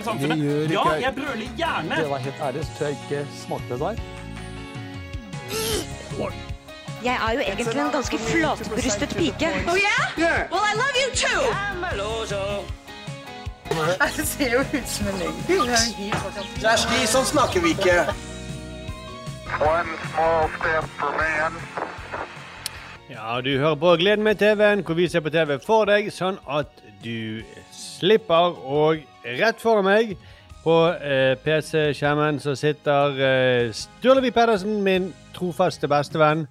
i samfunnet. Det gjør Ja, ikke jeg. jeg brøler gjerne. Det var helt ærlig, så jeg ikke smakte det der. Jeg er jo egentlig en ganske flatbrystet pike. Oh yeah? Well, I love you too. Det ser jo ut som en løgn. Kjersti, sånn snakker vi ikke. One small step for man. Ja, du hører på Gleden med TV-en, hvor vi ser på TV for deg, sånn at du slipper. Og rett foran meg på eh, PC-skjermen så sitter eh, Sturlevi Pedersen, min trofaste bestevenn.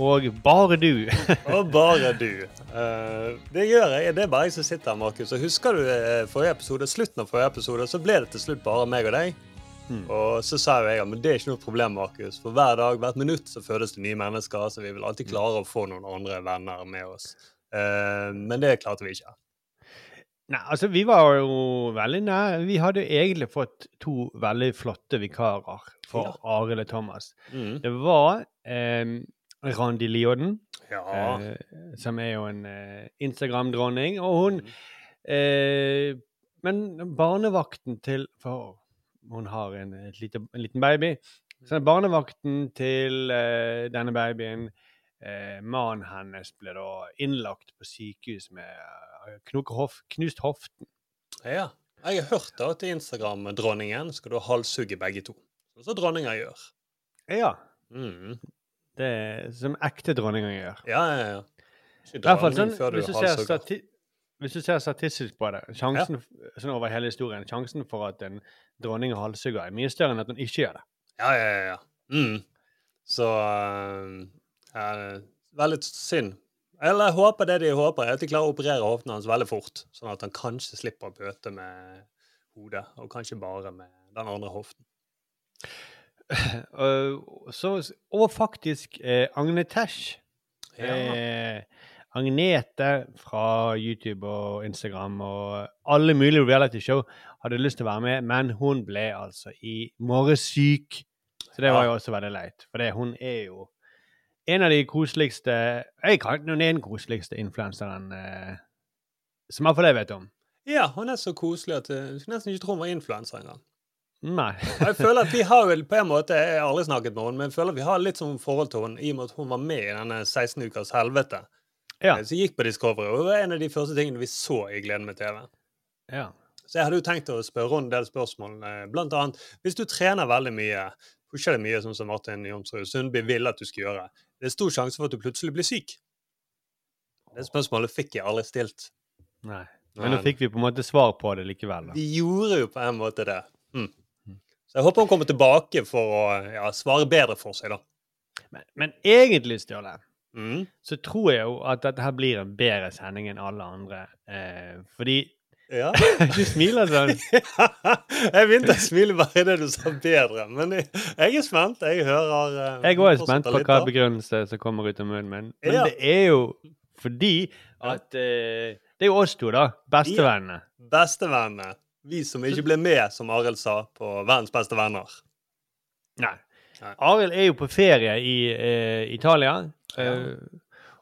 Og bare du. Og bare du. Uh, det gjør jeg. Det er bare jeg som sitter her, Markus. Og husker du eh, forrige episode, slutten av forrige episode, så ble det til slutt bare meg og deg. Og så sa jo jeg at det er ikke noe problem, Markus. For hver dag, hvert minutt så fødes det nye mennesker, så vi vil alltid klare å få noen andre venner med oss. Uh, men det klarte vi ikke. Nei, altså Vi var jo veldig nære. Vi hadde jo egentlig fått to veldig flotte vikarer for Ja. Arild og Thomas. Mm. Det var eh, Randi Lioden, Ja. eh, som er jo en eh, Instagram-dronning, og hun eh, Men barnevakten til For hun har en, lite, en liten baby. Så barnevakten til eh, denne babyen eh, Mannen hennes ble da innlagt på sykehus med hof, knust hoften. ja. Jeg har hørt da til Instagram-dronningen skal du halshugge begge to. Sånn som dronninger gjør. Ja. Mm. Det er som ekte dronninger gjør. Ja, ja, ja. Ikke I hvert fall dronning sånn, før du hvis, du ser halshugger. hvis du ser statistisk på det, sjansen sånn over hele historien, sjansen for at en dronning halshugger er mye større enn at hun ikke gjør det. Ja, ja, ja. ja. Mm. Så eh, eh, Veldig synd. Eller jeg håper det de håper, er at de klarer å operere hoften hans veldig fort, sånn at han kanskje slipper å bøte med hodet, og kanskje bare med den andre hoften. Og så, og faktisk eh, Agne Tesh. Ja. Eh, Agnete fra YouTube og Instagram og alle mulige reality-show hadde lyst til å være med, men hun ble altså i morgensyk. Så det var jo også veldig leit. For det, hun er jo en av de koseligste Jeg kan ikke noen den koseligste influenseren eh, som iallfall jeg vet om. Ja, hun er så koselig at eh, du skulle nesten ikke tro hun var influenser engang. Nei. Jeg føler at vi har vel på en måte Jeg har aldri snakket med henne, men jeg føler at vi har litt sånn forhold til henne i og med at hun var med i denne 16 ukers helvete. Ja. Eh, Så gikk på Discovery, og det var en av de første tingene vi så i Gleden med TV. ja. Så jeg hadde jo tenkt å spørre henne en del spørsmål. eh, Blant annet, hvis du trener veldig mye, pusher det mye, sånn som Martin Jonsrud Sundby vil at du skal gjøre, det er stor sjanse for at du plutselig blir syk. Det spørsmålet fikk jeg aldri stilt. Nei. Men nå fikk vi på en måte svar på det likevel. da. Vi gjorde jo på en måte det. Mm. Så jeg håper hun kommer tilbake for å ja, svare bedre for seg, da. Men, men egentlig, Stjåle, Mm. så tror jeg jo at dette her blir en bedre sending enn alle andre. Eh, fordi Ja. Du smiler sånn. jeg begynte å smile bare idet du sa bedre, men jeg, jeg er spent. Jeg hører uh, Jeg òg er spent på hva begrunnelse som kommer ut av munnen min. Men Ja. det er jo fordi at uh, Det er jo oss to, da. Bestevennene. Bestevennene. Vi som ikke ble med, som Arild sa, på Verdens beste venner. Nei. Nei. Arild er jo på ferie i uh, Italia.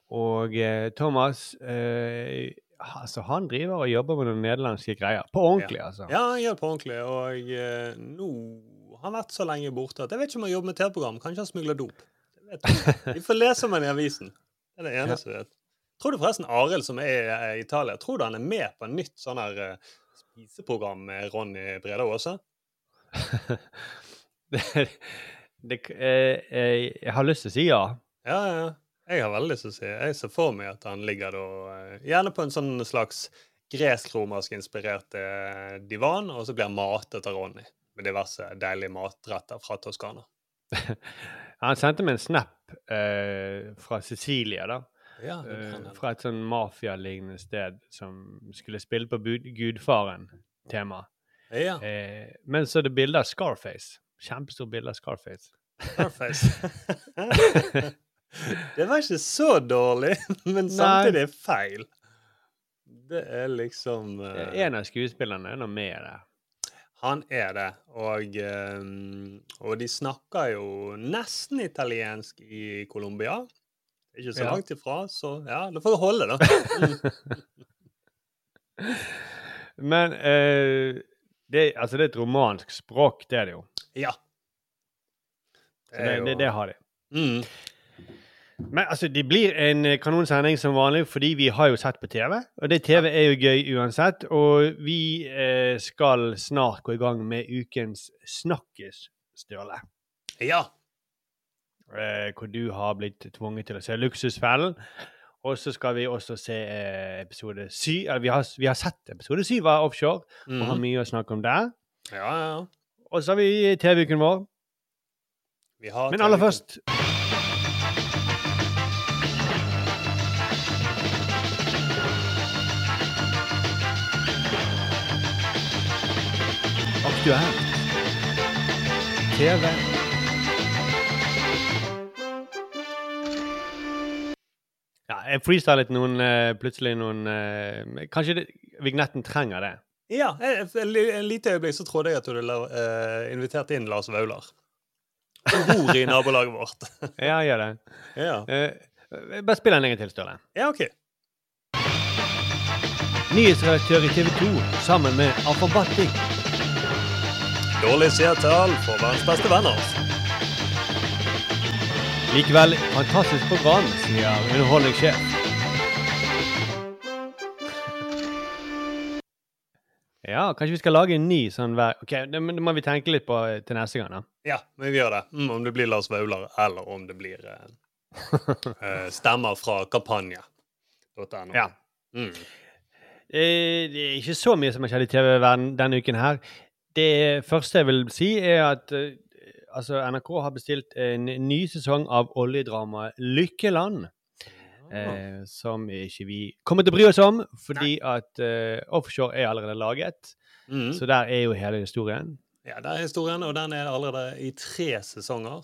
Og Thomas eh, Altså, han driver og jobber med noen nederlandske greier. På ordentlig, altså. Ja, han gjør det på ordentlig. Og eh, nå har han vært så lenge borte at jeg vet ikke om han jobber med TV-program. Kanskje han smugler dop. Vi får lese om han i avisen. Det er det eneste vi vet. Tror du forresten Arild, som er i Italia, tror du han er med på en nytt sånn her eh, spiseprogram med Ronny Breda Aase? det, det, eh, eh, jeg har lyst til å si ja. Ja, ja. ja. Jeg har veldig lyst til å si Jeg ser for meg at han ligger da eh, Gjerne på en sånn slags gresk-romersk inspirert eh, divan, og så blir han matet av Ronny med diverse deilige matretter fra Toskana. Han sendte meg en snap eh, fra Sicilia, da. Ja, Eh, fra et sånn mafialignende sted som skulle spille på Gudfaren-tema. ja. Eh, men så er det bilde av Scarface. Kjempestort bilde av Scarface. Scarface. det var ikke så dårlig, men samtidig er feil. Det er liksom uh, En av skuespillerne er nå med der. Han er det. Og, eh, og de snakker jo nesten italiensk i Colombia. Ikke så Ja. langt ifra, så ja, det får holde, da. Men uh, det, altså, det er et romansk språk, det er det jo. Ja. Det, det, det har de. Mm. Men altså, det blir en eh, kanonsending som vanlig, fordi vi har jo sett på TV. Og det TV er jo gøy uansett. Og vi eh, skal snart gå i gang med ukens Snakkes, Sturle. Ja. Eh, hvor du har blitt tvunget til å se Luksusfellen. Og så skal vi også se eh, episode syv. Eller vi har, vi har sett episode syv av Offshore, og har Mhm. mye å snakke om der. Ja, ja. Og så har vi TV-uken vår. Vi har Men aller først Aktuelt. TV. Ja, jeg freestylet noen eh, plutselig noen eh, Kanskje det, vignetten trenger det. Ja, et lite øyeblikk så trodde jeg at du hadde uh, invitert inn Lars Vaular. Som bor i nabolaget vårt. Ja, gjør det. ja. Uh, bare spill en lenge til, Større. ja, OK. Nyhetsredaktør i TV 2 sammen med Afabati. Dårlig seertall for verdens beste venner. Likevel fantastisk program, sier underholdningssjef. Ja, kanskje vi skal lage en ny sånn hver Ok, det, det må vi tenke litt på eh, til neste gang, da. Ja, vi gjør det. Mm, om det blir Lars Vaular, eller om det blir eh, eh, stemmer fra kampanje.no. Ja. Mm. Eh, det er ikke så mye som har skjedd i TV-verden denne uken her. Det første jeg vil si, er at eh, altså, NRK har bestilt en ny sesong av oljedramaet Lykkeland. Eh, som ikke vi kommer til å bry oss om, fordi at eh, offshore er allerede laget. Mm. Så der er jo hele historien. Ja, der er historien, og den er allerede i tre sesonger.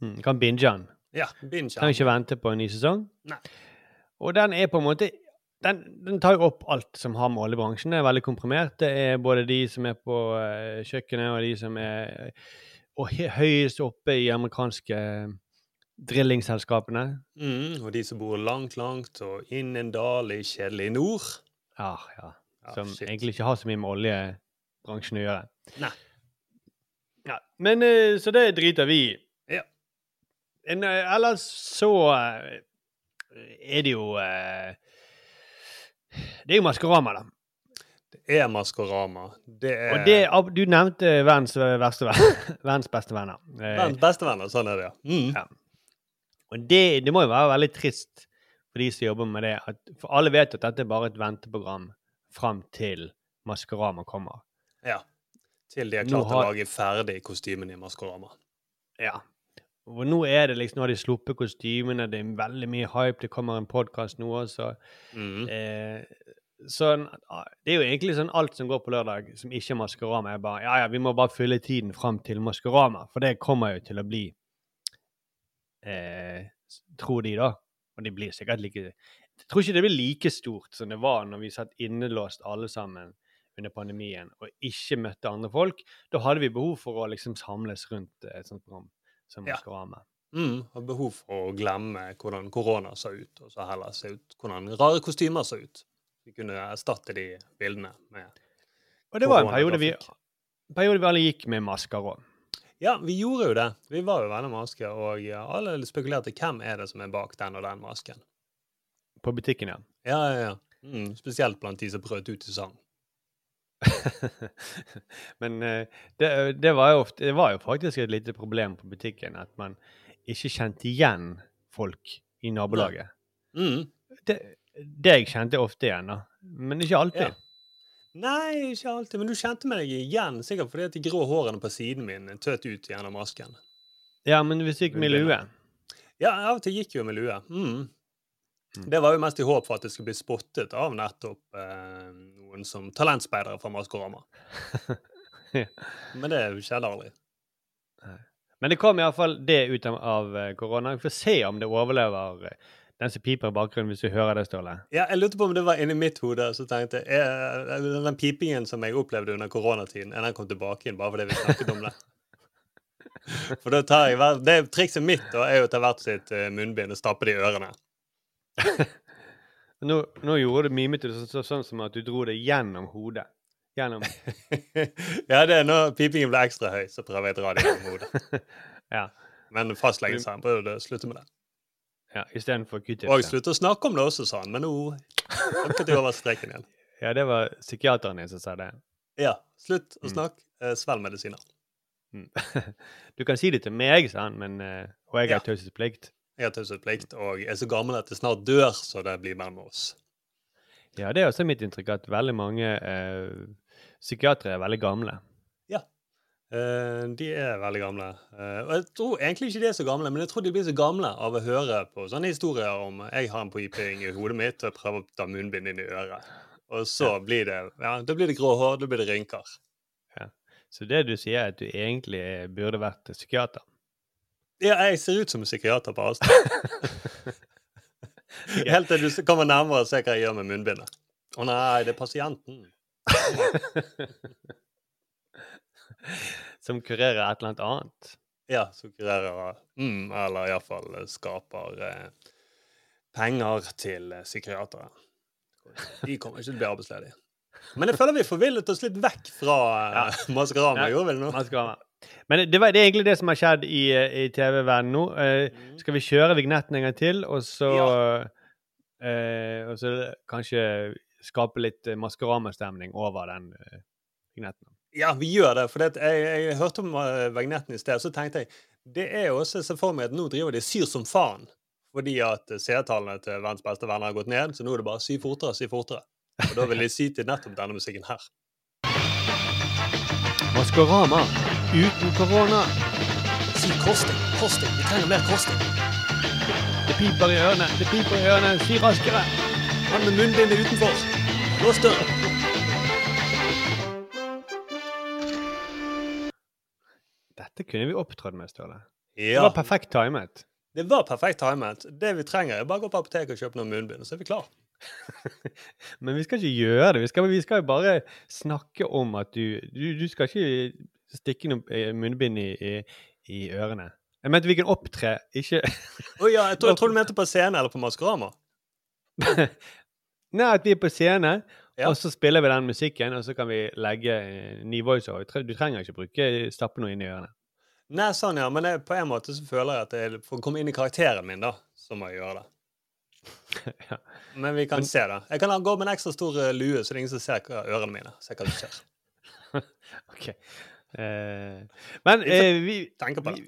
Mm, kan binge den. Ja, binge. den. Kan ikke vente på en ny sesong. Nei. Og den er på en måte den, den tar jo opp alt som har med oljebransjen. Det er veldig komprimert. Det er både de som er på eh, kjøkkenet, og de som er høyest oppe i amerikanske drillingselskapene. Mm, og de som bor langt, langt og inn en dal i kjedelig nord. Ja, ja. Som shit. egentlig ikke har så mye med oljebransjen å gjøre. Nei. Ja, men eh, Så det driter vi i. Ja. En, eh, ellers så eh, er det jo eh, Det er jo Maskorama, da. Det er Maskorama. Det er Og det, du nevnte verdens verste verdens beste venner. Eh, verdens beste venner. Sånn er det, ja. Mm. Ja. Og det, det må jo være veldig trist for de som jobber med det. At, for alle vet at dette er bare et venteprogram fram til Maskorama kommer. ja. Til de har klart har- å lage ferdig kostymen i Maskorama. Ja. Og nå er det liksom, nå har de sluppet kostymene, det er veldig mye hype, det kommer en podkast nå også. Mm. Eh, sånn, det er jo egentlig sånn alt som går på lørdag som ikke er Maskorama, er bare ja, ja, vi må bare fylle tiden fram til Maskorama, for det kommer jo til å bli eh, Tror de, da. Og de blir sikkert like Jeg tror ikke det blir like stort som det var når vi satt innelåst alle sammen under pandemien og ikke møtte andre folk. Da hadde vi behov for å liksom samles rundt et sånt program som Ja. med. Mm. Har behov for å glemme hvordan korona så ut, og så heller se ut hvordan rare kostymer så ut. Vi kunne erstatte de bildene med Og det var en periode vi, periode vi alle gikk med masker òg. Ja, vi gjorde jo det. Vi var jo venner med masker, og alle spekulerte hvem er det som er bak den og den masken. På butikken, ja. Ja, ja, ja. Mm, spesielt blant de som brøt ut i sang. Men eh, det, det, var jo ofte, det var jo faktisk et lite problem på butikken at man ikke kjente igjen folk i nabolaget. Mm. Det, det jeg kjente ofte igjen, da. Men ikke alltid. Ja. Nei, ikke alltid, men du kjente meg igjen, sikkert fordi at de grå hårene på siden min tøt ut gjennom masken. Ja, men hvis du gikk med lue Ja, av og til gikk jo med lue. Mm. Mm. Det var jo mest i håp for at det skulle bli spottet av nettopp eh, noen som talentspeidere fra Maskorama. Ja. Men det skjedde aldri. Men det kom iallfall det ut av- eh, korona. Vi får se om det overlever eh, den som piper i bakgrunnen, hvis du hører det, Ståle. Ja, jeg lurte på om det var inni mitt hode. Så tenkte jeg, er, er Den pipingen som jeg opplevde under koronatiden, er den kommet tilbake igjen bare fordi vi snakket om det? For da tar jeg hver, det Trikset mitt da, er jo å ta hvert sitt eh, munnbind og stappe det i ørene. Nå, nå gjorde du mimet det sånn, så, sånn som at du dro det gjennom hodet. gjennom ja, det er når pipingen blir ekstra høy, så prøver jeg å dra det gjennom hodet. Ja. Men fastlegen sa han burde slutte med det. ja Istedenfor Og q-tips. slutte å snakke om det også, sa han. Men nå tråkket jeg over streken igjen. Ja, det var psykiateren din som sa det. Ja, slutt å Mm. snakke. Eh, Svelg medisiner. Mm. Du kan si det til meg, sa han, men, eh, og jeg Ja. har taushetsplikt. Jeg har taushetsplikt og er så gammel at jeg snart dør, så det blir mellom oss. Ja, det er også mitt inntrykk at veldig mange eh, psykiatere er veldig gamle. Eh, de er veldig gamle. Eh, og jeg tror egentlig ikke de er så gamle, men jeg tror de blir så gamle av å høre på sånne historier om jeg har en piping i hodet mitt og jeg prøver å ta munnbind inn i øret. Og så blir det ja, da blir det grå hår, da blir det rynker. Så det du sier, er at du egentlig burde vært psykiater. Ja, jeg ser ut som en psykiater på avstand. Helt til du kommer nærmere og ser hva jeg gjør med munnbindet. Å nei, det er pasienten. Som kurerer et eller annet annet. Ja, som kurerer mm, Eller iallfall skaper eh, penger til eh, psykiatere. De kommer ikke til å bli arbeidsledige. Men jeg føler vi forvillet oss litt vekk fra ja. Maskorama. Ja. Gjorde vi det nå? Men det, var, det er egentlig det som har skjedd i, eh, i TV-verden nå. Eh, mm. skal vi kjøre vignetten en gang til, og så Ja. eh, Og så kanskje skape litt eh, Maskorama-stemning over den eh, vignetten? Ja, vi gjør det. For det, jeg, jeg hørte om uh, vignetten i sted, så tenkte jeg det er jo også ser for meg at nå driver de syr som faen. Fordi at seertallene til verdens beste venner har gått ned, så nå er det bare sy fortere, sy fortere. Og da vil de si til nettopp denne musikken her. Maskorama uten korona. Si kosting, kosting. Vi trenger mer kosting. Det piper i ørene, det piper i ørene. Si raskere. Han med munnbindet utenfor. Lås døren. Dette kunne vi opptrådt med, Ståle. Det var perfekt timet. det var perfekt timet. Det vi trenger, er bare å gå på apoteket og kjøpe noen munnbind, så er vi klar. Men vi skal ikke gjøre det. Vi skal, vi skal bare snakke om at du Du, du skal ikke stikke noe eh, munnbind i, i, i ørene. Jeg mente vi kan opptre, ikke oh, ja, jeg tror, jeg tror du mente på scene eller på Maskorama. Nei, at vi er på scene, Ja. og så spiller vi den musikken, og så kan vi legge eh, ny voiceover. Du trenger ikke bruke stappe noe inn i ørene. Nei, sånn ja, men jeg, på en måte så føler jeg at jeg, for å komme inn i karakteren min, da, så må jeg gjøre det. Ja. Men vi kan Men- se da. Jeg kan gå med en ekstra stor eh, lue, så det er ingen som ser ørene mine. Ser hva som skjer. OK. Eh, men Vi eh, vi. Vi,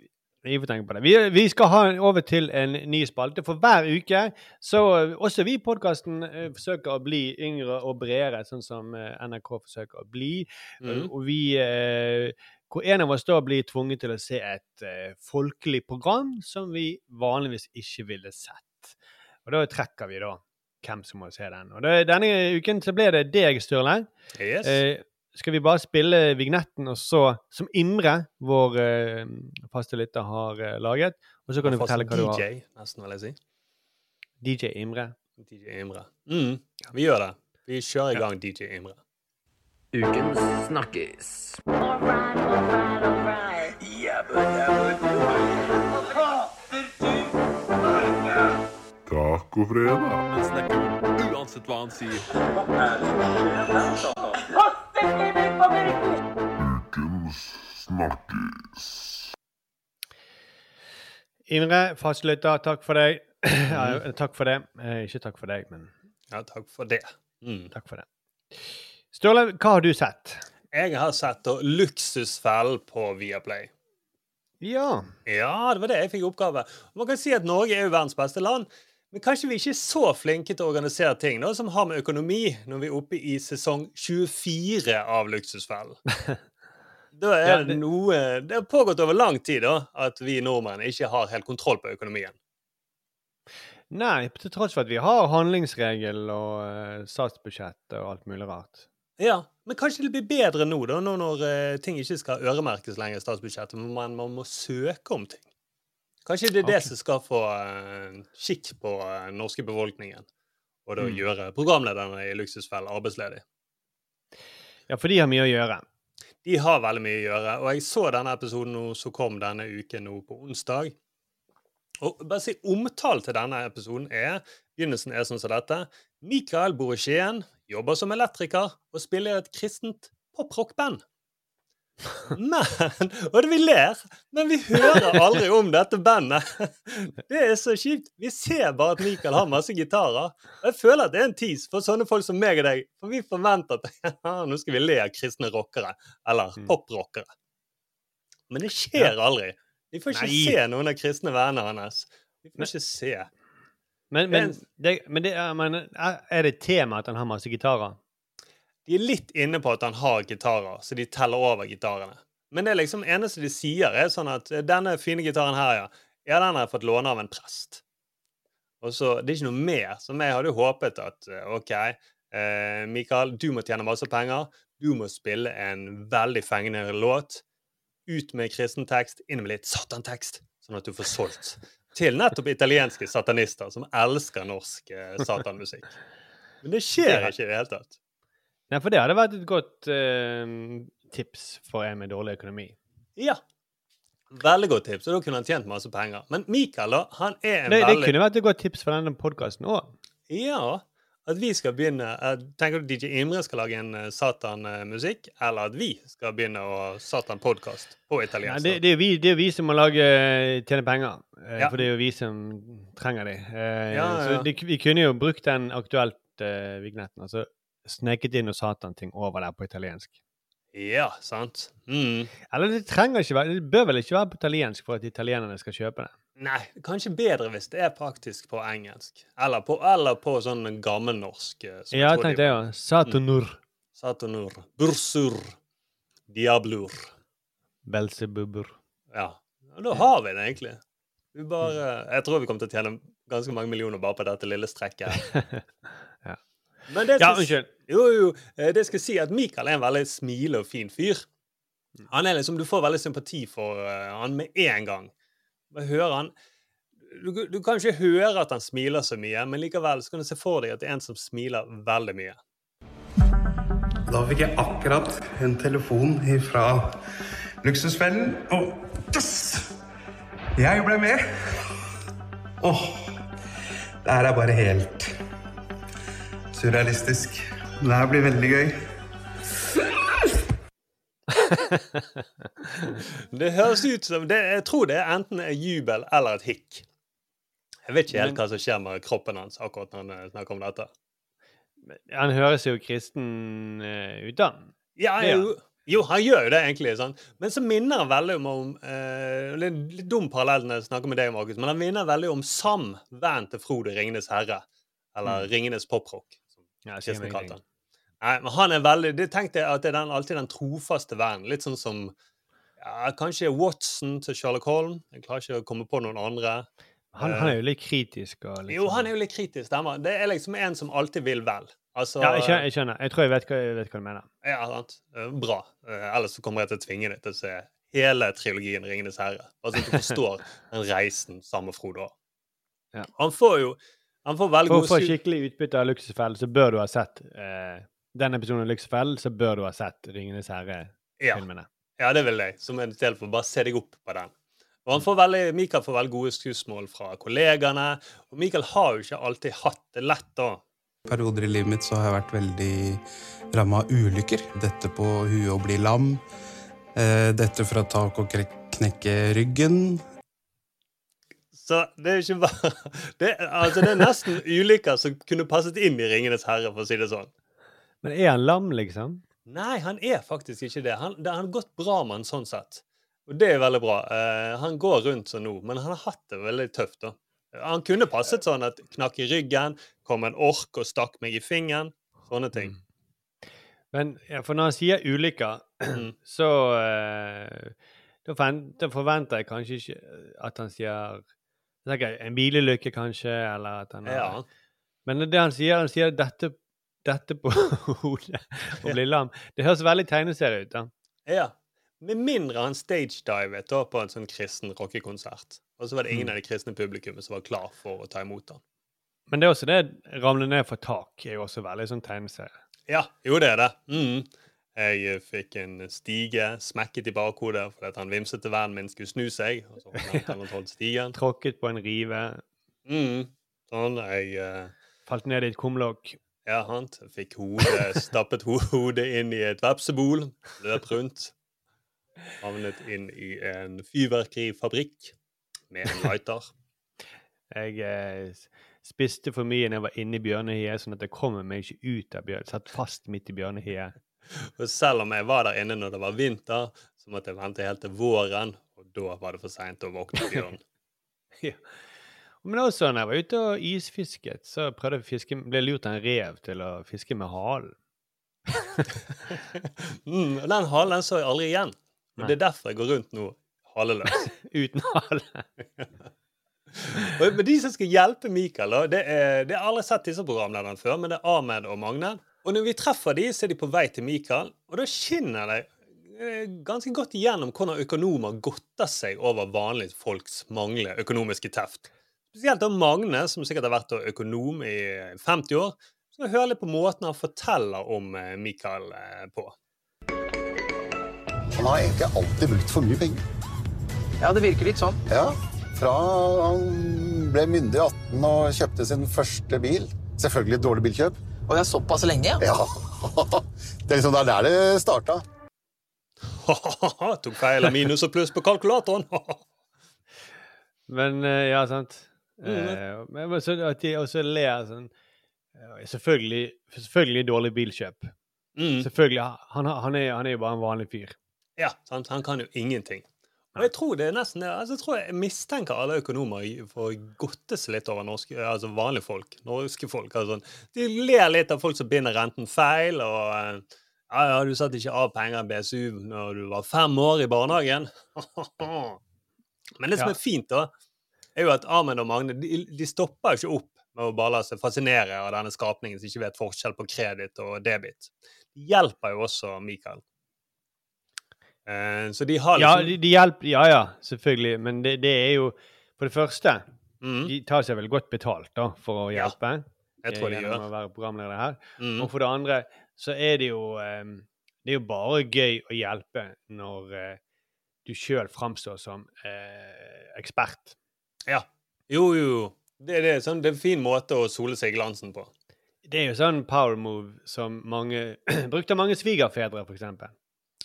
vi får tenke på det. Vi, vi skal ha over til en ny spalte, for hver uke så eh, Også vi i podkasten forsøker å bli yngre og bredere, sånn som NRK forsøker å bli. Mm. Og vi Hvor en av oss da blir tvunget til å se et eh, folkelig program som vi vanligvis ikke ville sett. Og da trekker vi da hvem som må se den. Og det, denne uken så ble det deg, Sturle. Yes. Eh, skal vi bare spille vignetten, og så, som Imre, vår uh, faste lytter, har uh, laget, og så kan du fortelle hva du har. DJ, nesten, vil jeg si. DJ Imre. DJ Imre. Mm, vi gjør det. Vi kjører i gang DJ Imre. Ukens Snakkis. Tacofredag. Han snakker uansett hva han sier. Ukens snakkis. Imre, fastlytter, takk for deg. Ja, takk for det. Eh, ikke takk for deg, men Ja, takk for det. Mm. takk for det. Sturle, hva har du sett? Jeg har sett Luksusfellen på Viaplay. Ja. Ja, det var det jeg fikk i oppgave. Man kan si at Norge er jo verdens beste land, men kanskje vi ikke er så flinke til å organisere ting da, som har med økonomi, når vi er oppe i sesong 24 av Luksusfellen. Da er det noe Det har pågått over lang tid da, at vi nordmenn ikke har helt kontroll på økonomien. Nei, til tross for at vi har handlingsregel og eh, statsbudsjett og alt mulig rart. Ja, Men kanskje det blir bedre nå, da, nå når eh, ting ikke skal øremerkes lenger i statsbudsjettet, men man, man må søke om ting. Kanskje det er det okay. som skal få eh, skikk på eh, den norske befolkningen, og da Mm. gjøre programlederne i Luksusfellen arbeidsledig. Ja, for de har mye å gjøre. De har veldig mye å gjøre, og jeg så denne episoden nå, som kom denne uken nå på onsdag. Og bare si Omtalen til denne episoden er Begynnelsen er sånn som dette. Mikael bor i Skien, jobber som elektriker og spiller i et kristent poprock-band. Men Og det vi ler, men vi hører aldri om dette bandet. Det er så kjipt. Vi ser bare at Michael har masse gitarer. Og jeg føler at det er en tease for sånne folk som meg og deg. For vi forventer at ja, nå skal vi le av kristne rockere. Eller Mm. poprockere. Men det skjer aldri. Vi får ikke Nei. se noen av kristne vennene hans. Vi får ikke se. Men, men, Det- men det, er det tema at han har masse gitarer? De er litt inne på at han har gitarer, så de teller over gitarene. Men det er liksom eneste de sier, er sånn at eh, denne fine gitaren her, ja, ja den har jeg fått låne av en prest. Og så, Det er ikke noe mer. Som jeg hadde håpet at eh, OK, eh, Mikael, du må tjene masse penger. Du må spille en veldig fengende låt. Ut med kristen tekst, inn med litt satantekst, sånn at du får solgt. Til nettopp italienske satanister som elsker norsk eh, satanmusikk. Men det skjer ikke i det hele tatt. Nei, for det hadde vært et godt eh, tips for en med dårlig økonomi. Ja. Veldig godt tips. Og da kunne han tjent masse penger. Men Mikael, da, han er en Det, det kunne vært et godt tips for denne podkasten òg. Ja. At vi skal begynne eh, Tenker du DJ Imre skal lage en satanmusikk, Satan-musikk, eller at vi skal begynne å Satan-podkast på italiensk? Nei, det, det, er vi, det er vi som må lage tjene penger. eh, Ja. For det er jo vi som trenger de. Eh, Ja, ja, ja. Så det, vi kunne jo brukt den aktuelt uh, vignetten. Altså sneket inn noe Satan-ting over der på italiensk. Ja, sant. Mm. Eller det trenger ikke være, det bør vel ikke være på italiensk for at italienerne skal kjøpe det. Nei, kanskje bedre hvis det er praktisk på engelsk. Eller på, eller på sånn gammelnorsk. eh, som Ja, jeg tenkte tenk det, ja. Satanur. Satanur. Bursur. Diablur. Belsebubur. Ja. Og da har vi det egentlig. Vi bare, jeg tror vi kommer til å tjene ganske mange millioner bare på dette lille strekket. Ja. Men det Ja, skal, unnskyld. jo, jo, eh, det skal si at Mikael er en veldig smilende og fin fyr. Han er liksom, Du får veldig sympati for uh, han med en gang. Hører han du, du kan ikke høre at han smiler så mye, men likevel så kan du se for deg at det er en som smiler veldig mye. Da fikk jeg akkurat en telefon fra Luksusfellen, og yes! Jeg ble med. Åh, det her er bare helt surrealistisk. Det her blir veldig gøy. Det høres ut som det, Jeg tror det er enten en jubel eller et hikk. Jeg vet ikke helt hva som skjer med kroppen hans akkurat når han snakker om dette. Han høres jo kristen eh, ut, da. Ja, jo, jo, han gjør jo det egentlig. Sånn. Men så minner han veldig om, om eh, Litt dum parallell når jeg snakker med deg, Markus, men han minner veldig om Sam, vennen til Frode Ringenes herre. Eller Ringenes poprock, Mm. Ja, meg kalte han. Nei, men han er veldig Det tenkte jeg at det er den, alltid den trofaste vennen. Litt sånn som ja, Kanskje Watson til Sherlock Holm. Jeg klarer ikke å komme på noen andre. Han, han er jo litt kritisk. Litt Jo, sånn- han er jo litt kritisk, stemmer. Det er liksom en som alltid vil vel. Altså, Ja, jeg skjønner, jeg skjønner. Jeg tror jeg vet hva, jeg vet hva du mener. Ja, sant. Eh, Bra. Eh, Ellers så kommer jeg til å tvinge deg til å se hele trilogien 'Ringenes herre'. Altså at du forstår den reisen sammen med Frode har. Ja. Han får jo han får veldig For å få skikkelig utbytte av luksusfell, så bør du ha sett eh, den episoden av luksusfell, så bør du ha sett Ringenes herre-filmene. Ja, det vil jeg. Som en del for bare se deg opp på den. Og han får veldig, Mikael får veldig gode skussmål fra kollegaene. Og Mikael har jo ikke alltid hatt det lett, da. perioder i livet mitt så har jeg vært veldig ramma av ulykker. Dette på huet og bli lam. Dette for å ta og knekke ryggen. Så det er ikke bare det, altså, det er nesten ulykker som kunne passet inn i 'Ringenes herre', for å si det sånn. Men er han lam, liksom? Nei, han er faktisk ikke det. Han, det har gått bra med han sånn sett. Og det er veldig bra. Uh, han går rundt sånn nå, men han har hatt det veldig tøft, da. Han kunne passet sånn at knakk i ryggen, kom en ork og stakk meg i fingeren. Sånne ting. Men ja, for når han sier ulykker, Mm. så uh, da, forventer jeg kanskje ikke at han sier En bilulykke, kanskje, eller at han. Ja. Men det han sier, han sier dette, dette på hodet og blir lam. Det høres veldig tegneserie ut. da. ja. Med mindre han stagedivet på en sånn kristen rockekonsert. Og så var det ingen Mm. av de kristne publikummet som var klar for å ta imot han. Men det er også det ramle ned fra tak er jo også veldig sånn tegneserie. Ja, jo, det er det. Mm. Jeg fikk en stige smekket i bakhodet fordi han vimsete vennen min skulle snu seg. Og så holdt holdt stigen. Tråkket på en rive, Mm. Sånn, jeg uh, falt ned i et kumlokk. Ja, han fikk hodet, stappet hodet inn i et vepsebol, løp rundt. Havnet inn i en fyrverkerifabrikk med en lighter. Jeg eh, spiste for mye når jeg var inne i bjørnehiet, sånn at jeg kommer meg ikke ut av bjørn. Satt fast midt i bjørnehiet. Og selv om jeg var der inne når det var vinter, så måtte jeg vente helt til våren, og da var det for seint å våkne bjørn. Ja. Men også når jeg var ute og isfisket, så prøvde jeg å fiske, ble lurt av en rev til å fiske med halen. Mm, og den halen så jeg aldri igjen. Og Nei. det er derfor jeg går rundt nå haleløs. Uten hale. Men de som skal hjelpe Mikael, da, det er, det har aldri sett disse programlederne før, men det er Ahmed og Magne. Og når vi treffer de, så er de på vei til Mikael, og da skinner det eh, ganske godt igjennom hvordan økonomer godter seg over vanlige folks manglende økonomiske teft. Spesielt da Magne, som sikkert har vært økonom i 50 år, så hør litt på måten han forteller om eh, Mikael eh, på. Han har egentlig alltid brukt for mye penger. Ja, det virker litt sånn. Ja, fra han ble myndig i 18 og kjøpte sin første bil. Selvfølgelig et dårlig bilkjøp. Og det er såpass lenge, ja. Ja, det er liksom det er der det starta. Tok feil av minus og pluss på kalkulatoren. Men eh, ja, sant. Mm. Eh, men så at de også ler sånn eh, Selvfølgelig, selvfølgelig dårlig bilkjøp. Mm. Selvfølgelig. Han, han, er, han er jo bare en vanlig fyr. Ja, sant? Han kan jo ingenting. Og jeg tror det er nesten det. Altså, jeg tror jeg mistenker alle økonomer for å godte seg litt over norske, altså vanlige folk. Norske folk. Altså, de ler litt av folk som binder renten feil, og eh, ja, ja, du satte ikke av penger i BSU når du var fem år i barnehagen. Men det som er fint, da, er jo at Ahmed og Magne de, de stopper jo ikke opp med å bare la seg fascinere av denne skapningen som ikke vet forskjell på kreditt og debit. De hjelper jo også Mikael. Eh, så de har Ja, liksom de, de hjelper Ja ja, selvfølgelig. Men det, det er jo For det første, Mm. de tar seg vel godt betalt da, for å Ja, hjelpe. jeg tror de gjennom gjør. å være programleder her. Mm. Og for det andre så er det jo um, Det er jo bare gøy å hjelpe når uh, du sjøl framstår som uh, ekspert. Ja. Jo, jo, jo. Det, det, er sånn, det er en fin måte å sole seg i glansen på. Det er jo sånn power move som mange brukte av mange svigerfedre, for eksempel.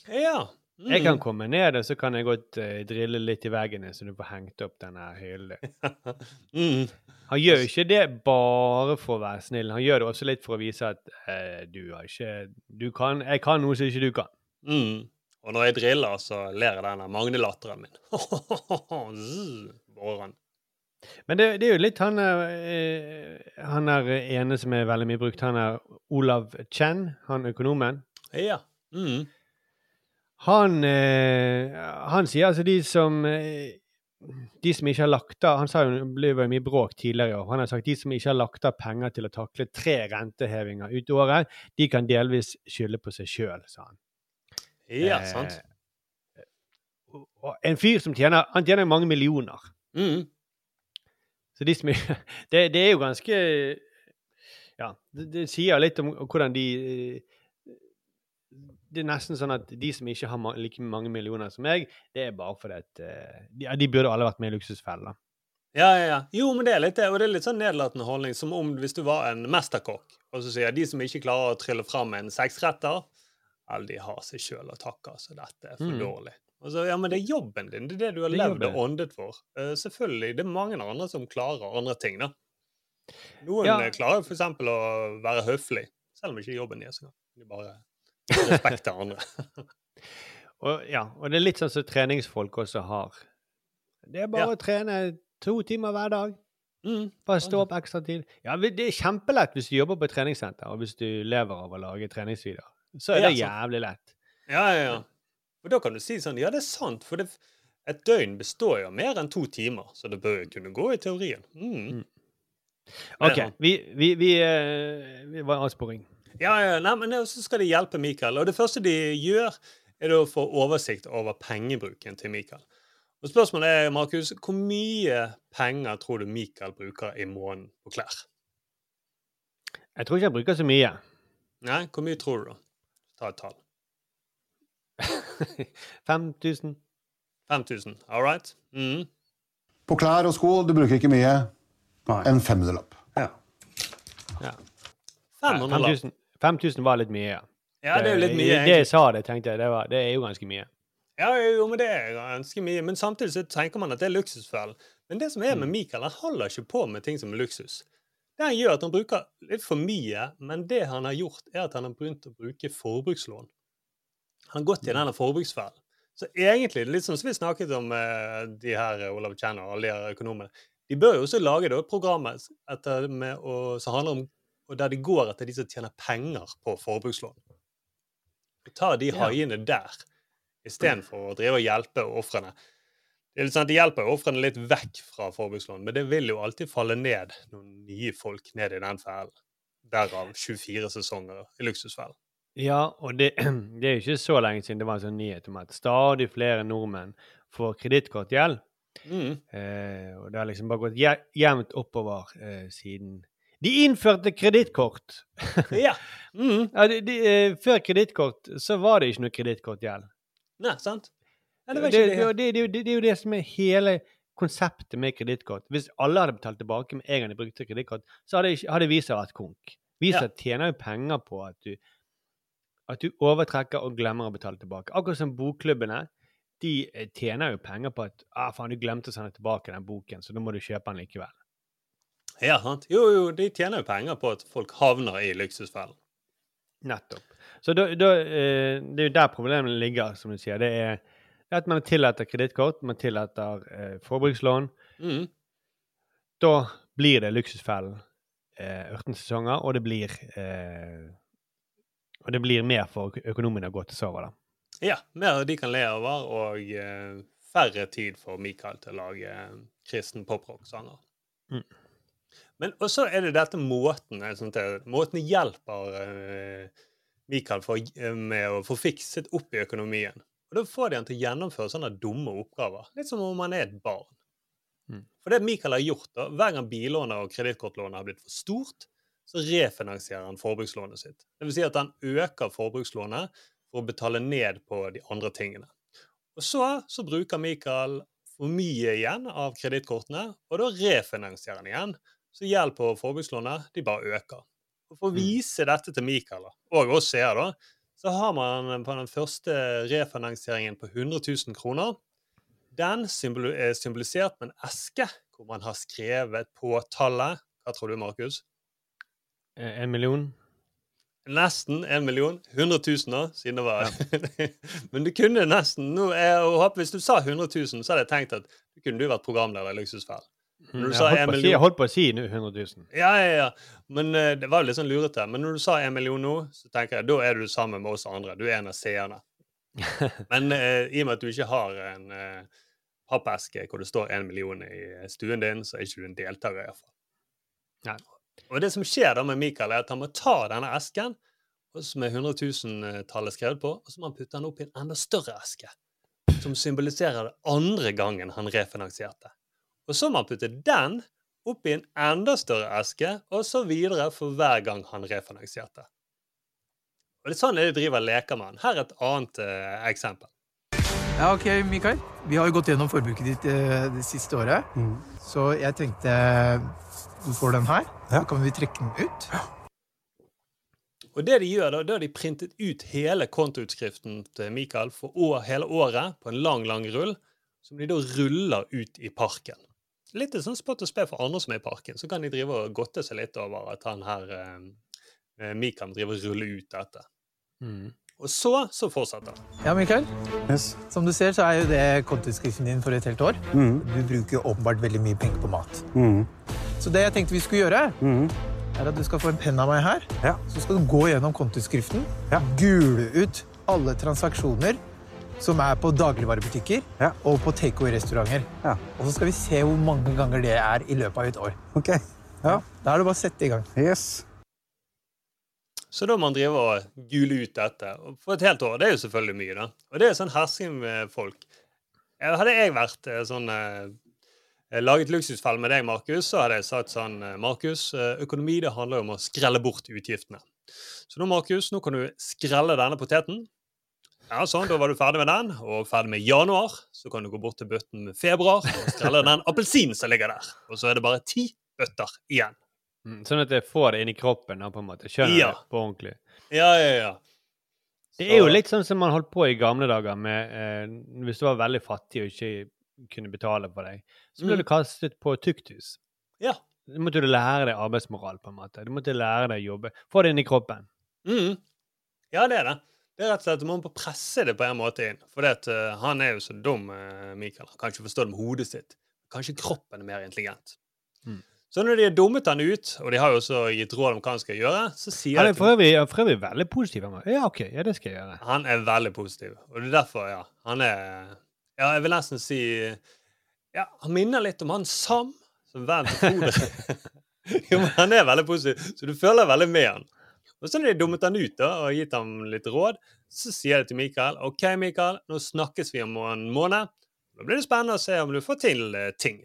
Ja. Mm. Jeg kan komme ned, og så kan jeg godt uh, drille litt i veggene, så du får hengt opp denne hyllen. mm. Han gjør jo ikke det bare for å være snill, han gjør det også litt for å vise at uh, du har ikke du kan, Jeg kan noe som ikke du kan. Mm. Og når jeg driller, så ler jeg denne Magne-latteren min. Båren. Men det, det er jo litt han er, eh, Han er ene som er veldig mye brukt, han er Olav Chen, han økonomen. Ja. Mm. Han, eh, han sier altså de som eh, de som ikke har lagt av Han sa jo det jo mye bråk tidligere i år. Han har sagt de som ikke har lagt av penger til å takle tre rentehevinger ut året, de kan delvis skylde på seg sjøl, sa han. Ja, Eh, sant. og en fyr som tjener Han tjener mange millioner. Mm. Så de som det, det er jo ganske Ja, det, det sier litt om hvordan de eh, Det er nesten sånn at de som ikke har like mange millioner som meg, det er bare fordi at eh, de, ja, de burde alle vært med i Luksusfellen. Ja, ja, ja. Jo, men det er litt det. Og det er litt sånn nedlatende holdning, som om hvis du var en mesterkokk, og så sier jeg, de som ikke klarer å trylle fram en seksretter, eller de har seg sjøl å takke, så dette er for Mm. dårlig. Og så, ja, men det er jobben din. Det er det du har Det levd og åndet for. Uh, selvfølgelig. Det er mange andre som klarer andre ting, da. Noen Ja. eh, klarer eksempel å være høflig, selv om ikke jobben deres engang. De bare respekt til andre. Og, ja, og det er litt sånn som treningsfolk også har. Det er bare Ja. å trene to timer hver dag. Mm. Bare stå opp ekstra tid. Ja, Det er kjempelett hvis du jobber på et treningssenter, og hvis du lever av å lage treningsvideoer. Så er det jævlig lett. Ja, ja, ja. Og da kan du si sånn Ja, det er sant, for det, et døgn består jo av mer enn to timer, så det bør jo kunne gå i teorien. Mm. OK, vi, vi, vi, eh, vi var avsporing. Ja, ja, nei, men så skal de hjelpe Mikael. Og det første de gjør, er å få oversikt over pengebruken til Mikael. Og spørsmålet er, Markus, hvor mye penger tror du Mikael bruker i måneden på klær? Jeg tror ikke jeg bruker så mye. Nei, hvor mye tror du, da? Ta et tall. 5000. 5000. All right? Mm. På klær og sko du bruker ikke mye. Nei. En femhundrelapp. Ja. Ja. 500 lapp. 5000 5000 var litt mye, ja. Det er jo litt mye. Det jeg sa det, tenkte jeg, det, var, det er jo ganske mye. Ja, jo, men det er ganske mye. Men samtidig så tenker man at det er luksusfellen. Men det som er Mm. med Mikael, han holder ikke på med ting som er luksus. Det han gjør, at han bruker litt for mye, men det han har gjort, er at han har begynt å bruke forbrukslån. Han har gått i denne forbruksfellen. Så egentlig, litt som vi snakket om eh, de her eh, Olav Kjenner og alle de her økonomene, de bør jo også lage da, program etter, med, å- som handler om og der det går etter de som tjener penger på forbrukslån. Ta de haiene der, istedenfor å drive og hjelpe ofrene. Det sånn at De hjelper ofrene litt vekk fra forbrukslån, men det vil jo alltid falle ned noen nye folk ned i den fellen. Derav 24 sesonger i Luksusfellen. Ja, og det, det er jo ikke så lenge siden det var en sånn nyhet om at stadig flere nordmenn får kredittkortgjeld. Mm. Eh, og det har liksom bare gått jevnt oppover eh, siden De innførte kredittkort! Ja. Mm. de, de, eh, før kredittkort så var det ikke noe kredittkortgjeld. Nei, sant? Ja, det Det, det, ikke det, det. det, det, det, det er jo det som er hele konseptet med kredittkort. Hvis alle hadde betalt tilbake med en gang de brukte kredittkort, så hadde, ikke, hadde Visa vært konk. Visa Ja. tjener jo penger på at du, at du overtrekker og glemmer å betale tilbake. Akkurat som bokklubbene. De eh, tjener jo penger på at ah, faen, du glemte å sende tilbake den boken, så nå må du kjøpe den likevel. Ja, sant? Jo, jo, de tjener jo penger på at folk havner i luksusfellen. Nettopp. Så da, da, eh, det er jo der problemet ligger, som du sier. Det er at man tillater kredittkort, man tillater eh, forbrukslån. Mm. Da blir det luksusfellen eh, 18 sesonger, og det blir eh, Og det blir mer for økonomien økonomene å gå til sover, da. Ja, mer de kan le over, og eh, færre tid for Mikael til å lage eh, kristen poprock-sanger. Mm. Men også er det dette måten eh, sånn Måten hjelper eh, Mikael for, eh, med å få fikset opp i økonomien. Og Da får de han til å gjennomføre sånne dumme oppgaver. Litt som om han er et barn. Mm. For det Mikael har gjort, da, hver gang billånet og kredittkortlånet har blitt for stort, så refinansierer han forbrukslånet sitt. Det vil si at han øker forbrukslånet for å betale ned på de andre tingene. Og så, så bruker Mikael for mye igjen av kredittkortene, og da refinansierer han igjen. Så gjeld på forbrukslånet, de bare øker. Og For å vise dette til Mikael, og oss seere, da, så har man på den første refinansieringen på 100 000 kroner Den er symbolisert med en eske hvor man har skrevet på tallet. Hva tror du, Markus? Eh, en million? Nesten en million. 100 000, da, siden det var Men du kunne nesten nå, jeg Hvis du sa 100 000, så hadde jeg tenkt at du kunne du vært programleder i Luksusfell. Når du Jeg sa holdt, på å si, jeg holdt på å si nå 100 000. Ja, ja, ja. Men uh, det var jo litt sånn lurete. Men når du sa en million nå, så tenker jeg da er du sammen med oss andre. Du er en av seerne. Men uh, i og med at du ikke har en uh, pappeske hvor det står en million i stuen din, så er ikke du en deltaker, iallfall. Nei. Og det som skjer da med Mikael, er at han må ta denne esken som er med 100 000-tallet skrevet på, og så må han putte den opp i en enda større eske, som symboliserer det andre gangen han refinansierte. Og så må han putte den opp i en enda større eske, og så videre for hver gang han refinansierte. Og det er sånn de driver leker med han. Her er et annet eh, eksempel. Ja, ok, Mikael. Vi har jo gått gjennom forbruket ditt eh, det siste året. Så jeg tenkte du får den her. Så kan vi trekke den ut. Og det de gjør da, da har de printet ut hele kontoutskriften til Mikael for år, hele året på en lang, lang rull, som de da ruller ut i parken. Litt sånn spott og spe for andre som er i parken. Så kan de drive og godte seg litt over at han her eh, Mikael driver og ruller ut dette. Mm. Og så, så fortsetter han. Ja, Mikael. Som du ser, så er jo det kontoskriften din for et helt år. Du bruker jo åpenbart veldig mye penger på mat. Så det jeg tenkte vi skulle gjøre, er at du skal få en penn av meg her. Så skal du gå gjennom kontoutskriften, gule ut alle transaksjoner som er på dagligvarebutikker og på takeaway-restauranter. Og så skal vi se hvor mange ganger det er i løpet av et år. Ok. Ja. Da er det bare å sette i gang. Yes. Så da må man drive og gule ut dette. For et helt år. Det er jo selvfølgelig mye, da. Og det er sånn hersking med folk. Hadde jeg vært eh, sånn eh, Laget luksusfell med deg, Markus, så hadde jeg sagt sånn eh, Markus, økonomi det handler jo om å skrelle bort utgiftene. Så nå, Markus, nå kan du skrelle denne poteten. Ja, sånn, Da var du ferdig med den, og ferdig med januar. Så kan du gå bort til bøtten med februar og skrelle den appelsinen som ligger der. Og så er det bare ti bøtter igjen Mm, Sånn at jeg får det inn i kroppen, da, på en måte. Skjønner Ja. det på ordentlig. Ja, ja, ja. Det er jo litt sånn som man holdt på i gamle dager med eh, Hvis du var veldig fattig og ikke kunne betale for deg, så ble Mm. du kastet på tukthus. Ja. Du måtte du lære deg arbeidsmoral, på en måte. Du måtte lære deg å jobbe. Få det inn i kroppen. Mm. Ja, det er det. Det er rett og slett, Man må presse det på en måte inn. For det at, uh, han er jo så dum, uh, Mikael. Han kan ikke forstå det med hodet sitt. Kanskje kroppen er mer intelligent. Mm. Så når de har dummet han ut, og de har jo også gitt råd om hva han skal gjøre, så sier Han er for øvrig, for øvrig veldig positiv. Han. Ja, OK, ja, det skal jeg gjøre. Han er veldig positiv. Og det er derfor, ja. Han er Ja, jeg vil nesten si Ja, han minner litt om han Sam, som venn til Frode. jo, men han er veldig positiv, så du føler veldig med han. Og så når de dummet han ut da, og gitt ham litt råd, så sier de til Mikael OK, Mikael, nå snakkes vi om en måned. Da blir det spennende å se om du får til eh, ting.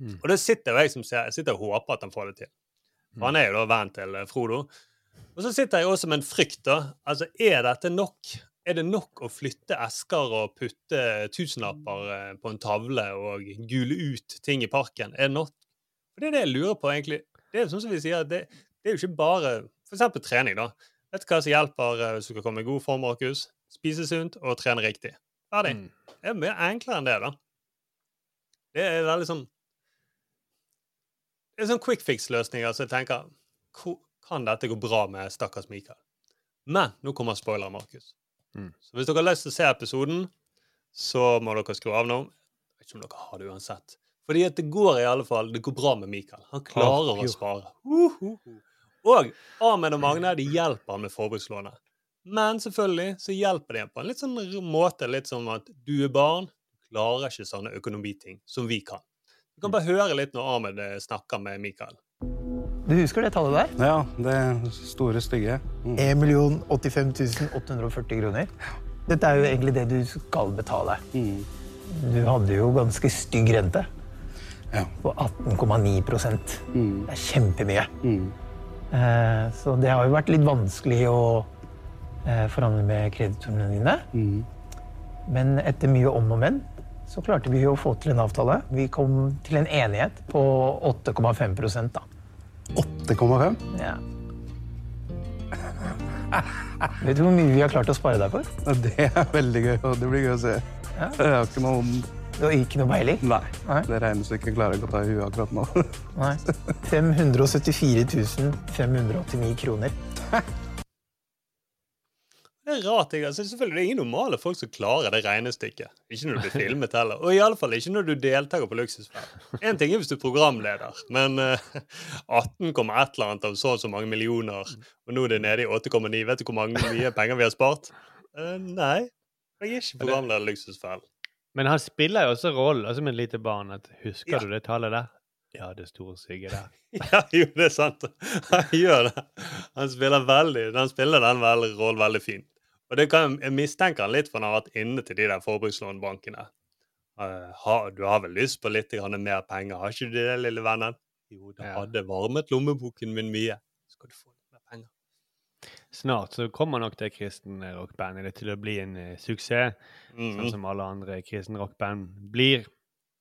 Mm. Og det sitter jeg som ser, jeg sitter og håper at han får det til. For han er jo da venn til eh, Frodo. Og så sitter jeg også med en frykt, da. Altså, er dette nok? Er det nok å flytte esker og putte tusenlapper eh, på en tavle og gule ut ting i parken? Er det nok? For det er det jeg lurer på, egentlig. Det er sånn som vi sier, det, det er jo ikke bare eksempel trening, da. Vet du hva som hjelper eh, hvis du skal komme i god form, Markus? Spise sunt og trene riktig. Ferdig. Mm. Det er mye enklere enn det, da. Det er veldig sånn Det er sånn quick fix-løsninger, så jeg tenker Kan dette gå bra med stakkars Mikael? Men nå kommer spoiler, Markus. Mm. Så hvis dere har lyst til å se episoden, så må dere skru av nå. Jeg vet ikke om dere har det uansett. Fordi at det går i alle fall Det går bra med Mikael. Han klarer oh, å jo. spare. Uhuhu. Og Ahmed og Magne de hjelper han med forbrukslånet. Men selvfølgelig så hjelper de ham på en litt sånn måte, litt som at du er barn, du klarer ikke sånne økonomiting som vi kan. Du kan bare høre litt når Ahmed eh, snakker med Mikael. Du husker det tallet der? Ja, det store, stygge. Mm. 1 85 840 kroner. Dette er jo egentlig det du skal betale. Mm. Du hadde jo ganske stygg rente Ja. på 18,9 Mm. Det er kjempemye. Mm. Eh, Så det har jo vært litt vanskelig å eh, forhandle med kreditorene dine. Mm. Men etter mye om og men så klarte vi å få til en avtale. Vi kom til en enighet på 8,5 da. 8,5? Ja. Vet du hvor mye vi har klart å spare deg for? Det er veldig gøy, og det blir gøy å se. Ja. Jeg har ikke noe Du har ikke noe peiling? Nei. Nei. Det regnestykket klarer jeg ikke å ta i huet akkurat nå. Nei. 574 589 kroner. Det er rart. Jeg, altså, selvfølgelig, det er ingen normale folk som klarer det regnestykket. Ikke når du blir filmet heller. Og i alle fall ikke når du deltaker på Luksusfellen. Én ting er hvis du er programleder, men uh, 18, et eller annet av så og så mange millioner, og nå er det nede i 8,9. Vet du hvor mange mye penger vi har spart? Uh, nei. Jeg er ikke programleder i Luksusfellen. Men han spiller jo også rollen altså med et lite barn. At, husker Ja. du det tallet der? Ja, det store stygge der. Ja, jo, det er sant. Han gjør det. Han spiller, veldig, han spiller den rollen veldig fint. Og det kan, jeg mistenker han litt, for han har vært inne til de der forbrukslånbankene. Uh, har- du har vel lyst på litt grann mer penger, har ikke du det, lille vennen? Jo, det Ja. hadde varmet lommeboken min mye. Skal du få? Snart så kommer nok det kristne rockbandet til å bli en uh, suksess, Mhm. sånn som alle andre kristne rockband blir.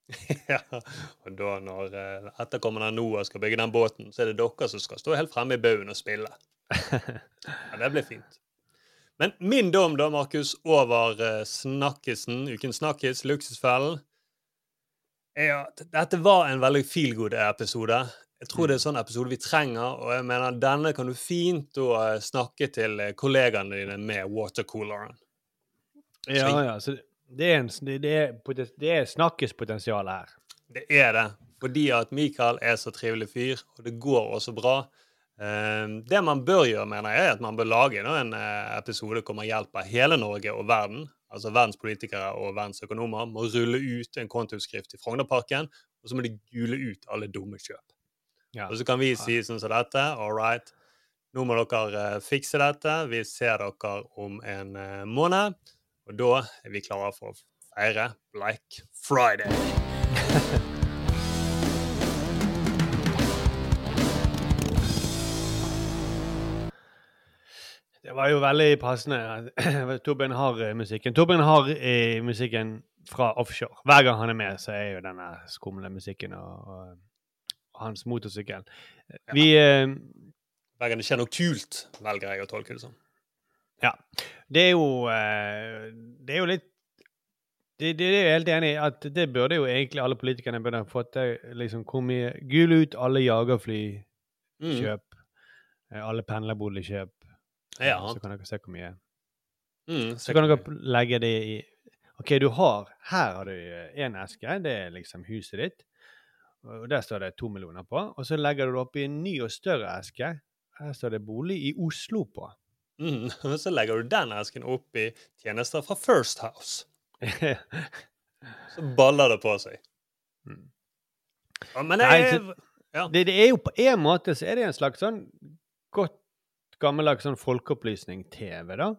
ja, og da når uh, etterkommerne av Noah skal bygge den båten, så er det dere som skal stå helt fremme i baugen og spille. Ja, det blir fint. Men min dom, da, Markus, over uh, snakkisen, ukens snakkis, Luksusfellen, er at dette var en veldig feel good-episode. Jeg tror det er en sånn episode vi trenger, og jeg mener denne kan du fint eh, snakke til eh, kollegaene dine med watercooleren. Ja, ja, så det er, en, det, det er, det er snakkespotensial her. Det er det. Fordi at Mikael er så trivelig fyr, og det går også bra. Eh, det man bør gjøre, mener jeg, er at man bør lage en eh, episode hvor man hjelper hele Norge og verden, altså verdens politikere og verdens økonomer, med å rulle ut en kontoutskrift i Frognerparken, og så må de gule ut alle dumme kjøp. Ja. Og så kan vi si sånn som dette, all right, nå må dere eh, fikse dette, vi ser dere om en eh, måned, og da er vi klare for å feire Black Friday. Det var jo veldig passende. Torbjørn har eh, musikken. Torbjørn har musikken fra offshore. Hver gang han er med, så er jo denne skumle musikken og hans motorsykkel. Vi ja. Hver gang det skjer noe kult, velger jeg å tolke det som. Ja. Det er jo eh, Det er jo litt det, det er jeg helt enig i at det burde jo egentlig alle politikerne burde ha fått til. liksom Hvor mye Gul ut alle jagerflykjøp. Mm. Alle pendlerboligkjøp. Ja. Så kan dere se hvor mye. Mm, Så kan dere legge det i OK, du har Her har du én eske. Det er liksom huset ditt. Og der står det to millioner på. Og så legger du det oppi en ny og større eske. Her står det bolig i Oslo på. Mm, men så legger du den esken opp i tjenester fra First House. Så baller det på seg. Ja, men Nei, jeg, ja. det, det er jo på en måte så er det en slags sånn godt gammeldags sånn folkeopplysning-TV, da.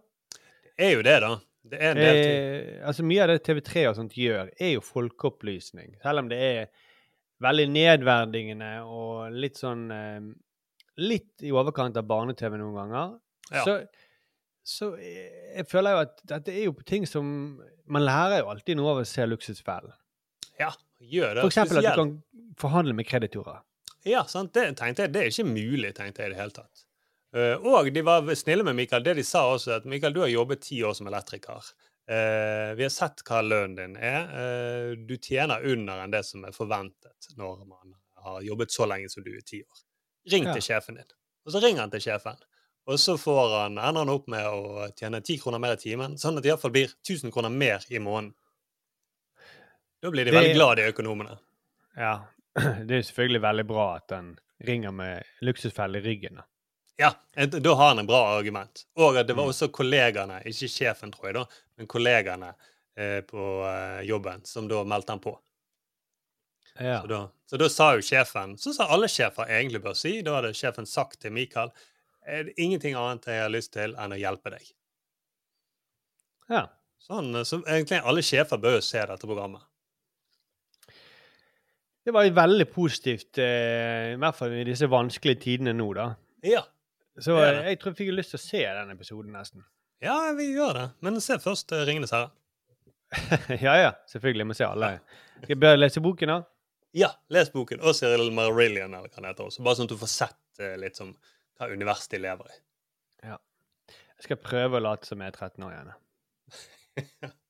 Det er jo det, da. Det er en del ting. Eh, altså Mye av det TV3 og sånt gjør, er jo folkeopplysning. Selv om det er veldig nedverdigende og litt sånn eh, Litt i overkant av barne-TV noen ganger. Ja. Så, så eh, jeg føler jo at dette er jo ting som Man lærer jo alltid noe av å se Luksusfellen. Ja, gjør det. For eksempel at du kan forhandle med kreditorer. Ja, sant? Det tenkte jeg, det er ikke mulig, tenkte jeg i det hele tatt. Uh, og de var snille med Mikael. Det de sa også, at Mikael, du har jobbet ti år som elektriker. Eh, vi har sett hva lønnen din er. Eh, du tjener under enn det som er forventet når man har jobbet så lenge som du i ti år. Ring Ja. til sjefen din. Og så ringer han til sjefen. Og så får han, ender han opp med å tjene ti kroner mer i timen, sånn at det iallfall blir 1000 kroner mer i måneden. Da blir de Det- veldig glad, de økonomene. Ja. Det er selvfølgelig veldig bra at han ringer med luksusfelle i ryggen. da. Ja, da har han en bra argument. Og at det var også kollegaene, ikke sjefen, tror jeg, da, men kollegaene eh, på eh, jobben som da meldte han på. Ja. Så, da, så da sa jo sjefen, sånn som alle sjefer egentlig bør si, da hadde sjefen sagt til Mikael er det ingenting annet jeg har lyst til enn å hjelpe deg. Ja. Sånn, så egentlig alle sjefer bør jo se dette programmet. Det var veldig positivt, eh, i hvert fall i disse vanskelige tidene nå, da. Ja. Så Det er eh, det. jeg tror jeg fikk lyst til å se den episoden, nesten. Ja, vi gjør det. Men se først uh, 'Ringenes herre'. ja, ja, selvfølgelig. Vi må se alle. Skal jeg bør lese boken, da? Ja, les boken. Og Cyril Marillion, eller hva han heter også. Bare sånn at du får sett uh, litt som hva univers de lever i. Ja. Jeg skal prøve å late som jeg er 13 år igjen.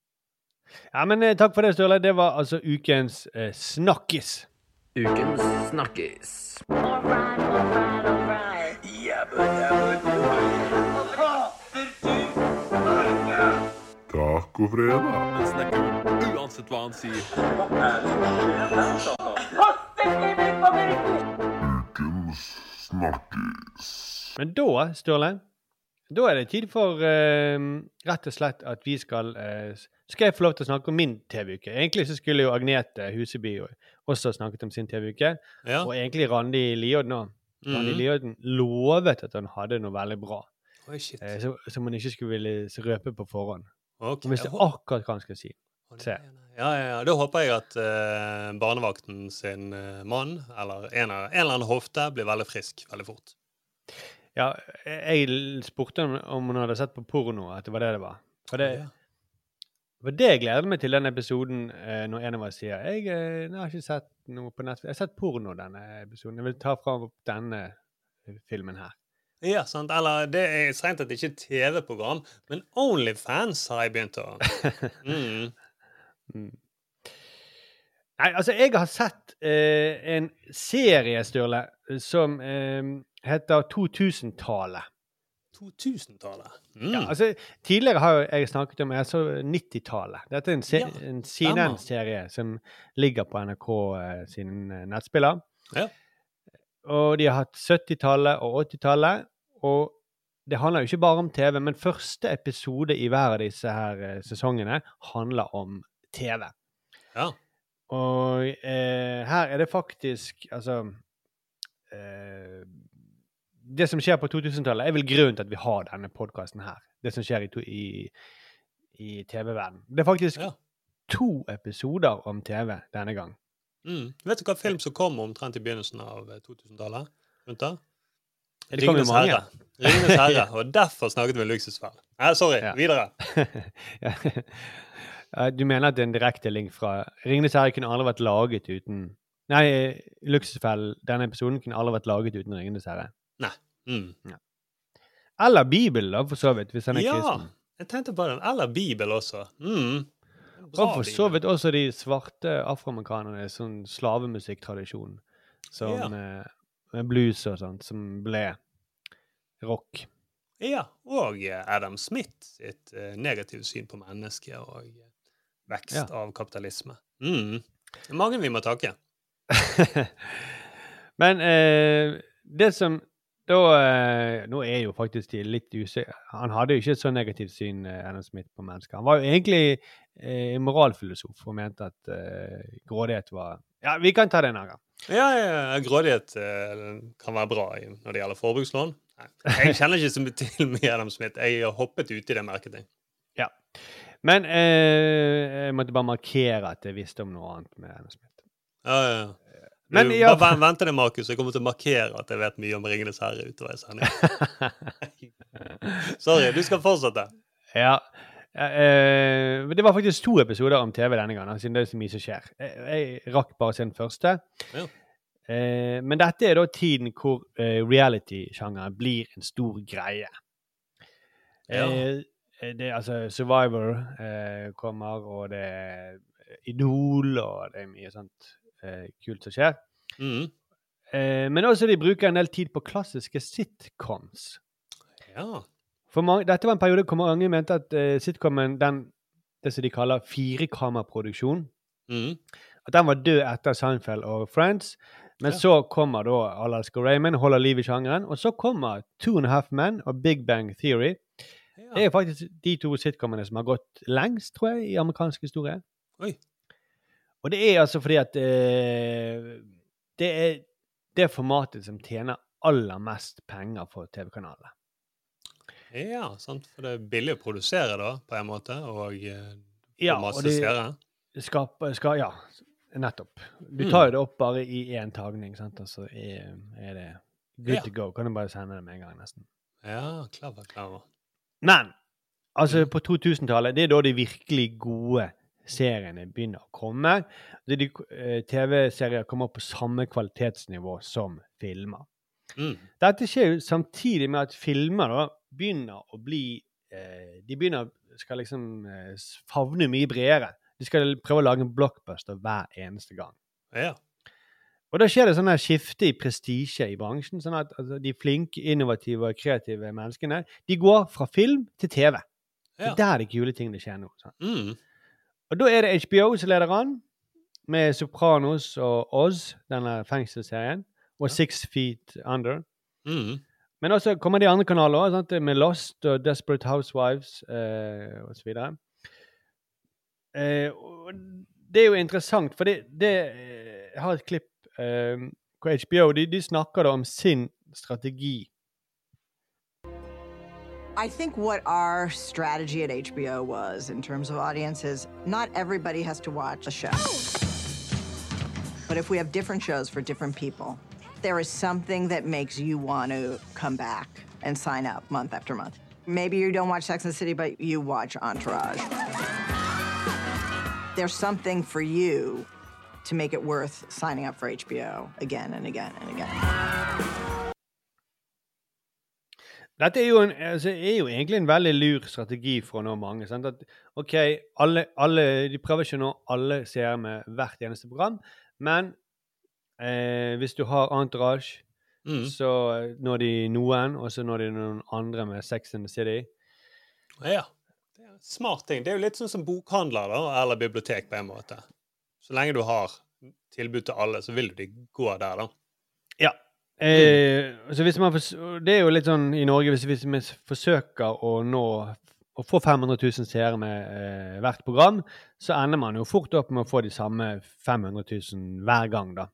Ja, men eh, takk for det, Sturle. Det var altså ukens eh, Snakkis. Ukens Snakkis. Tacofredag. Snakker uansett hva han sier. Ukens snakkis. Men da, Sturle, da er det tid for eh, rett og slett at vi skal eh, Skal jeg få lov til å snakke om min TV-uke? Egentlig så skulle jo Agnete Huseby også snakket om sin TV-uke. Ja. Og egentlig Randi Liodden òg. Randi mm. Liodden lovet at han hadde noe veldig bra. Oi, shit. Eh, som, som hun ikke skulle ville røpe på forhånd. Ok, Hun visste jeg akkurat hva han skal si. Se. Ja, ja, ja. Da håper jeg at uh, barnevakten sin uh, mann, eller en, av, en eller annen hofte, blir veldig frisk veldig fort. Ja, jeg spurte om, om hun hadde sett på porno, at det var det det var. For det, det var det jeg gleder meg til den episoden uh, når en av oss sier jeg, jeg har ikke sett noe på Netflix. Jeg har sett porno denne episoden. Jeg vil ta fram denne filmen her. Ja, sant? Eller det er strengt tatt ikke TV-program, men Onlyfans har jeg begynt å mm. Mm. Nei, altså, jeg har sett eh, en serie, Sturle, som eh, heter 2000-tallet. 2000-tallet. Mm. Ja, altså, tidligere har jeg snakket om jeg 90-tallet. Dette er en, se Ja, CNN-serie som ligger på NRK eh, sin eh, nettspiller. Ja. Og de har hatt 70-tallet og 80-tallet. Og det handler jo ikke bare om TV, men første episode i hver av disse her eh, sesongene handler om TV. Ja. Og eh, her er det faktisk Altså eh, Det som skjer på 2000-tallet, er vel grunnen til at vi har denne podkasten her. Det som skjer i, i, i TV-verdenen. Det er faktisk Ja. to episoder om TV denne gang. Mm. Vet du hva film som kom omtrent i begynnelsen av eh, 2000-tallet? Rundt da? Det kom jo Ringenes mange. herre. Ringenes herre. Og derfor snakket vi om luksusfell. Nei, sorry. Ja. Videre. Ja. Ja, Du mener at det er en direkte link fra Ringenes herre kunne aldri vært laget uten Nei, Luksusfell, denne episoden kunne aldri vært laget uten Ringenes herre. Nei. Mm. Eller Bibelen, da, for så vidt, hvis han er Ja, kristen. jeg tenkte på den. Eller Bibel også. Mm. Og for så vidt også de svarte afroamerikanerne, sånn slavemusikktradisjon. Som Ja. med, med blues og sånt, som ble rock. Ja, og eh, Adam Smith sitt eh, negative syn på mennesket og eh, vekst Ja. av kapitalisme. Mm. Mange vi må takke. Men eh, det som da eh, Nå er jo faktisk de litt usikre Han hadde jo ikke et så negativt syn, eh, Adam Smith, på mennesker. Han var jo egentlig eh, moralfilosof og mente at eh, grådighet var Ja, vi kan ta det en annen gang. Ja, ja, ja, grådighet eh, kan være bra når det gjelder forbrukslån. Jeg kjenner ikke så mye til med Adam Smith. Jeg har hoppet uti det merket jeg. Ja. Men eh, jeg måtte bare markere at jeg visste om noe annet med Adam Smith. Ja, ja, ja. Men ja, bare vent til det, Markus. Jeg kommer til å markere at jeg vet mye om Ringenes herre utover i sendingen. Sorry, du skal fortsette. Ja. Eh, det var faktisk to episoder om TV denne gangen, siden det er så mye som skjer. Jeg, rakk bare den første. Ja. Eh, men dette er da tiden hvor eh, reality-sjangeren blir en stor greie. Ja. Eh, det er altså Survivor eh, kommer, og det er Idol, og det er mye sånt eh, kult som skjer. Mm. Eh, men også de bruker en del tid på klassiske sitcoms. Ja. For mange, dette var en periode hvor mange mente at eh, sitcomen, den, det som de kaller firekammerproduksjon, Mm. at den var død etter Seinfeld og Friends. Men Ja. så kommer da Alaska Raymond, holder liv i sjangeren. Og så kommer Two and a Half Men og Big Bang Theory. Det er faktisk de to sitcomene som har gått lengst, tror jeg, i amerikansk historie. Oi. Og det er altså fordi at eh, det er det formatet som tjener aller mest penger for TV-kanalene. Ja, sant. For det er billig å produsere, da, på en måte, og eh, Ja, masse seere. Ja, nettopp. Du Mm. tar jo det opp bare i én tagning, sant? og så er, er det good Ja. to go. Kan du bare sende det med en gang, nesten. Ja, klar, klar. Men altså, Mm. på 2000-tallet, det er da de virkelig gode seriene begynner å komme. Eh, TV-serier kommer på samme kvalitetsnivå som filmer. Mm. Dette skjer jo samtidig med at filmer da begynner å bli eh, De begynner skal liksom eh, favne mye bredere. De skal prøve å lage en blockbuster hver eneste gang. Ja. Og da skjer det sånn skifte i prestisje i bransjen. sånn at altså, De flinke, innovative og kreative menneskene de går fra film til TV. Det er der de kule tingene skjer nå. Sånn. Mm. Og da er det HBO som leder an, med Sopranos og Oz, denne fengselsserien, og Six Feet Under. Mm. Men også kommer de andre kanaler også, med Lost og Desperate Housewives eh, osv. Eh, det er jo interessant, for det, det eh, Jeg har et klipp eh, hvor HBO de, de snakker da om sin strategi. I think what our strategy at HBO was in terms of audiences, not everybody has to watch a show. But if we have different shows for different people, there is something that makes you want to come back and sign up month after month. Maybe you don't watch Sex and the City, but you watch Entourage. There's something for you to make it worth signing up for HBO again and again and again. Dette er jo, en, altså, er jo egentlig en veldig lur strategi for å nå mange. Sant? At, ok, alle, alle, De prøver ikke å nå alle seere med hvert eneste program, men eh, hvis du har Entourage, Mm. så når de noen, og så når de noen andre med Sex in the City. Ja. Det er smart ting. Det er jo litt sånn som bokhandler da, eller bibliotek på en måte. Så lenge du har tilbud til alle, så vil de gå der, da. Ja. Eh, så hvis man det er jo litt sånn i Norge hvis, hvis vi forsøker å nå å få 500 000 seere med eh, hvert program, så ender man jo fort opp med å få de samme 500 000 hver gang, da.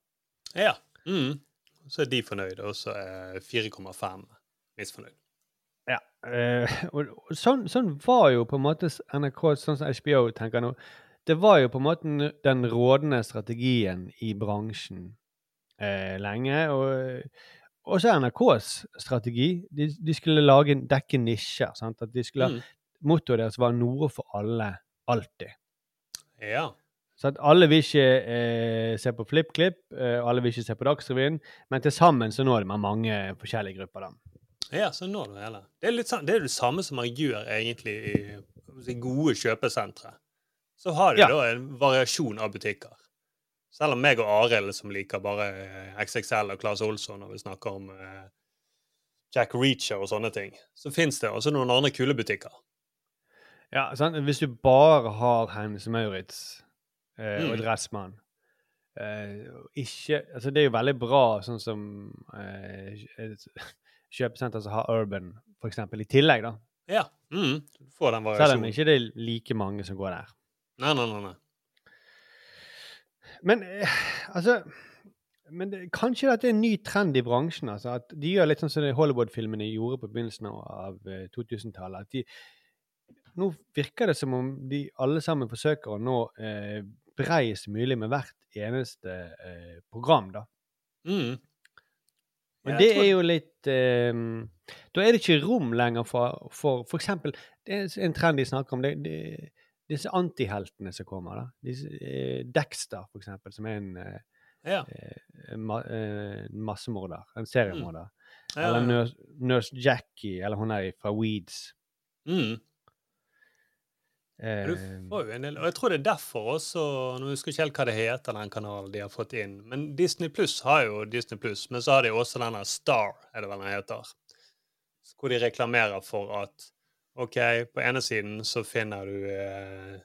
Ja. Mm. Så er de fornøyde, og så er 4,5 misfornøyd. Ja. Eh, og, og sånn, sånn var jo på en måte NRK, sånn som HBO tenker nå, det var jo på en måte den rådende strategien i bransjen eh, lenge. Og også NRKs strategi. De, de skulle lage, dekke nisjer. Sant? At de skulle, Mm. Mottoet deres var 'noe for alle, alltid'. Ja. Så at alle vil ikke eh, se på FlippKlipp, eh, alle vil ikke se på Dagsrevyen, men til sammen så når man mange forskjellige grupper. da. Ja, så når du hele. Det er, sånn- det er det samme som man gjør egentlig i si, gode kjøpesentre. Så har de Ja. da en variasjon av butikker. Selv om meg og Arild, som liker bare eh, XXL og Claes Olsson når vi snakker om eh, Jack Reacher og sånne ting, så fins det også noen andre kule butikker. Ja, sant? Hvis du bare har Hennes Maurits eh, og Mm. Dressmann eh, og ikke, altså Det er jo veldig bra sånn som eh, kjøpesenter som har Urban, eksempel, i tillegg. da. Ja. Mm. Du får den Selv om variasjonen. ikke det er like mange som går der. Nei, nei, nei. nei. Men eh, altså men det, Kanskje dette er en ny trend i bransjen? altså, at De gjør litt sånn som Hollywood-filmene gjorde på begynnelsen av eh, 2000-tallet. at de, Nå virker det som om de alle sammen forsøker å nå eh, breiest mulig med hvert eneste eh, program. da. Mm. Men det tror- er jo litt eh, Da er det ikke rom lenger for for, for eksempel Det er en trend de snakker om. det, det disse antiheltene som kommer. da. Disse, eh, Dexter, for eksempel, som er en eh, Ja. eh, ma eh, massemorder. En seriemorder. Ja, Eller. Nurse, Nurse Jackie, eller hun er fra Weeds. Mm. Eh, Du får jo en del, og jeg tror det er derfor også Nå husker jeg ikke helt hva det heter, den kanalen de har fått inn. Men Disney Pluss har jo Disney Pluss, men så har de også denne Star, er det vel den heter. Hvor de reklamerer for at OK, på ene siden så finner du eh,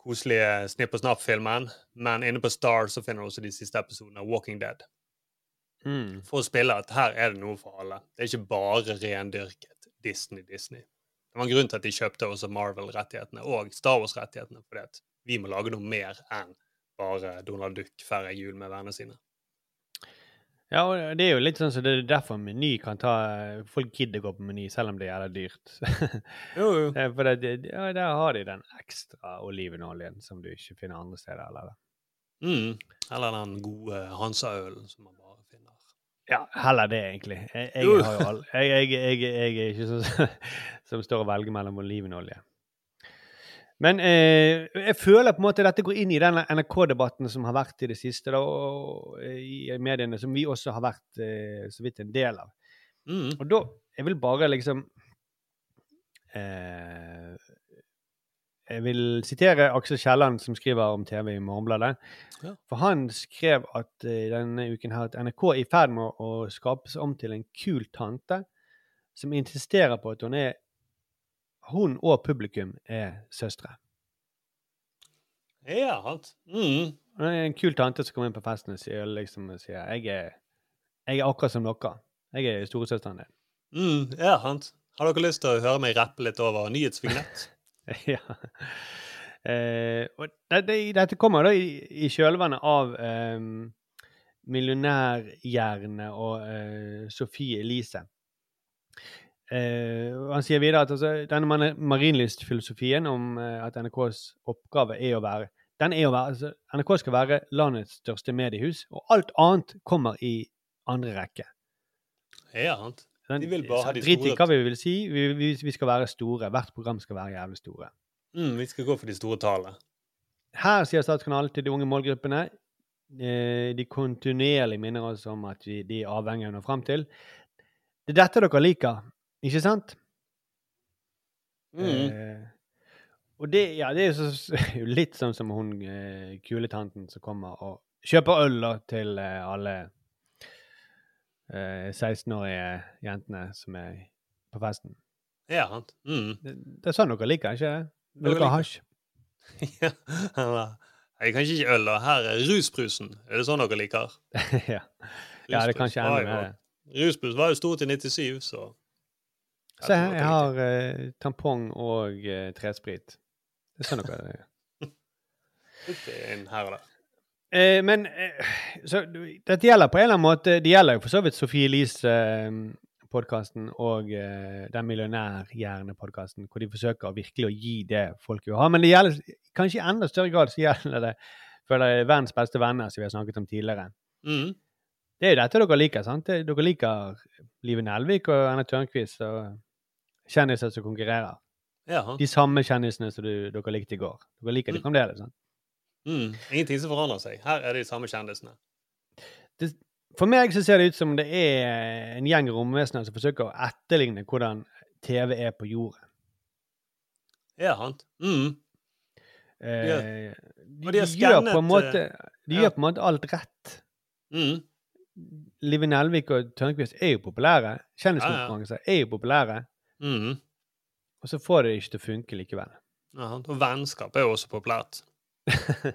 koselige Snipp og Snapp-filmen, men inne på Star så finner du også de siste episodene av Walking Dead. mm. For å spille at her er det noe for alle. Det er ikke bare rendyrket Disney-Disney. Det var en grunn til at de kjøpte også Marvel-rettighetene og Star Wars-rettighetene, fordi at vi må lage noe mer enn bare Donald Duck feirer jul med vennene sine. Ja, og det er jo litt sånn så det er derfor Meny kan ta Folk gidder gå på Meny selv om det er dyrt. Jo, jo. Eh, For det, ja, der har de den ekstra olivenoljen som du ikke finner andre steder. Eller? Mm. Eller den gode Hansa-ølen som man bare finner. Ja, heller det, egentlig. Jeg, jeg, har jo all, jeg, jeg, er ikke sånn som står og velger mellom olivenolje. Men eh, jeg føler på en måte dette går inn i den NRK-debatten som har vært i det siste, da, og, og i mediene, som vi også har vært eh, så vidt en del av. Mm. Og da Jeg vil bare liksom eh, Jeg vil sitere Aksel Kielland, som skriver om TV i Morgenbladet. Ja. For han skrev at eh, denne uken her at NRK er i ferd med å, å skapes om til en kul tante som insisterer på at hun er hun og publikum er søstre. Ja, sant. Mm. Hun er en kul tante som kommer inn på festen og sier, liksom, sier jeg, er, jeg er akkurat som dere. Jeg er storesøsteren din. Mm. Ja, sant. Har dere lyst til å høre meg rappe litt over nyhetsvignett? ja. Eh, og det, det, dette kommer da i, i kjølvannet av eh, Millionærhjerne og eh, Sofie Elise. Eh, han sier videre at altså, denne mari- marinlystfilosofien om eh, at NRKs oppgave er å være den er å være, altså, NRK skal være landets største mediehus, og alt annet kommer i andre rekke. Ja, sant. De vil bare ha de Drit i store hva vi vil si. Vi, vi, vi skal være store. Hvert program skal være jævlig store. mm, Vi skal gå for de store tallene. Her sier Statskanalen til de unge målgruppene eh, De kontinuerlig minner oss om at vi, de er avhengige av å nå fram til. Det er dette dere liker, ikke sant? Mm. Eh, og det, ja, det er jo så, litt sånn som hun eh, kuletanten som kommer og kjøper øl da, til eh, alle eh, 16-årige jentene som er på festen. Ja, sant. Mm. Det, det er sånn dere liker, ikke det? Når Dere dere ha liker- hasj? ja. Jeg kan ikke øl, og her er rusbrusen. Er det sånn dere liker? ja. ja, det er kanskje ende med det. Rusbrus var jo stort i 97, så Se her, jeg har uh, tampong og uh, tresprit. Det er sånn dere det. inn her og der. eh, Men eh, så dette gjelder på en eller annen måte Det gjelder jo for så vidt Sofie Elise-podkasten og eh, den Millionærhjerne-podkasten, hvor de forsøker virkelig å gi det folk vil ha. Men det gjelder kanskje i enda større grad så gjelder det føler jeg, verdens beste venner, som vi har snakket om tidligere. Mm. Det er jo dette dere liker, sant? Dere liker Live Nelvik og Anna Tørnquist og kjendiser som konkurrerer. Ja. De samme kjendisene som du, dere likte i går. Dere liker de Mm. fremdeles, sant? Mm. Ingenting som forandrer seg. Her er det de samme kjendisene. Det, for meg så ser det ut som det er en gjeng romvesener som forsøker å etterligne hvordan TV er på jorden. Ja, sant. Mm. Eh, Ja. de, de de gjør måte, eh, de gjør på en måte alt rett. Mm. Live Nelvik og Tørnquist er jo populære. Kjendiskonkurranser er jo populære. Mm. Og så får de det ikke til å funke likevel. Ja, og vennskap er jo også populært.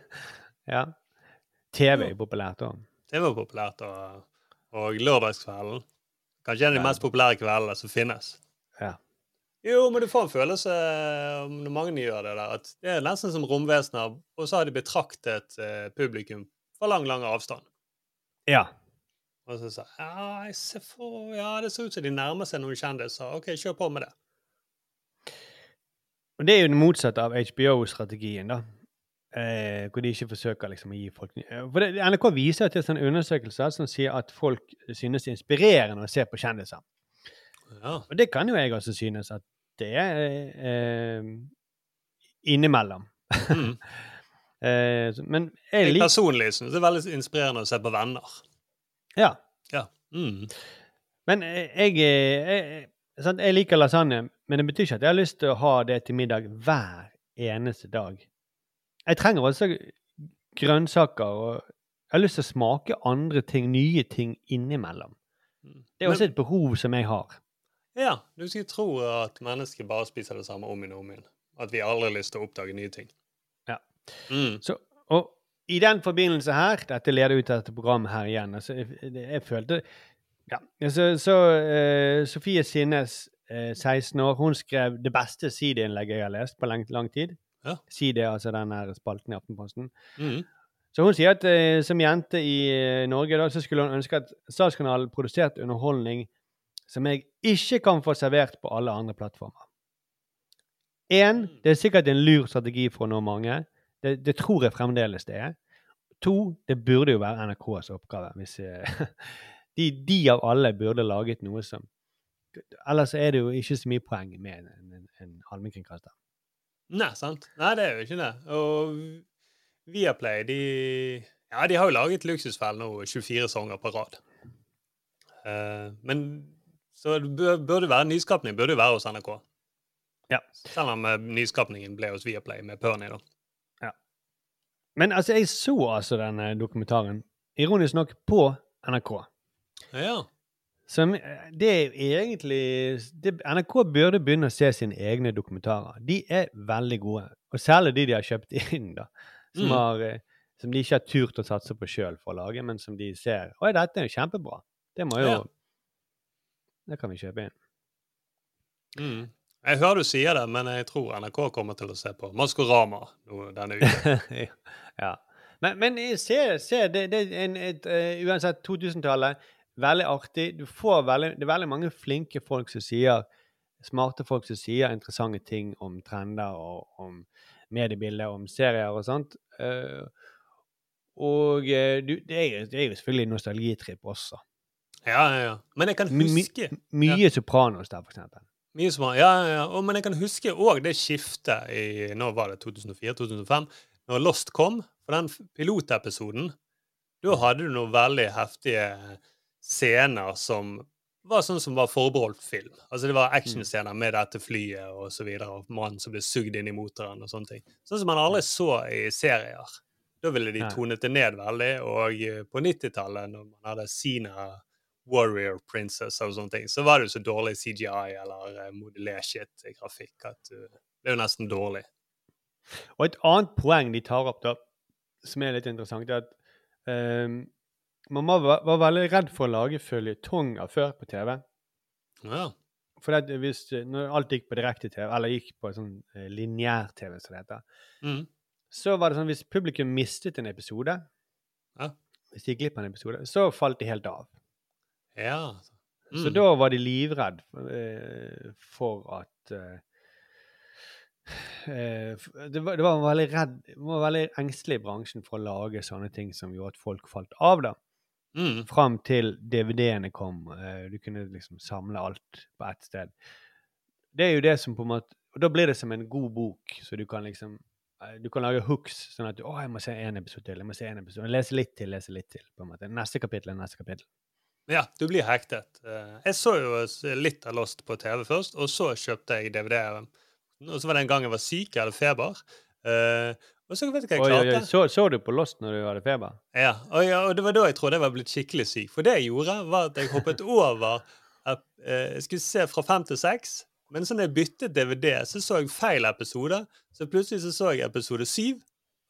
Ja. TV er populært òg. TV er populært. Og, og lørdagskvelden. Kanskje en av de mest populære kveldene som finnes. Ja. Jo, men du får en følelse når mange gjør det der, at det er nesten som romvesener, og så har de betraktet eh, publikum fra lang, lang avstand. Ja. Og så sa ja, jeg ser for, ja, det ser ut som de nærmer seg noen kjendiser. OK, kjør på med det. Og det er jo det motsatte av HBO-strategien, da. Eh, hvor de ikke forsøker liksom å gi folk eh, For det, NRK viser til sånne undersøkelser som sier at folk synes det er inspirerende å se på kjendiser. Ja. Og det kan jo jeg også synes at det er eh, innimellom. Mm. eh, men jeg Jeg personlig synes det er veldig inspirerende å se på venner. Ja. Ja. Mm. Men eh, jeg, eh, jeg, sant, jeg liker lasagne, men det betyr ikke at jeg har lyst til å ha det til middag hver eneste dag. Jeg trenger også grønnsaker, og jeg har lyst til å smake andre ting, nye ting innimellom. Det er også et behov som jeg har. Ja, du skulle tro at mennesker bare spiser det samme om igjen og om igjen. At vi aldri har lyst til å oppdage nye ting. Ja. Mm. Så, og i den forbindelse her, dette leder ut til dette programmet her igjen, altså, jeg, jeg følte ja, Så, så uh, Sofie Sinnes, uh, 16 år, hun skrev det beste sideinnlegget jeg har lest på lang, lang tid. Ja. Side, altså den her spalten i Aftenposten. Mm. Så hun sier at uh, som jente i eh, Norge da, så skulle hun ønske at Statskanalen produserte underholdning som jeg ikke kan få servert på alle andre plattformer. Én, det er sikkert en lur strategi for å nå mange. Det, det tror jeg fremdeles det er. To, det burde jo være NRKs oppgave. Hvis, eh, de, de av alle burde laget noe som Ellers er det jo ikke så mye poeng med en, en, en allmennkringkaster. Nei, sant? Nei, det er jo ikke det. Og Viaplay, de Ja, de har jo laget Luksusfellen nå 24 sanger på rad. Uh, men så det bør- burde være nyskapning burde jo være hos NRK. Ja. Selv om eh, nyskapningen ble hos Viaplay med Perny, da. Men altså, jeg så altså denne dokumentaren, ironisk nok, på NRK. Ja. Som, eh, det er jo egentlig det, NRK burde begynne å se sine egne dokumentarer. De er veldig gode. Og særlig de de har kjøpt inn, da. Som, Mm. har, eh, som de ikke har turt å satse på sjøl for å lage, men som de ser Oi, dette er jo kjempebra. Det må jo Ja. Det kan vi kjøpe inn. Mm. Jeg hører du sier det, men jeg tror NRK kommer til å se på Maskorama denne uken. ja. Men, men se, se det, det er en, et, uh, uansett 2000-tallet, veldig artig. Du får veldig, det er veldig mange flinke folk som sier smarte folk som sier interessante ting om trender og om mediebilder, om serier og sånt. Uh, og uh, du, det, er, det er jo selvfølgelig nostalgitripp også. Ja, ja, ja. Men jeg kan My- my- huske Mye Sopranos der, for eksempel. Mye som, ja, ja, ja. Og, men jeg kan huske òg det skiftet i nå var det 2004-2005, når Lost kom. For den pilotepisoden, da hadde du noen veldig heftige scener som var sånn som var forbeholdt film. Altså Det var actionscener med dette flyet og så videre, og mannen som ble sugd inn i motoren og sånne ting. Sånn som man aldri så i serier. Da ville de tonet det ned veldig. Og eh, på 90-tallet, når man hadde Sina Warrior Princess og sånne ting, så var det jo så dårlig CGI eller uh, modellert grafikk at uh, det er jo nesten dårlig. Og et annet poeng de tar opp, da, som er litt interessant, er at um, man var, var veldig redd for å lage føljetonger før på TV. Ja. For at hvis, når alt gikk på direkte-TV, eller gikk på sånn eh, lineær-TV, som det heter, Mm. så var det sånn hvis publikum mistet en episode, Ja. hvis de gikk glipp av en episode, så falt de helt av. Ja. Så Mm. da var de livredd eh, for at eh, det, var, det var veldig redd var veldig engstelig i bransjen for å lage sånne ting som gjorde at folk falt av, da. Mm. Fram til DVD-ene kom. eh, du kunne liksom samle alt på ett sted. Det er jo det som på en måte Og da blir det som en god bok, så du kan liksom eh, Du kan lage hooks, sånn at du 'Å, jeg må se en episode til', jeg må se en episode. Lese litt til, lese litt til. på en måte. Neste kapittel er neste kapittel. Ja, du blir hektet. Eh, Jeg så jo litt av Lost på TV først, og så kjøpte jeg DVD-en. Og så var det en gang jeg var syk, jeg hadde feber. Uh, og så vet du hva jeg Oi, oi, klarte? oi. Så, så du på Lost når du hadde feber? Ja, og, ja, og det var da jeg trodde jeg var blitt skikkelig syk. For det jeg gjorde, var at jeg hoppet over at uh, Jeg skulle se fra fem til seks, men så når jeg byttet DVD, så så jeg feil episode. Så plutselig så, så jeg episode syv,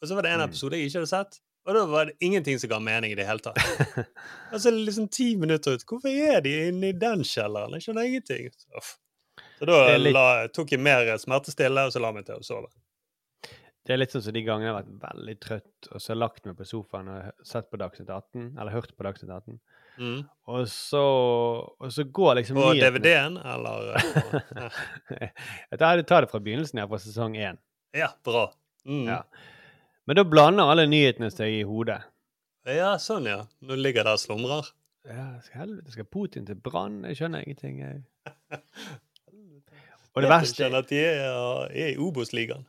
og så var det en Mm. episode jeg ikke hadde sett. Og da var det ingenting som ga mening i det hele tatt. Og så er liksom ti minutter ut. Hvorfor er de inne i den kjelleren? Jeg skjønner ingenting. Uff. Så da litt- la, tok jeg mer smertestille, og så la meg til å sove. Det er litt sånn som de gangene jeg har vært veldig trøtt og så lagt meg på sofaen og sett på Dagsnytt 18, eller hørt på Dagsnytt 18. Mm. Og så, og så går liksom På DVD-en, eller Jeg tar tar det fra begynnelsen her, fra sesong én. Ja, bra. Mm. Ja. Men da blander alle nyhetene seg i hodet. Ja, sånn, ja. Nå ligger der og slumrer. Ja, skal helvete, skal Putin til brann? Jeg skjønner ingenting. Jeg. Og det verste er at de er, er i Obos-ligaen.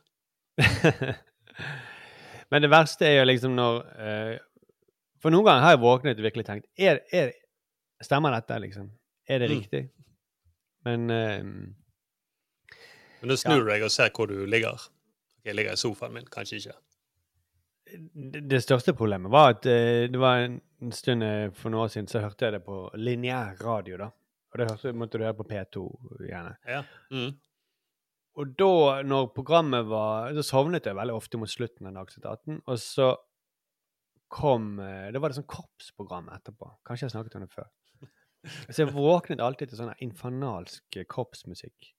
Men det verste er jo liksom når eh, For noen ganger har jeg våknet og virkelig tenkt er, er, Stemmer dette, liksom? Er det Mm. riktig? Men uh, Men da snur du deg og ser hvor du ligger. Jeg ligger i sofaen min, kanskje ikke. det, det største problemet var at uh, det var en, en stund for noen år siden så hørte jeg det på lineær radio. da. Og det hørte, måtte du høre på P2 gjerne. Ja. Mm. Og da, når programmet var Så sovnet jeg veldig ofte mot slutten av Dagsnytt 18. Og så kom Det var det sånn korpsprogram etterpå. Kanskje jeg snakket om det før. Så jeg våknet alltid til sånn infernalsk eh, korpsmusikk.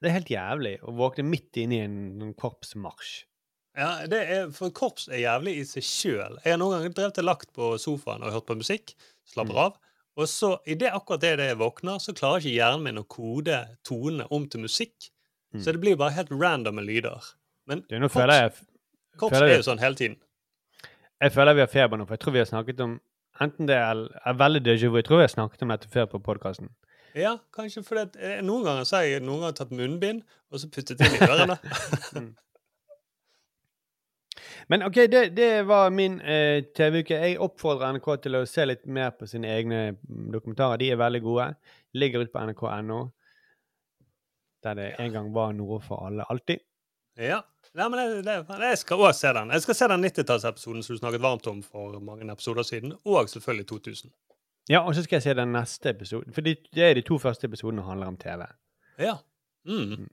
Det er helt jævlig å våkne midt inne i en, en korpsmarsj. Ja, det er, for korps er jævlig i seg sjøl. Jeg har noen ganger drevet og lagt på sofaen og hørt på musikk. Slapper Mm. Og så, i det akkurat det det jeg våkner, så klarer ikke hjernen min å kode tonene om til musikk. Så det blir bare helt randomme lyder. Men Du, korps, jeg korps er jo sånn hele tiden. Jeg føler vi har feber nå, for jeg tror vi har snakket om Enten det er, er veldig déjà vu. Jeg tror vi har snakket om dette før på podkasten. Ja, kanskje fordi at eh, noen ganger så har jeg noen ganger tatt munnbind, og så puttet inn i ørene. Men OK, det, det var min eh, TV-uke. Jeg oppfordrer NRK til å se litt mer på sine egne mm, dokumentarer. De er veldig gode. Ligger ute på nrk.no. Der det en gang var noe for alle. Alltid. Ja. Nei, men jeg, det, jeg skal òg se den. Jeg skal se den 90-tallsepisoden som du snakket varmt om for mange episoder siden, og selvfølgelig 2000. Ja, og så skal jeg se den neste episoden. For de, det er de to første episodene handler om TV. Ja. Mm.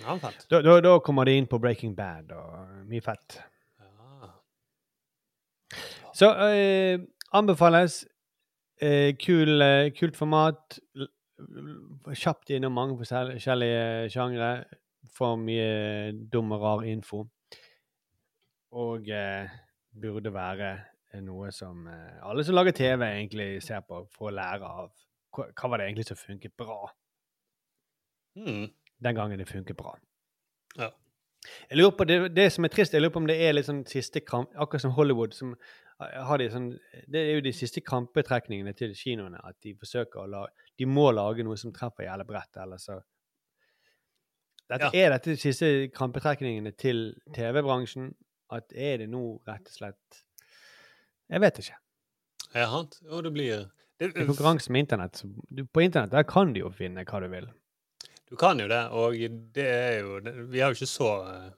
Ja. Da, da, da kommer de inn på Breaking Bad og mye fett. Så eh, anbefales. Eh, kul, eh, kult format. Kjapt innom mange forskjellige sjangre. For mye dum og rar info. Og eh, burde være eh, noe som eh, alle som lager TV, egentlig ser på for å lære av. Hva, hva var det egentlig som funket bra? Mm. Den gangen det funker bra. Ja. Jeg lurer på, det, det som er trist, jeg lurer på om det er litt sånn siste kamp Akkurat som Hollywood, som har de sånn Det er jo de siste krampetrekningene til kinoene. At de forsøker å lage De må lage noe som treffer jævlig bredt, eller så dette, Er dette de siste krampetrekningene til TV-bransjen? At er det nå rett og slett Jeg vet ikke. Ja, det blir det, I konkurranse med internett På internett der kan du jo finne hva du vil. Du kan jo det, og det er jo Vi er jo ikke så eh,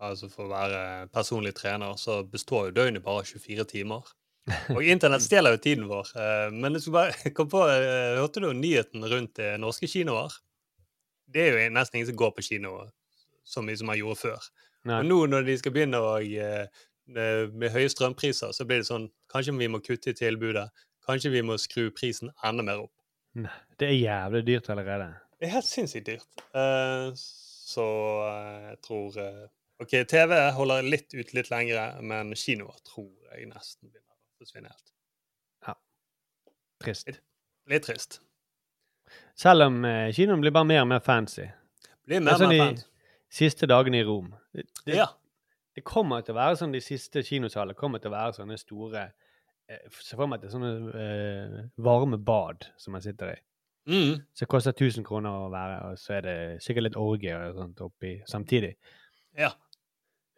Altså For å være personlig trener så består jo døgnet bare 24 timer. Og internett stjeler jo tiden vår. eh, Men jeg skulle bare kom på, eh, hørte du nyheten rundt norske kinoer? Det er jo nesten ingen som går på kino så mye som man gjorde før. Nei. Og nå når de skal begynne å med høye strømpriser, så blir det sånn Kanskje vi må kutte i tilbudet. Kanskje vi må skru prisen enda mer opp. Nei, det er jævlig dyrt allerede. Det er helt sinnssykt dyrt. Eh, så eh, jeg tror eh, OK, TV holder litt ut litt lengre, men kinoer tror jeg nesten begynner å forsvinne helt. Trist. Litt trist. Selv om kinoen blir bare mer og mer fancy. Blir mer er sånn og mer de fancy. Siste dagene i Rom. Det, det, Ja. det kommer til å være sånn de siste kinosalene kommer til å være sånne store Se for meg at det er sånne varme bad som man sitter i. Mm. Så det koster 1000 kroner å være, og så er det sikkert litt orgie og sånt oppi samtidig. Ja.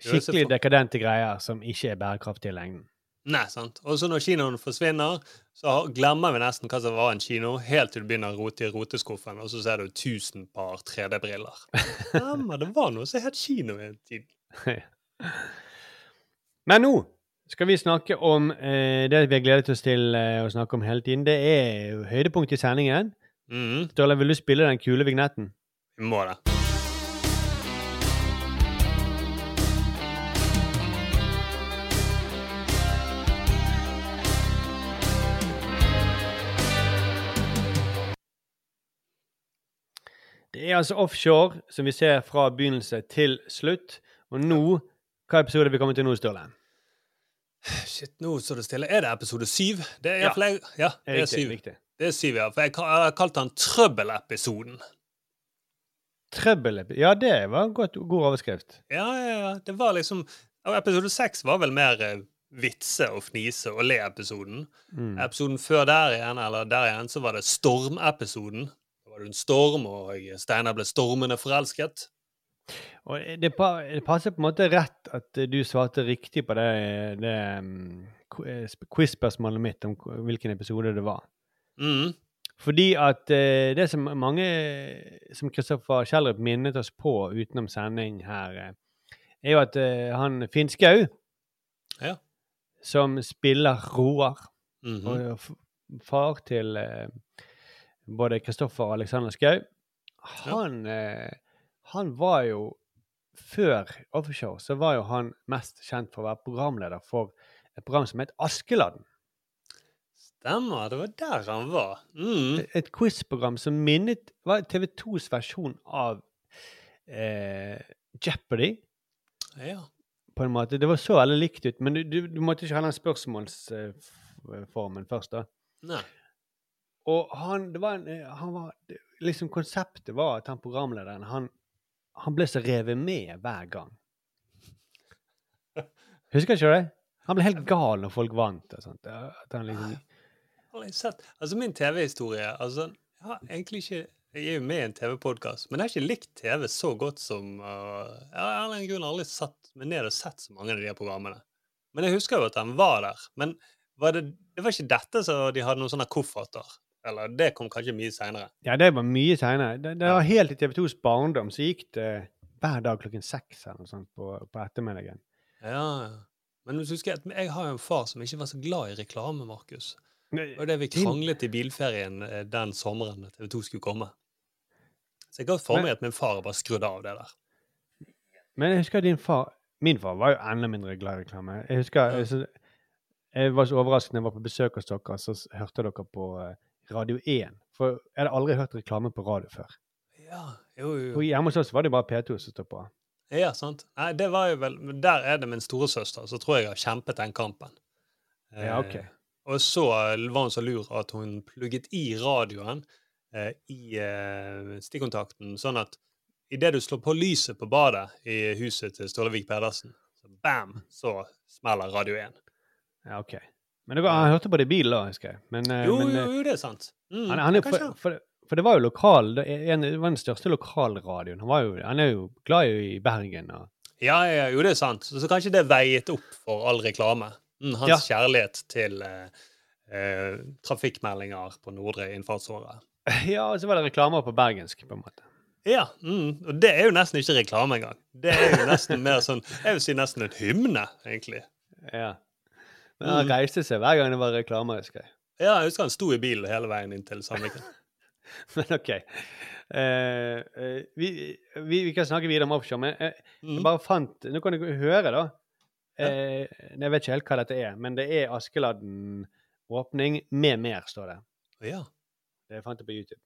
Skikkelig dekadente greier som ikke er bærekraftige i lengden. Nei, sant. Og så når kinoen forsvinner, så glemmer vi nesten hva som var en kino, helt til du begynner å rote i roteskuffen, og så ser du 1000 par 3D-briller. Ja, men det var noe som het kino en tid. Men nå skal vi snakke om eh, det vi har gledet oss til eh, å snakke om hele tiden. Det er høydepunktet høydepunkt i sendingen. Mm. Ståle, vil du spille den kule vignetten? Vi må det. Det er altså offshore, som vi ser fra begynnelse til slutt. Og nå Hva episode er vi kommet til nå, Sturle? Shit, nå står det stille. Er det episode syv? Det er, Ja. ja. Jeg, ja, det er Riktig, syv. riktig. Det er syv, ja. For jeg, har kalt den Trøbbel-episoden. Trøbbel Ja, det var en godt, god overskrift. Ja, ja, ja. Det var liksom Episode seks var vel mer eh, vitse og fnise og le-episoden. Mm. Episoden før der igjen, eller der igjen, så var det Storm-episoden. Da var det en storm, og Steinar ble stormende forelsket. Og det, det passer på en måte rett at eh, du svarte riktig på det, det eh, sp- quiz-spørsmålet mitt om hvilken episode det var. Mm. Fordi at eh, det som mange Som Kristoffer Kjellrup minnet oss på utenom sending her, eh, er jo at eh, han Finskau, Ja. som spiller Roar, -hmm. og far til eh, både Kristoffer og Alexander Skau, han, eh, han var jo Før Offshore så var jo han mest kjent for å være programleder for et program som het Askeladden. Stemmer, det var der han var. Mm. Et quiz-program som minnet var TV 2s versjon av eh, Jeopardy, Ja. på en måte. Det var så veldig likt ut, men du, du, du måtte ikke ha den spørsmålsformen først, da. Nei. Og han, det var en, eh, han var, liksom Konseptet var at han programlederen han, han ble så revet med hver gang. Husker ikke du det? Han ble helt gal når folk vant. og sånt. At han liksom, Jeg sett Altså, min TV-historie altså, Jeg har egentlig ikke Jeg er jo med i en TV-podkast, men jeg har ikke likt TV så godt som uh, Jeg har av en grunn aldri satt meg ned og sett så mange av de her programmene. Men jeg husker jo at den var der. Men var det, det var ikke dette så de hadde noen sånne kofferter? Eller det kom kanskje mye seinere? ja, det var mye seinere. Det, det var helt i TV 2s barndom så gikk det hver dag klokken seks eller noe sånt på, på ettermiddagen. Ja, ja. Men husker at jeg har jo en far som ikke var så glad i reklame, Markus. Og det vi kranglet i bilferien eh, den sommeren TV 2 skulle komme. Så jeg ga for meg at min far bare skrudde av det der. Men jeg husker din far Min far var jo enda mindre glad i reklame. Jeg husker jeg, jeg var så overrasket når jeg var på besøk hos dere, så hørte dere på eh, Radio 1. For jeg hadde aldri hørt reklame på radio før. Ja, jo, jo. Og hjemme hos oss var det bare P2 som stod på. Ja, sant. Nei, det var jo vel Der er det min storesøster, så tror jeg jeg har kjempet den kampen. Ja, ok. Eh, og så var hun så lur at hun plugget i radioen eh, i eh, stikkontakten, sånn at idet du slår på lyset på badet i huset til Stålevik Pedersen, så bam, så smeller Radio 1. Ja, ok. Men det var, han hørte på det i bilen da, husker jeg. Men, eh, Jo, men, jo, eh, jo, det er sant. Mm, han, han er, for, for, for det var jo lokal det, en, det var den største lokalradioen. Han, var jo, han er jo glad i Bergen. Og, Ja, ja, jo, det er sant. Så, så kanskje det veiet opp for all reklame. Mm, hans Ja. kjærlighet til eh, eh, trafikkmeldinger på Nordre innfartsåre. ja, og så var det reklamer på bergensk, på en måte. Ja, mm, og det er jo nesten ikke reklame engang. Det er jo nesten mer sånn Jeg vil si nesten en hymne, egentlig. Ja. Men han Mm. reiste seg hver gang det var reklame, husker jeg. Ja, jeg husker han sto i bilen hele veien inn til Sandviken. Men OK. Uh, uh, vi, vi, vi kan snakke videre om offshore, men eh, Mm. jeg bare fant Nå kan du høre, da. Eh, jeg vet ikke helt hva dette er, men det er Askeladden åpning med mer, står det. Ja. Det fant jeg på YouTube.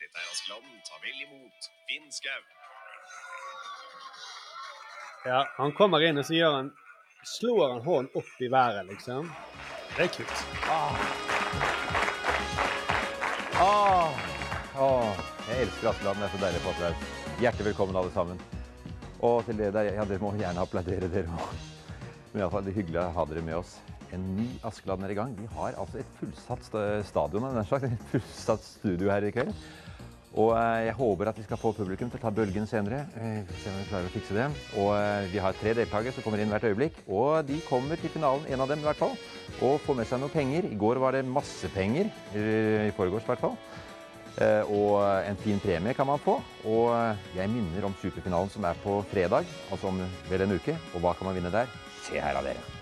Dette er Askeladden. Ta vel imot Finn Skau. Ja, Han kommer inn, og så gjør han slår han hånden opp i været, liksom. Det er kult. Ah. Ah. Ah. Jeg elsker Askeladden. Det er så deilig å få applaus. Hjertelig velkommen, alle sammen. Og til det der, ja, dere må gjerne applaudere, dere òg. Men iallfall, hyggelig å ha dere med oss. En ny Askeladden er i gang. Vi har altså et fullsatt stadion, nær. Et fullsatt studio her i kveld. Og eh, jeg håper at vi skal få publikum til å ta bølgen senere. Eh, Vi se om vi klarer å fikse det. Og eh, vi har tre deltakere som kommer inn hvert øyeblikk. Og de kommer til finalen, en av dem i hvert fall. Og får med seg noen penger. I går var det masse penger. I forgårs i hvert fall. Og en fin premie kan man få. Og jeg minner om superfinalen som er på fredag, altså om vel en uke. Og hva kan man vinne der? Se her av dere.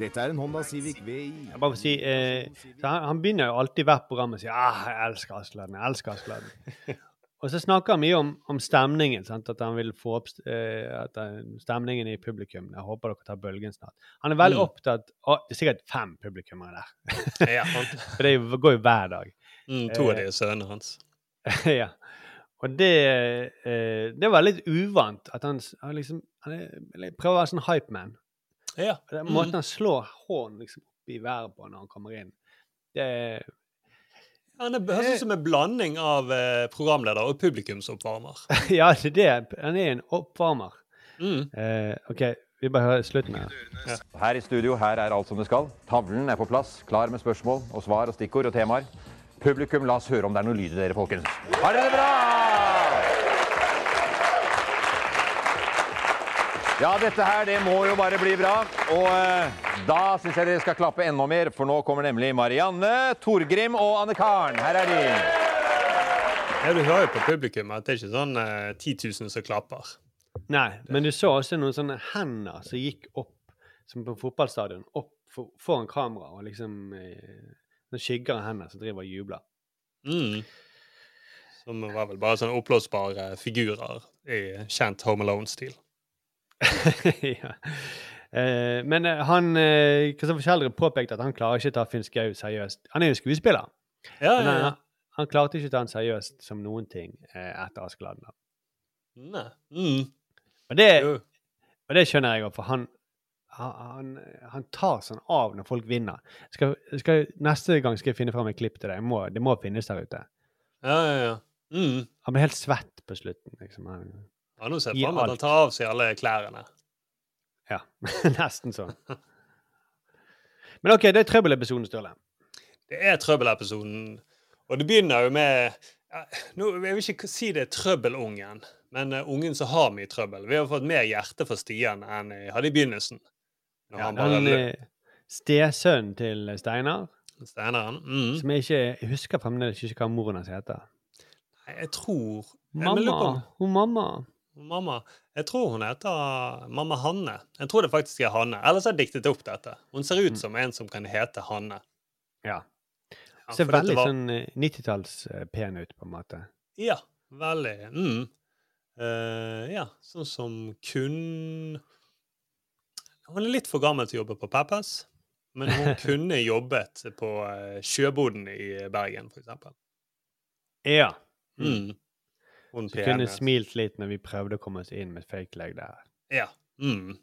Dette er en Honda Civic VI. Jeg bare si, eh, så han, han begynner jo alltid hvert program med å si ah, 'Jeg elsker Askeladden', jeg elsker Askeladden. og så snakker han mye om, om stemningen. Sant? At han vil få opp eh, at eh, stemningen i publikum. Jeg håper dere tar bølgen snart. Han er veldig Mm. opptatt av Det er sikkert fem publikummere der. Ja. For det går jo hver dag. Mm, to av Eh, de er sønnene hans. ja. Og det, eh, det var litt uvant at han, han liksom han er, prøver å være sånn hypeman. Ja. Den Mm. måten han slår hånden liksom opp i været på når han kommer inn, det er Han er, høres ut som en blanding av eh, programleder og publikumsoppvarmer. Ja, det er det. Han er en oppvarmer. Mm. Eh, OK, vi bare hører slutten her. Her i studio her er alt som det skal. Tavlen er på plass, klar med spørsmål og svar og stikkord og temaer. Publikum, la oss høre om det er noe lyd i dere, folkens. Har dere det bra? Ja, dette her, det må jo bare bli bra. Og eh, da syns jeg dere skal klappe enda mer, for nå kommer nemlig Marianne, Torgrim og Anne Karen. Her er de. Ja, du hører jo på publikum at det er ikke sånn eh, 10 000 som klapper. Nei, men du så også noen sånne hender som gikk opp, som på fotballstadion, opp for, foran kamera, og liksom eh, Noen skygger av hender som driver og jubler. Mm. Som var vel bare sånne oppblåsbare figurer i kjent Home Alone-stil. ja. Eh, men eh, han eh, Kristoffer Kjeldrup påpekte at han klarer ikke å ta Finn Skau seriøst. Han er jo skuespiller. Ja, men han, ja. han klarte ikke å ta han seriøst som noen ting eh, etter Askeladden. Nei. Mm. Og det, og det skjønner jeg òg, for han, han, han tar sånn av når folk vinner. Skal, skal, neste gang skal jeg finne fram et klipp til deg. Må, det må finnes der ute. Ja, ja, ja. Mm. Han blir helt svett på slutten. liksom. Han, Ja, nå ser jeg for meg at han tar av seg alle klærne. ja, nesten sånn. Men OK, det er trøbbelepisoden, Sturle. Det er trøbbelepisoden. Og det begynner jo med ja, nå, Jeg vil ikke si det er trøbbelungen, men uh, ungen som har mye trøbbel. Vi har fått mer hjerte for Stian enn jeg hadde i begynnelsen. Når Ja, han bare han eh, stesønnen til Steinar, Steinar, Mm. som jeg ikke jeg husker fremdeles ikke hva moren hans heter. Nei, Jeg tror Mamma. Hun mamma. Mamma. Jeg tror hun heter mamma Hanne. Jeg tror det faktisk er Hanne. Ellers har jeg diktet opp dette. Hun ser ut som en som kan hete Hanne. Ja. Ja, Ser veldig var- sånn eh, 90-talls-pen ut, på en måte. Ja, veldig. Mm. Uh, ja, sånn som kun Hun er litt for gammel til å jobbe på Peppers, men hun kunne jobbet på eh, Sjøboden i Bergen, for eksempel. Ja. Mm. Hun Så kunne smilt litt når vi prøvde å komme oss inn med fake leg der. Ja. Mm.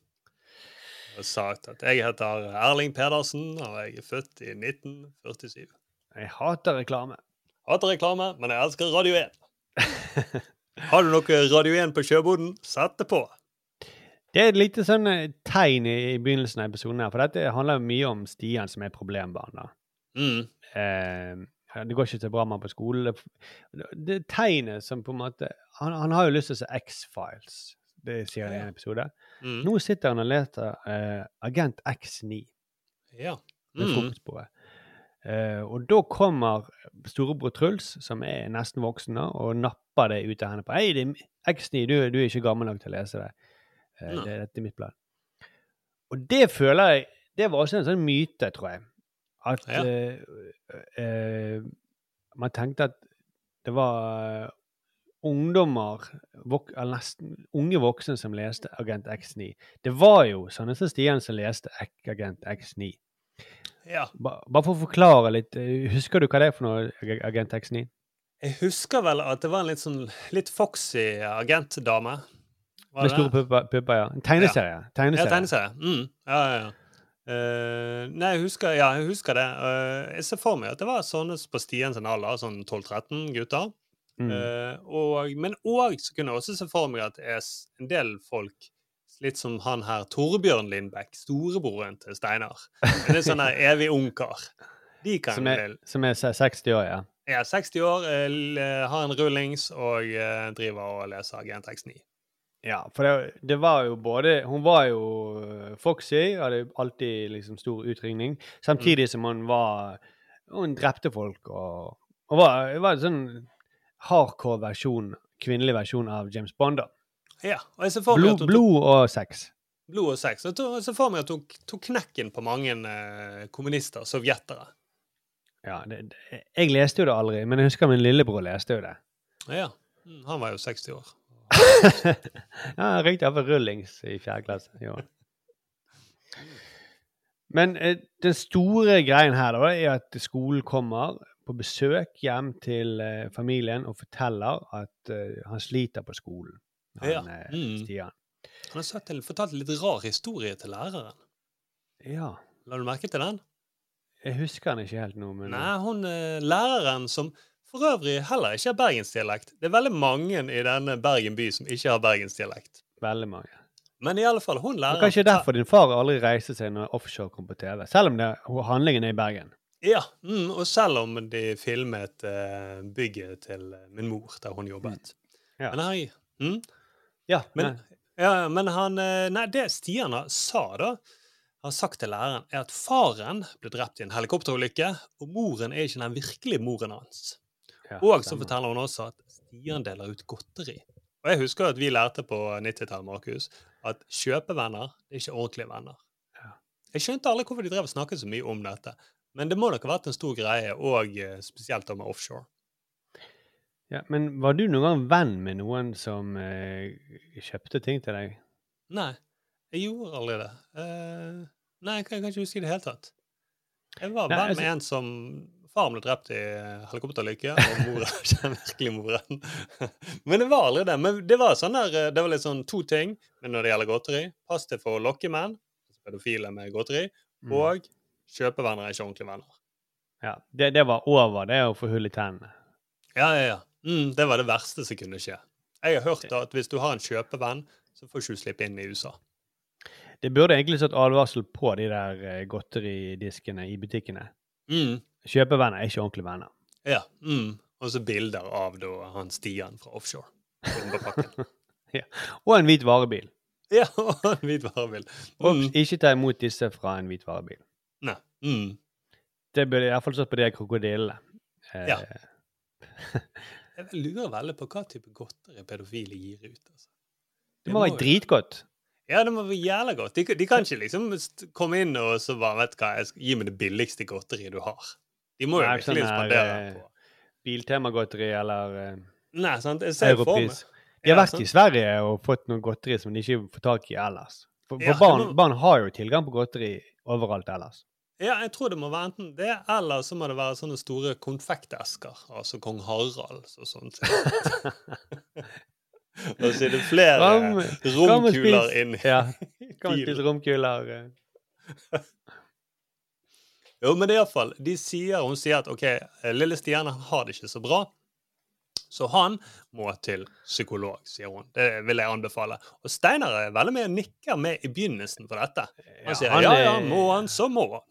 Og sagt at jeg heter Erling Pedersen, og jeg er født i 1947. Jeg hater reklame. Hater reklame, men jeg elsker Radio 1. Har du noe Radio 1 på sjøboden? Sett det på. Det er et lite sånn eh, tegn i, i begynnelsen av episoden her, for dette handler jo mye om Stian som er problembarn. da. Mm. Eh, det går ikke så bra med han på skolen. Det, det tegnet som på en måte Han, han har jo lyst til å se X-Files, det sier han i en episode. Mm. Nå sitter han og leter eh, Agent X9 Ja. Mm. frokostbordet. Eh, og da kommer storebror Truls, som er nesten voksen, nå, og napper det ut av henne på Hei, det er X9, du, du er ikke gammel nok til å lese det. Eh, det dette er mitt plan. Og det føler jeg Det var også en sånn myte, tror jeg. At Ja. eh, man tenkte at det var eh, ungdommer, vok eller nesten unge voksne, som leste Agent X9. Det var jo sånne som Stian som leste Agent X9. Ja. Ba, bare for å forklare litt, husker du hva det er for noe, Agent X9? Jeg husker vel at det var en litt sånn litt foxy agentdame. Med store pupper, ja. En tegneserie. Ja, tegneserie. tegneserie. Mm. Ja, ja, ja. Eh, nei, jeg husker, ja, jeg husker det. Uh, jeg ser for meg at det var sånne på Stian sin alder, sånn 12-13 gutter. Mm. Uh, og, men òg så kunne jeg også se for meg at er en del folk Litt som han her Torbjørn Lindbekk, storebroren til Steinar. Er sånn her evig ungkar. De kan Som er, som er 60 år, ja. Ja, 60 år, har en rullings og driver og leser Gentex X9. Ja, for det, det var jo både Hun var jo øh, foxy, hadde alltid liksom stor utringning, samtidig som hun var Hun drepte folk og, og var, var en sånn hardcore versjon, kvinnelig versjon av James Bond. da. Ja, og jeg ser for meg Blod, hun blod og sex. blod og sex. Og jeg ser for meg at hun tok knekken på mange eh, kommunister, sovjetere. Ja, det, det, jeg leste jo det aldri, men jeg husker min lillebror leste jo det. Ja, mm, han var jo 60 år. Ja, han røykte iallfall rullings i fjerde klasse. Jo. Men eh, den store greien her da, er at skolen kommer på besøk hjem til eh, familien og forteller at eh, han sliter på skolen. Han, Ja, eh, mm. Stian. Han har til, fortalt en litt rar historie til læreren. Ja. La du merke til den? Jeg husker han ikke helt nå, men Nei, hun eh, læreren som for øvrig heller ikke har bergensdialekt. Det er veldig mange i denne Bergen by som ikke har bergensdialekt. veldig mange. Men i alle fall, hun Det er kanskje derfor din far aldri reiste seg når offshore kom på TV, selv om det, handlingen er i Bergen. Ja, mm, og selv om de filmet uh, bygget til min mor, der hun jobbet. Ja. Men hei, mm, Ja, men, ja, men han eh, Nei, det Stian sa, da, har sagt til læreren, er at faren ble drept i en helikopterulykke, og moren er ikke den virkelige moren hans. Ja, og så forteller hun også at Stian deler ut godteri. Og jeg husker at vi lærte på 90-tallet, Markus, at kjøpevenner det er ikke ordentlige venner. Jeg skjønte aldri hvorfor de drev og snakket så mye om dette, men det må nok ha vært en stor greie, og eh, spesielt med offshore. Ja, men var du noen gang venn med noen som eh, kjøpte ting til deg? Nei, jeg gjorde aldri det. Uh, nei, jeg kan, jeg kan ikke huske i det hele tatt. Jeg var Nei, venn altså- med en som Faren ble drept i helikopterulykke, og mora er ikke den virkelige moren. Men det var aldri det. Men det var, sånn der, eh, det var litt sånn to ting men når det gjelder godteri. Pass deg for lokkemenn, altså pedofile med godteri, Mm. og kjøpevenner er ikke ordentlige venner. Ja, det, det var over det å få hull i tennene. Ja, ja, ja. Mm, det var det verste som kunne skje. Jeg har hørt at hvis du har en kjøpevenn, så får ikke du slippe inn i USA. Det burde egentlig satt advarsel på de der eh, godteridiskene i butikkene. Mm. Kjøpevenner er ikke ordentlige venner. Ja. Mm. Og så bilder av da han Stian fra offshore. Ja. Og en hvit varebil. ja, og en hvit varebil. Mm. ikke ta imot disse fra en hvit varebil. Nei. Mm. Det burde iallfall stått på de krokodillene. Eh, Ja. Jeg lurer veldig på hva type godteri pedofile gir ut. Altså. Det må være dritgodt. Ja, det må være jævla godt. De, de kan ikke liksom komme inn og så bare vet hva, jeg gi meg det billigste godteriet du har. De må jo Nei, virkelig sånn spandere eh, på Biltemagodteri eller eh, Nei, sant? Jeg ser for meg. De har vært sant? i Sverige og fått noe godteri som de ikke får tak i ellers. For, for Ja, barn, må- barn har jo tilgang på godteri overalt ellers. Ja, jeg tror det må være enten det, eller så må det være sånne store konfektesker. Altså kong Harald og sånt. og så er det flere romkuler inni Ja, kan spise romkuler. Jo, men det er iallfall De sier, hun sier at OK, lille Stian har det ikke så bra. Så han må til psykolog, sier hun. Det vil jeg anbefale. Og Steinar er veldig med og nikker med i begynnelsen på dette. Han Ja, sier han ja, ja, må han, så må han.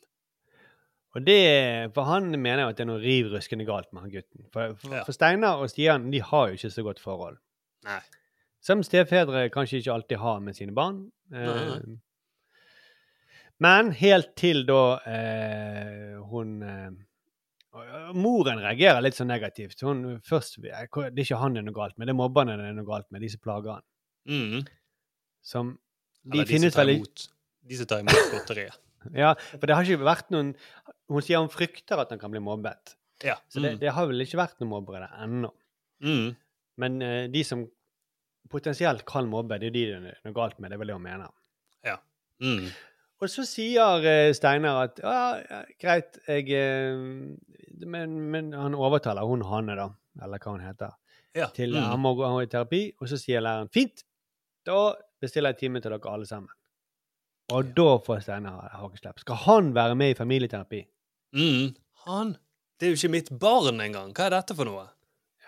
Og det, For han mener jo at det er noe riv ruskende galt med han gutten. For, for, for Steinar og Stian de har jo ikke så godt forhold. Nei. Som stefedre kanskje ikke alltid har med sine barn. Nei. Eh, Men helt til da eh, hun eh, Moren reagerer litt så negativt. Hun først, Det er ikke han det er noe galt med, det er mobberne det er noe galt med, de som plager han. Mm. Som de Eller finnes tar vel de som tar imot godteriet. Ja, for det har ikke vært noen Hun sier hun frykter at han kan bli mobbet. Ja. Så det, Mm. det har vel ikke vært noen mobbere der ennå. Mm. Men eh, de som potensielt kan mobbe, det er jo de det er noe galt med. Det er vel det hun mener. Ja. Mm. Og så sier eh, Steinar at ja, ja, greit, jeg eh, men, men han overtaler hun Hanne, da, eller hva hun heter, Ja. til Mm. han må gå i terapi. Og så sier læreren fint, da bestiller jeg time til dere alle sammen. Og da får Steinar hakeslepp. Skal han være med i familieterapi? Mm, han Det er jo ikke mitt barn engang. Hva er dette for noe?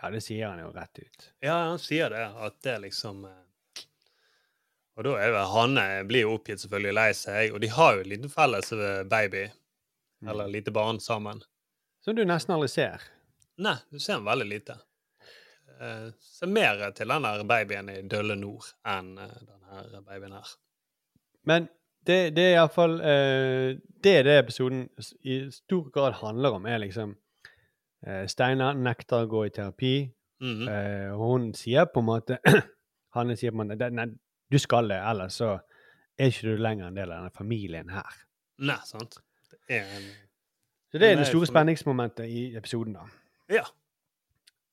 Ja, det sier han jo rett ut. Ja, han sier det. At det liksom eh, Og da er jo Hanne blir jo oppgitt, selvfølgelig lei seg, og de har jo en liten felles eh, baby. Mm. Eller lite barn sammen. Som du nesten aldri ser. Nei, du ser den veldig lite. Eh, ser mer til den der babyen i Dølle Nord enn denne babyen her. Men det, det er iallfall uh, Det det episoden i stor grad handler om, er liksom uh, Steinar nekter å gå i terapi. Mm -hmm. hun sier på en måte Hanne sier på en måte Nei, du skal det, ellers så er ikke du lenger en del av denne familien her. Nei, sant? Det er en Så det er det store spenningsmomentet i episoden, da. Ja.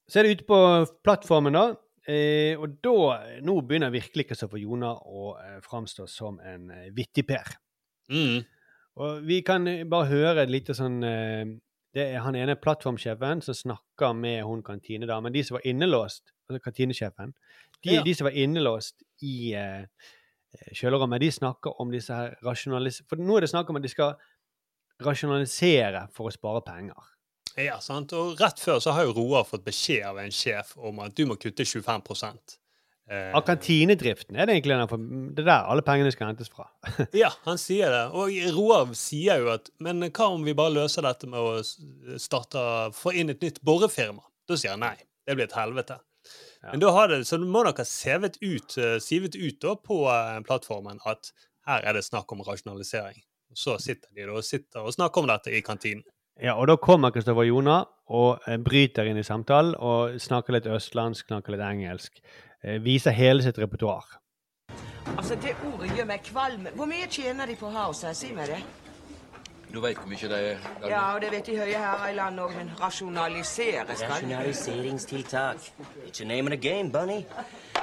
Så er det ute på plattformen, da. Eh, og da Nå begynner virkelig Kristoffer Jona å eh, framstå som en eh, vittig Per. Mm. Og vi kan eh, bare høre et lite sånn eh, Det er han ene plattformsjefen som snakker med hun kantinedamen. De som var innelåst, altså kantinesjefen, de, Ja. de som var innelåst i eh, kjølerommet, de snakker om disse her rasjonalis... For nå er det snakk om at de skal rasjonalisere for å spare penger. Ja, sant. Og rett før så har jo Roar fått beskjed av en sjef om at du må kutte 25 eh, Av kantinedriften er det egentlig for det er der alle pengene skal hentes fra. Ja, han sier det. Og Roar sier jo at Men hva om vi bare løser dette med å starte Få inn et nytt borefirma? Da sier han nei. Det blir et helvete. Men da har det, så må dere ha sevet ut, eh, sivet ut da på eh, plattformen at her er det snakk om rasjonalisering. Så sitter de da og sitter og snakker om dette i kantinen. Ja, og da kommer Kristoffer Jona og eh, bryter inn i samtalen og snakker litt østlandsk, snakker litt engelsk. Viser hele sitt repertoar. Altså, Det ordet gjør meg kvalm. Hvor mye tjener de på å ha oss her? Si meg det. Du veit hvor mye det er? Dagny? Ja, og det vet de høye herrer i landet òg, men rasjonaliseres kan. Rasjonaliseringstiltak. It's a name of the game, Bunny.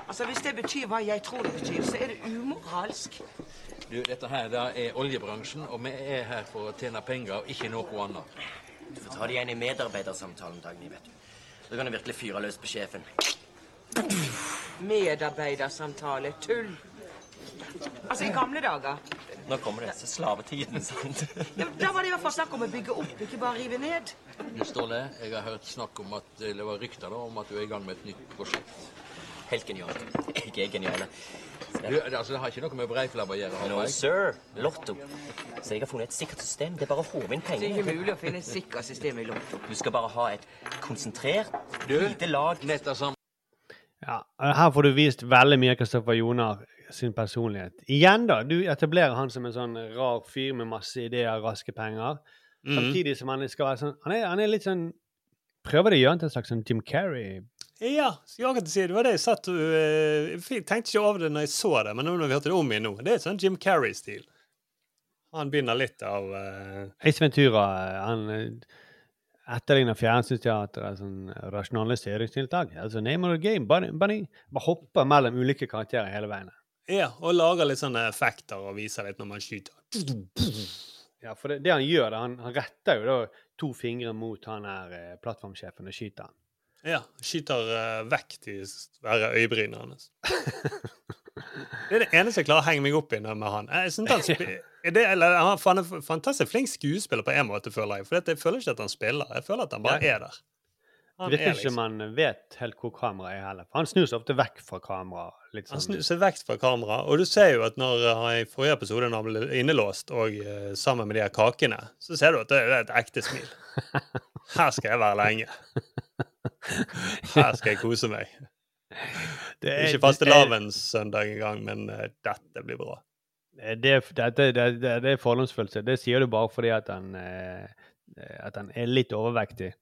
Altså, Hvis det betyr hva jeg tror det betyr, så er det umoralsk. Du, dette her da er oljebransjen, og vi er her for å tjene penger, og ikke noe annet. Du får ta det igjen i medarbeidersamtalen, Dagny, vet du. Da kan du virkelig fyre løs på sjefen. Medarbeidersamtale. Tull. Altså, i gamle dager Nå kommer disse slavetidene, sant? ja, Da var det i hvert fall snakk om å bygge opp, ikke bare rive ned. Du, Ståle, jeg har hørt snakk om at, det var rykter da, om at du er i gang med et nytt prosjekt. Helt genialt. Jeg er genial. Du, altså, det har ikke noe med Breiflabb å gjøre? No, sir. Lotto. Så jeg har funnet et sikkert system. Det er bare å håve inn Det er ikke mulig å finne et sikkert system i Lotto. Du skal bare ha et konsentrert, lite lag Nettopp. sammen. Ja, Her får du vist veldig mye av Kristoffer Joner sin personlighet. Igjen, da. Du etablerer han som en sånn rar fyr med masse ideer, raske penger. Mhm. Samtidig som han skal være sånn Han er, han er litt sånn Prøver det å gjøre han til en slags sånn Jim Carrey? Ja, jeg kan si, det var det jeg satt og eh, Jeg tenkte ikke over det når jeg så det, men nå når vi hørte det om igjen nå Det er sånn Jim Carrey-stil. Han begynner litt av uh... Ace Ventura han eh, etterligner fjernsynsteatret sånn rasjonaliseringstiltak. Altså name of the game. Bare hopper mellom ulike karakterer hele veien. Ja, og lager litt sånne effekter og viser litt når man skyter. Ja, for det, det han gjør, det, han, han retter jo da to fingre mot han her eh, plattformsjefen og skyter han. Ja, skyter eh, vekk de svære øyebrynene hans. Det er det eneste jeg klarer å henge meg opp i med han. Jeg synes han er det, eller, han er fantastisk flink skuespiller på en måte, føler jeg. For jeg føler ikke at han spiller. Jeg føler at han bare Ja. er der. Det Han virker er ikke som liksom- han vet helt hvor kameraet er heller. For han snur seg ofte vekk fra kameraet. Litt Han sånn. snur seg vekk fra kamera, og du ser jo at når eh, han i forrige episode når han ble innelåst og uh, sammen med de her kakene, så ser du at det er et ekte smil. Her skal jeg være lenge. Her skal jeg kose meg. Det er- Ikke fastelavnssøndag engang, men uh, dette blir bra. Det, det, det, det, det, det er fordomsfølelse. Det sier du bare fordi at han, uh, at han er litt overvektig.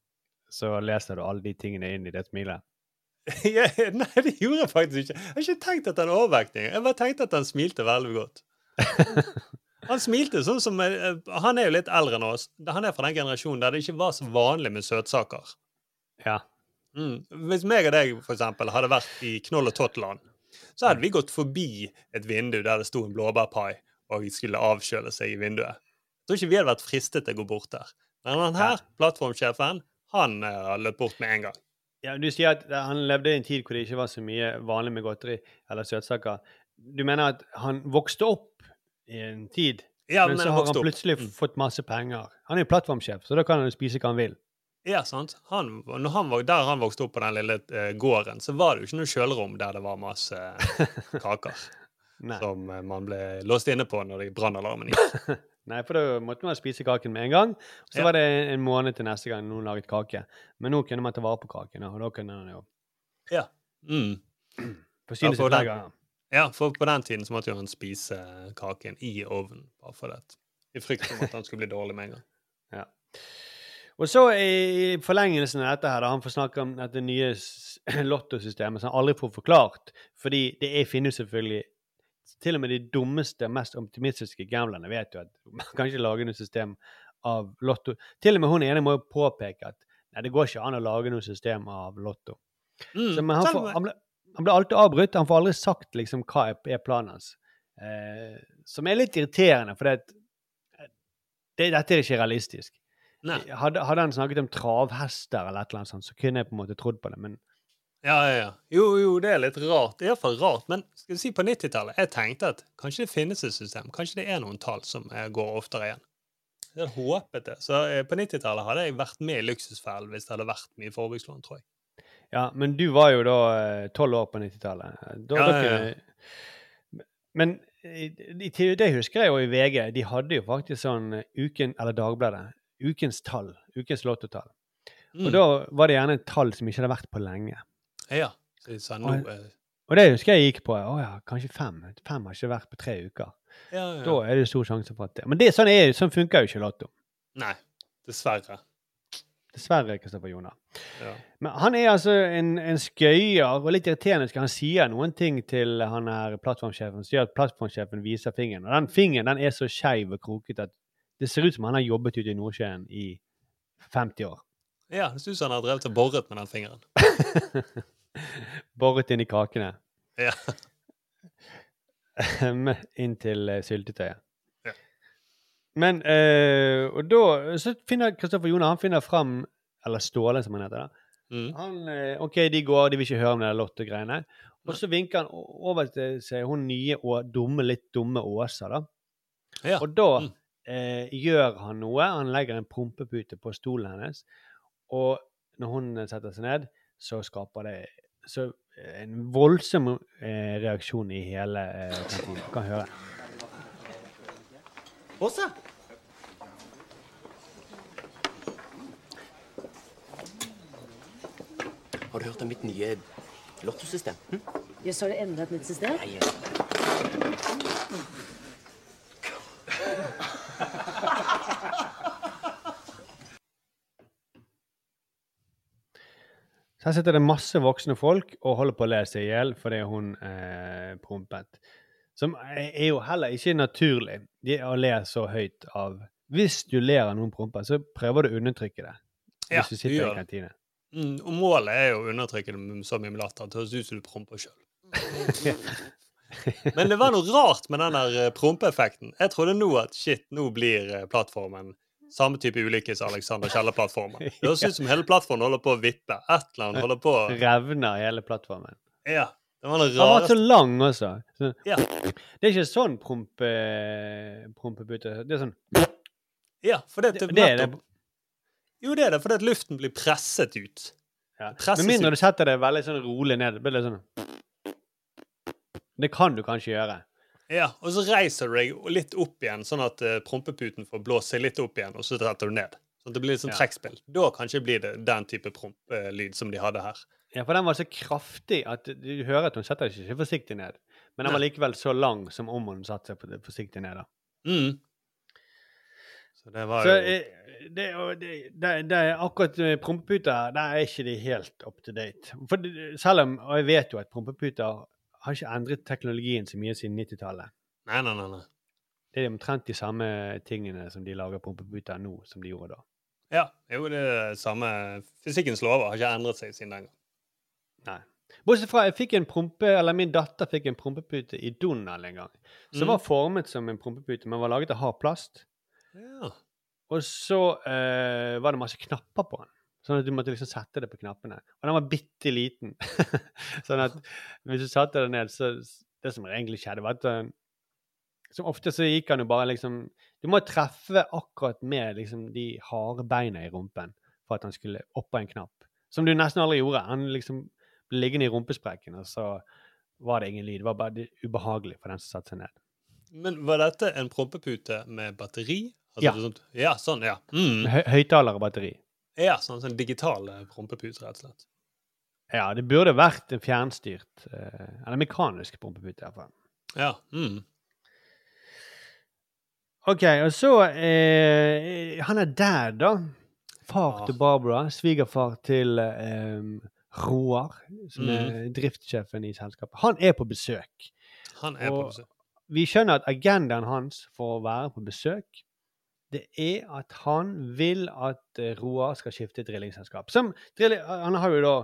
Så leser du alle de tingene inn i det smilet. Nei, det gjorde jeg faktisk ikke. Jeg har ikke tenkt at han er overvektig. Jeg bare tenkte at han smilte veldig godt. Han smilte sånn som eh, Han er jo litt eldre enn oss. Han er fra den generasjonen der det ikke var så vanlig med søtsaker. Ja. Mm. Hvis meg og deg for eksempel, hadde vært i Knoll og Totland, så hadde vi gått forbi et vindu der det sto en blåbærpai og skulle avkjøle seg i vinduet. Jeg tror ikke vi hadde vært fristet til å gå bort der. Men han her, plattformsjefen, han eh, har løpt bort med en gang. Ja, Du sier at han levde i en tid hvor det ikke var så mye vanlig med godteri eller søtsaker. Du mener at han vokste opp i en tid. Ja, men men så har han plutselig opp. fått masse penger. Han er jo plattformsjef, så da kan han jo spise hva han vil. Ja, sant. Han, når han var, der han vokste opp på den lille uh, gården, så var det jo ikke noe kjølerom der det var masse eh, kaker. som uh, man ble låst inne på når det brannalarmen gikk. Nei, for da måtte man spise kaken med en gang. Så Ja. var det en måned til neste gang noen laget kake. Men nå kunne man ta vare på kaken, og da kunne man jo Ja. Mm. forsyne seg flere ganger. Ja, for på den tiden så måtte jo han spise kaken i ovnen. Bare for det. I frykt for at han skulle bli dårlig med en gang. Ja. Og så i forlengelsen av dette her, da han får snakke om dette nye lottosystemet som han aldri får forklart, fordi det finnes selvfølgelig til og med de dummeste, mest optimistiske gamblerne vet jo at man kan ikke lage noe system av lotto. Til og med hun ene må jo påpeke at nei, det går ikke an å lage noe system av lotto. Mm, Så, han, selv får, han, ble, han ble alltid avbrutt. Han får aldri sagt liksom, hva er, er planen hans. Eh, som er litt irriterende, for det, det, dette er ikke realistisk. Hadde, hadde han snakket om travhester eller et eller annet sånt, så kunne jeg på en måte trodd på det, men Ja, ja, ja. Jo, jo, det er litt rart. Det er iallfall rart. Men skal vi si på 90-tallet Jeg tenkte at kanskje det finnes et system. Kanskje det er noen tall som eh, går oftere igjen. Jeg hadde håpet det. Så eh, på 90-tallet hadde jeg vært med i Luksusfellen hvis det hadde vært mye forbrukslån, tror jeg. Ja, men du var jo da tolv år på 90-tallet. Ja, Ja, ja, Men det husker jeg jo i VG. De hadde jo faktisk sånn eh, uken, eller Dagbladet, ukens tall. Ukens lottotall. Og Mm. da var det gjerne et tall som ikke hadde vært på lenge. Ja. Så sa nå Og- eh, Og det husker jeg gikk på. Å ja, kanskje fem. Fem har ikke vært på tre uker. Ja, ja. Da er det stor sjanse for at det Men det, sånn, er, sånn funker jo ikke Lotto. Nei. Dessverre. Dessverre, Kristoffer Joner. Ja. Men han er altså en, en skøyer, og litt irriterende. skal Han sier noen ting til han her plattformsjefen. Han sier at plattformsjefen viser fingeren. Og den fingeren den er så skeiv og krokete at det ser ut som han har jobbet ute i Nordsjøen i 50 år. Ja, det ser ut som han har drevet og boret med den fingeren. Boret inn i kakene. Ja. Inn til eh, syltetøyet. Ja. Men eh, Og da så finner Kristoffer Jona han finner fram Eller Ståle, som han heter. da. Mm. Han, eh, OK, de går, de vil ikke høre om det der Lotto-greiene. Og så vinker han over til seg hun nye og dumme, litt dumme Åsa, da. Ja. Og da eh, gjør han noe. Han legger en prompepute på stolen hennes. Og når hun setter seg ned, så skaper det så eh, en voldsom eh, reaksjon i hele eh. Du kan høre. Åsa? Har du hørt om mitt nye lottosystem? Hm? Ja, så har det enda et nytt system? Ja, ja. Så her sitter det masse voksne folk og holder på å le seg i hjel fordi hun eh, prompet. Som er jo heller ikke naturlig å le så høyt av Hvis du ler av noen promper, så prøver du å undertrykke det. Ja, du du sitter i kantine. Mm, og målet er jo å undertrykke det med så mye latter at det høres ut som du promper sjøl. Men det var noe rart med den der eh, prompeeffekten. Jeg trodde nå at shit, nå blir eh, plattformen samme type ulykke som Alexander Kielland-plattformen. Det høres ut som hele plattformen holder på å vippe. Et eller annet holder på å Revner hele plattformen. Ja. Det var Den var så lang også. Så, Ja. Det er ikke sånn prompe, prompepute. Det er sånn Ja, for det, Det- det er det. Jo, det er det, fordi at luften blir presset ut. ja. Presses Med mindre du setter det veldig sånn rolig ned. Det blir sånn Det kan du kanskje gjøre. Ja, og så reiser du deg litt opp igjen, sånn at uh, prompeputen får blåse seg litt opp igjen, og så setter du ned. Sånn at det blir litt sånn Ja. trekkspill. Da kanskje blir det den type prompelyd som de hadde her. Ja, for den var så kraftig at du hører at hun setter seg ikke forsiktig ned. Men den var likevel så lang som om hun satte seg forsiktig ned. da. Mm. Så det var Så jo eh, det, det, det, det er akkurat med prompeputer, der er ikke de helt up to date. For selv om, Og jeg vet jo at prompeputer har ikke endret teknologien så mye siden 90-tallet. Nei, nei, nei. nei. Det er omtrent de samme tingene som de lager pumpeputer nå, som de gjorde da. Ja, jo, det er det samme Fysikkens lover har ikke endret seg siden den gang. Nei. Bortsett fra jeg fikk en prompe, eller min datter fikk en prompepute i Donald en gang. Som Mm. var formet som en prompepute, men var laget av hard plast. Ja. Og så eh, var det masse knapper på den. Sånn at du måtte liksom sette det på knappene. Og den var bitte liten. sånn at hvis du satte det ned, så Det som egentlig skjedde, var at den, Som ofte så gikk han jo bare liksom Du må treffe akkurat med liksom de harde beina i rumpen for at han skulle opp på en knapp. Som du nesten aldri gjorde. Han liksom ble liggende i rumpesprekken, og så var det ingen lyd. Det var bare ubehagelig for den som satte seg ned. Men var dette en prompepute med batteri? Altså, Ja. Sånt, ja, sånn, ja. Mm. Hø- Høyttaler og batteri. Ja, sånn, sånn digital eh, prompepute, rett og slett. Ja, det burde vært en fjernstyrt eh, Eller mekanisk prompepute, iallfall. Ja. Mm. OK, og så eh, Han er der, da. Far til Barbara. Svigerfar til eh, Roar, som er driftssjefen i selskapet. Han er på besøk. Han er på besøk. Vi skjønner at agendaen hans for å være på besøk, det er at han vil at eh, Roar skal skifte drillingselskap. Som Han har jo da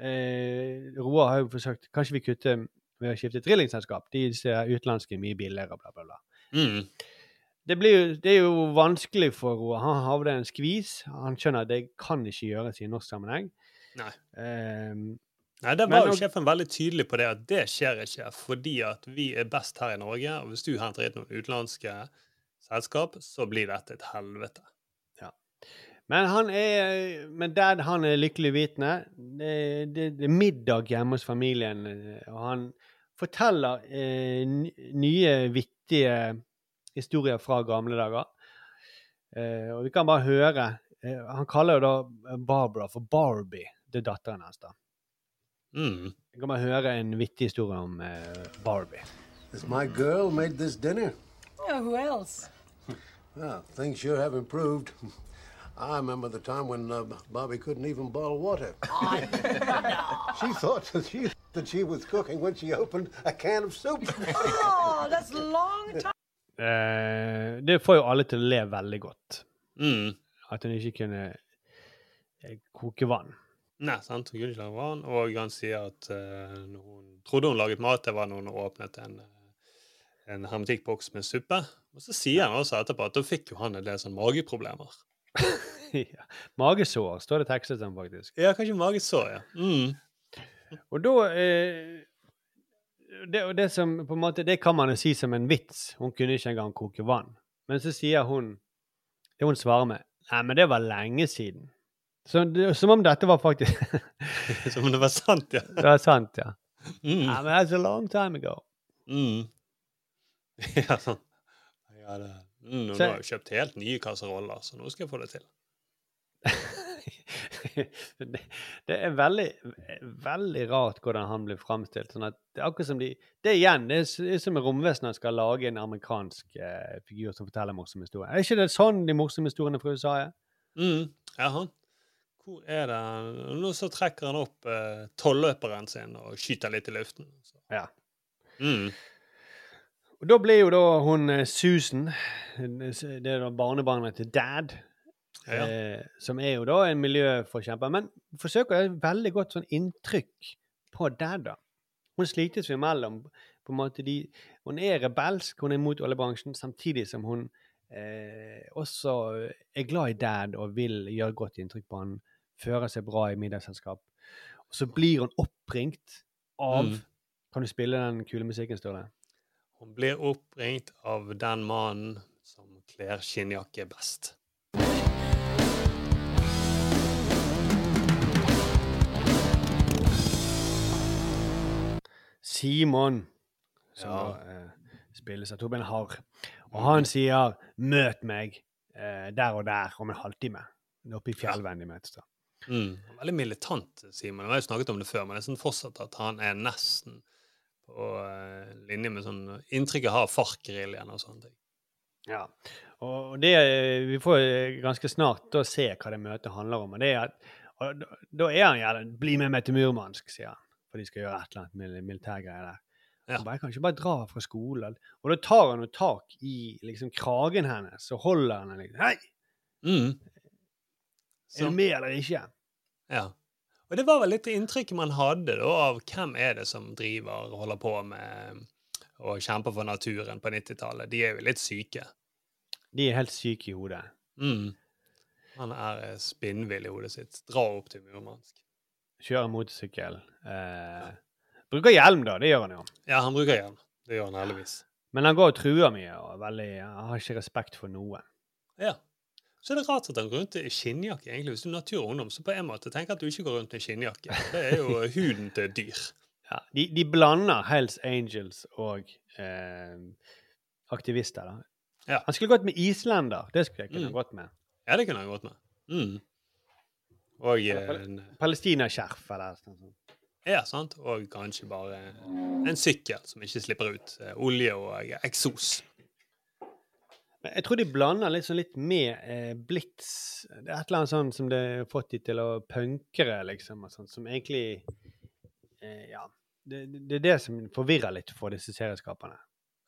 eh, Roar har jo forsøkt Kanskje vi kutter ved å skifte drillingselskap? De ser utenlandske mye billigere, bla, bla, bla. Mm. Det, blir, jo- det er jo vanskelig for Roar. Han havner i en skvis. Han skjønner at det kan ikke gjøres i norsk sammenheng. Nei. Eh, Nei, Der var jo sjefen veldig tydelig på det at det skjer ikke fordi at vi er best her i Norge. Og hvis du henter inn noen utenlandske selskap, så blir dette et helvete. Ja. Men han er Men dad han er lykkelig vitende. Det, det, det er middag hjemme hos familien, eh, og han forteller eh, nye, vittige historier fra gamle dager. Eh, og vi kan bare høre eh, Han kaller jo da Barbara for Barbie. Det er datteren hans, da. Mm. Vi kan bare høre en vittig historie om eh, Barbie. My girl made this dinner? Yeah, who else? Well, things sure have improved. I remember the time when uh, Bobby couldn't even boil water. she thought that she, that she was cooking when she opened a can of soup. Oh, that's a long time. Eh, det får jo alle til å le veldig godt. Mm. At hun ikke kunne eh, koke vann. Nei, sant? Hun kunne ikke lage vann. Og han sier at eh, når hun trodde hun laget mat, det var når hun åpnet en, eh, en hermetikkboks med suppe. Og så sier han også etterpå at da fikk jo han en del sånn mageproblemer. ja. Magesår står det tekstet som, faktisk. Ja, kanskje magesår, ja. Mm. Og da eh, det, det som på en måte, det kan man jo si som en vits. Hun kunne ikke engang koke vann. Men så sier hun Det hun svarer med Nei, men det var lenge siden. Så det, som om dette var faktisk Som om det var sant, ja. Det var sant, ja. Mm. Nei, men that's a long time ago. Mm. ja, sånn. Ja, det, mm, og nå har jeg kjøpt helt nye kasseroller, så nå skal jeg få det til. det, det er veldig, veldig rart hvordan han blir framstilt. Sånn at det er akkurat som de Det igjen, det er som romvesenet skal lage en amerikansk eh, figur som forteller morsomme historier. Er ikke det sånn de morsomme historiene fra USA er? Mm. Ja, han. Hvor er det Nå så trekker han opp eh, tolløperen sin og skyter litt i luften. Så. Ja. Mm. Og da blir jo da hun eh, Susan, det er da barnebarnet til dad, Ja. eh, som er jo da en miljøforkjemper, men forsøker et veldig godt sånn inntrykk på dad, da. Hun slites jo imellom på en måte de, Hun er rebelsk, hun er mot oljebransjen, samtidig som hun eh, også er glad i dad og vil gjøre godt inntrykk på han, fører seg bra i middagsselskap. Og så blir hun oppringt av Mm. Kan du spille den kule musikken, Sturle? Hun blir oppringt av den mannen som kler skinnjakke best. Simon, som Ja. da, eh, spilles av Torbjørn Harr. Og han sier 'møt meg eh, der og der om en halvtime'. Oppe i fjellveien de møtes. da. Mm. Veldig militant, Simon. Vi har jo snakket om det før, men det er sånn fortsatt at han er nesten på eh, linje med sånn inntrykk jeg har FARC-geriljaen og sånne ting. Ja. Og det, eh, vi får eh, ganske snart da se hva det møtet handler om. og det er at og da, er han gjerne 'bli med meg til Murmansk', sier han. For de skal gjøre et eller annet mil- militærgreier der. Han bare, jeg kan ikke bare dra fra skolen. Og da tar han jo tak i liksom kragen hennes og holder henne liksom. Hei! Mm. Er du med eller ikke? Ja. Og det var vel litt det inntrykket man hadde da, av hvem er det som driver og holder på med og kjemper for naturen på 90-tallet. De er jo litt syke. De er helt syke i hodet. Mm. Han er eh, spinnvill i hodet sitt. Dra opp til Murmansk. Kjører motorsykkel. Eh, bruker hjelm, da. Det gjør han jo. Ja, han bruker hjelm. Det gjør han heldigvis. Men han går og truer mye og veldig, han har ikke respekt for noen. Ja. Så er det rart at han går rundt i skinnjakke. egentlig. Hvis du er natur og ungdom, så på en måte tenk at du ikke går rundt i skinnjakke. Det er jo huden til dyr. Ja, de, de blander Hells Angels og eh, aktivister. da. Ja. Han skulle gått med islender. Det skulle jeg kunne Mm. gått med. Ja, det kunne han gått med. Mm. Og eh, en, Palestinaskjerf eller noe sånt. Ja, sant. Og kanskje bare en sykkel som ikke slipper ut eh, olje og eksos. Jeg tror de blander litt, sånn litt med eh, blitz. Det er et eller annet sånt som det har fått de til å punkere, liksom. Og sånt, som egentlig eh, Ja. Det, det er det som forvirrer litt for disse serieskaperne.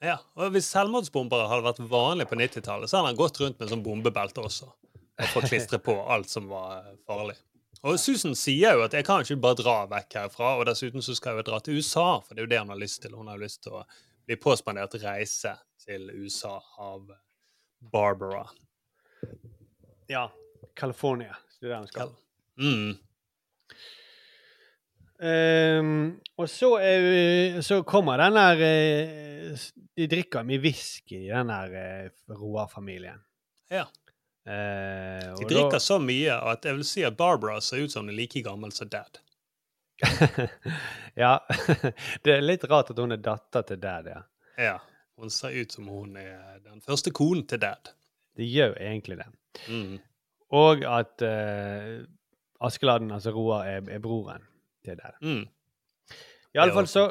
Ja, og Hvis selvmordsbombere hadde vært vanlig på 90-tallet, så hadde han gått rundt med sånn bombebelte også. Og fått klistre på alt som var eh, farlig. Og Susan sier jo at jeg kan ikke bare dra vekk herfra, og dessuten så skal jeg jo dra til USA, for det er jo det hun har lyst til. Hun har lyst til å bli påspandert reise til USA av Barbara. Ja. California. Det er det han skal. Mm. Um, og så, er, så kommer den der eh, De drikker mye whisky den der eh, Roar-familien. Ja. Uh, De drikker da- så mye at jeg vil si at Barbara ser ut som hun er like gammel som dad. ja. det er litt rart at hun er datter til dad, ja. Ja. Hun ser ut som hun er den første konen til dad. Det gjør egentlig det. Mm. Og at uh, Askeladden, altså Roar, er, er broren til dad. Mm. I alle fall så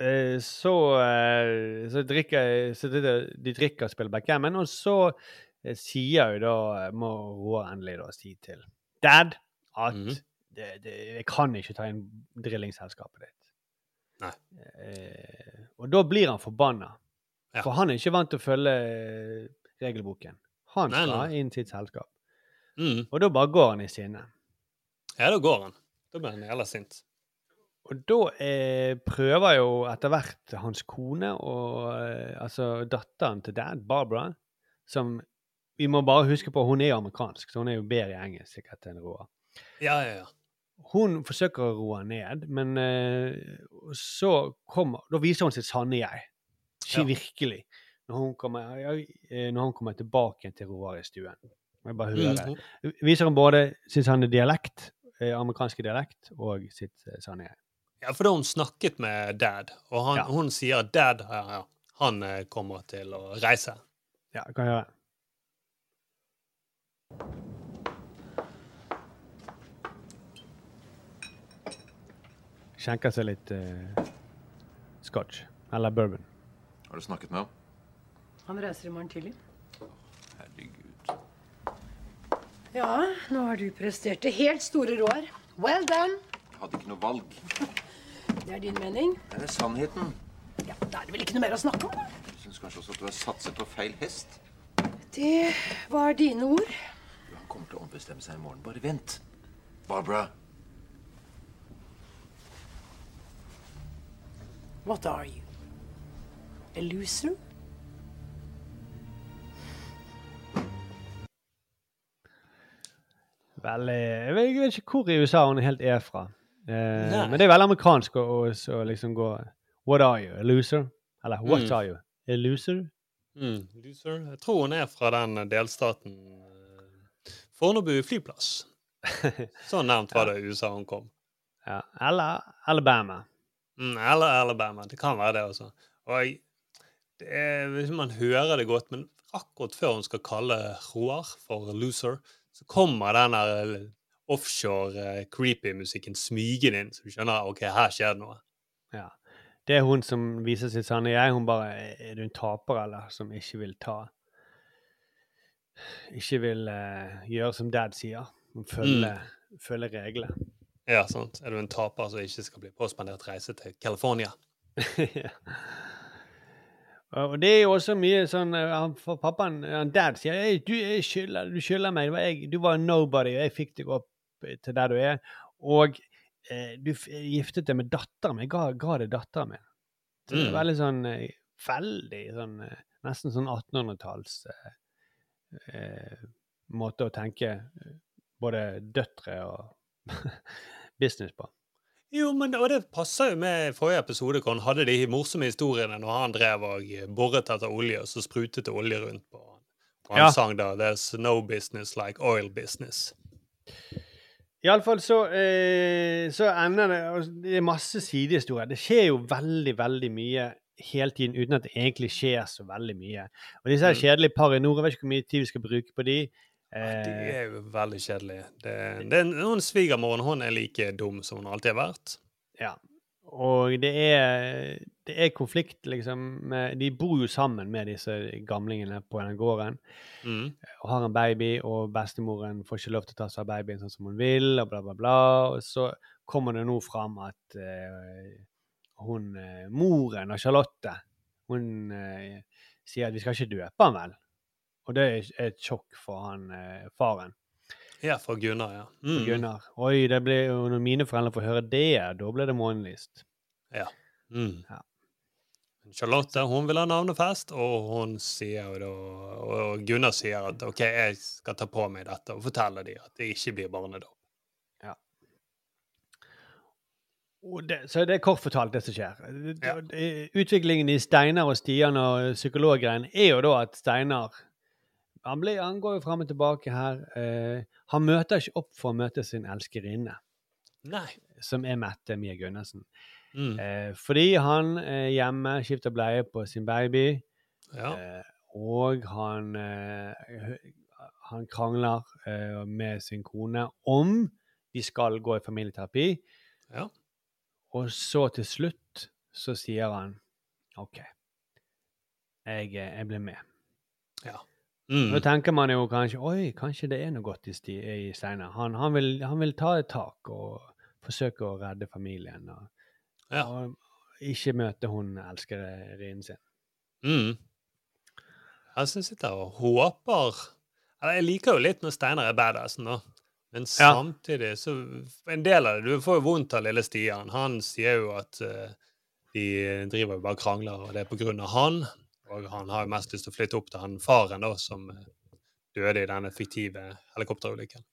eh, så, eh, så drikker så de drikker og spiller backgammon, og så sier jo da må Roar endelig da si til dad at mm. det, det, jeg kan ikke ta inn drillingselskapet ditt. Nei. Eh, og da blir han forbanna. Ja. For han er ikke vant til å følge eh, regelboken. Han skal nei. ha inn sitt selskap. Mm. Og da bare går han i sinne. Ja, da går han. Da blir han jævla sint. Og da eh, prøver jo etter hvert hans kone og eh, altså datteren til dad, Barbara, som vi må bare huske på, hun er amerikansk, så hun er jo bedre i engelsk sikkert enn Roar. Ja, ja, ja. Hun forsøker å roe ned, men eh, så kommer Da viser hun sitt sanne jeg. Ikke virkelig. Når hun, kommer, eh, når hun kommer tilbake til Roar i stuen. Jeg bare hører. Mm. Viser hun både sin sanne dialekt, eh, amerikanske dialekt, og sitt eh, sanne jeg. Ja, for da hun snakket med dad, og han, Ja. hun sier at dad ja, han kommer til å reise. Ja, kan jeg gjøre. Skjenker seg litt uh, scotch. Eller bourbon. Har du snakket med ham? Han reiser i morgen tidlig. Herregud. Ja, nå har du prestert det helt store råer. Well done. Jeg hadde ikke noe valg. Det er din mening. Det er sannheten. Ja, Da er det vel ikke noe mer å snakke om? da? Jeg syns kanskje også at du har satset på feil hest. Det var dine ord. Han kommer til å ombestemme seg i morgen. Bare vent. Barbara. What are you? A loser? Vel, eh, jeg vet, jeg vet ikke hvor i USA hun helt er fra. Eh, men det er veldig amerikansk å, liksom gå What are you? A loser? Eller what Mm. are you? A loser? Mm. Loser. Jeg tror hun er fra den delstaten eh, Fornebu flyplass. Så nevnt var det USA hun kom. Ja. Eller Alabama. Mm, eller Alabama. Det kan være det også. Og jeg, er, hvis man hører det godt, men akkurat før hun skal kalle Roar for loser, så kommer den der eh, offshore eh, creepy musikken smygende inn, så du skjønner ok, her skjer det noe. Ja. Det er hun som viser sitt sanne jeg. Hun bare Er du en taper, eller? Som ikke vil ta Ikke vil uh, gjøre som dad sier. Hun følger, følger reglene. Ja, sant. Er du en taper som ikke skal bli påspandert reise til California? Ja. Og det er jo også mye sånn eh, han- For pappaen, han dad, sier «Ei, du, skylder, du skylder meg. Jeg, du var nobody, og jeg fikk deg opp eh, til der du er. Og eh, du giftet deg med datteren min. Jeg ga, ga deg datteren min. Så det er Mm. veldig sånn eh, Veldig sånn eh, Nesten sånn 1800-talls eh, eh, måte å tenke eh, både døtre og business på. Jo, men og det passer jo med forrige episode hvor han hadde de morsomme historiene når han drev og boret etter olje, og så sprutet det olje rundt på han. Og han Ja. sang da 'There's no business like oil business'. Iallfall så, eh, så ender det og Det er masse sidehistorier. Det skjer jo veldig, veldig mye hele tiden uten at det egentlig skjer så veldig mye. Og disse her Mm. kjedelige par i nord, jeg vet ikke hvor mye tid vi skal bruke på de. Eh, Det er jo veldig kjedelig. Det, det er noen svigermoren hun er like dum som hun alltid har vært. Ja. Og det er, det er konflikt, liksom. Med, de bor jo sammen med disse gamlingene på den gården. Mm. Og har en baby, og bestemoren får ikke lov til å ta seg av babyen sånn som hun vil, og bla, bla, bla. Og så kommer det nå fram at uh, hun eh, moren av Charlotte, hun uh, sier at vi skal ikke døpe han vel. Og det er et sjokk for han eh, faren. Ja, for Gunnar, ja. Mm. Gunnar. Oi, det ble, når mine foreldre får høre det, da blir det månelyst. Ja. Mm. Ja. Charlotte hun vil ha navnefest, og hun sier da Og Gunnar sier at OK, jeg skal ta på meg dette og fortelle dem at det ikke blir barnedåp. Og det, så det er kort fortalt det som skjer. Det- Utviklingen i Steinar og Stian og psykologgreien er jo da at Steinar han, blir, han går jo fram og tilbake her. Eh, han møter ikke opp for å møte sin elskerinne, Nei. som er Mette Mie Gunnarsen. Mm. Eh, fordi han er hjemme, skifter bleie på sin baby, Ja. eh, og han, eh, han krangler eh, med sin kone om de skal gå i familieterapi. Ja. Og så til slutt så sier han OK, jeg, eh, jeg blir med. Ja. Mm. Nå tenker man jo kanskje oi, kanskje det er noe godt i, sti, i Steinar. Han, han, han vil ta et tak og forsøke å redde familien. Og, Ja. og ikke møte hun elskerinnen sin. Mm. Jeg syns jeg sitter og håper Eller jeg liker jo litt når Steinar er badassen, da. Men samtidig så En del av det Du får jo vondt av lille Stian. Han sier jo at uh, de driver jo bare krangler, og det er på grunn av han. Og han har jo mest lyst til å flytte opp til han faren da, som eh, døde i denne fiktive helikopterulykken.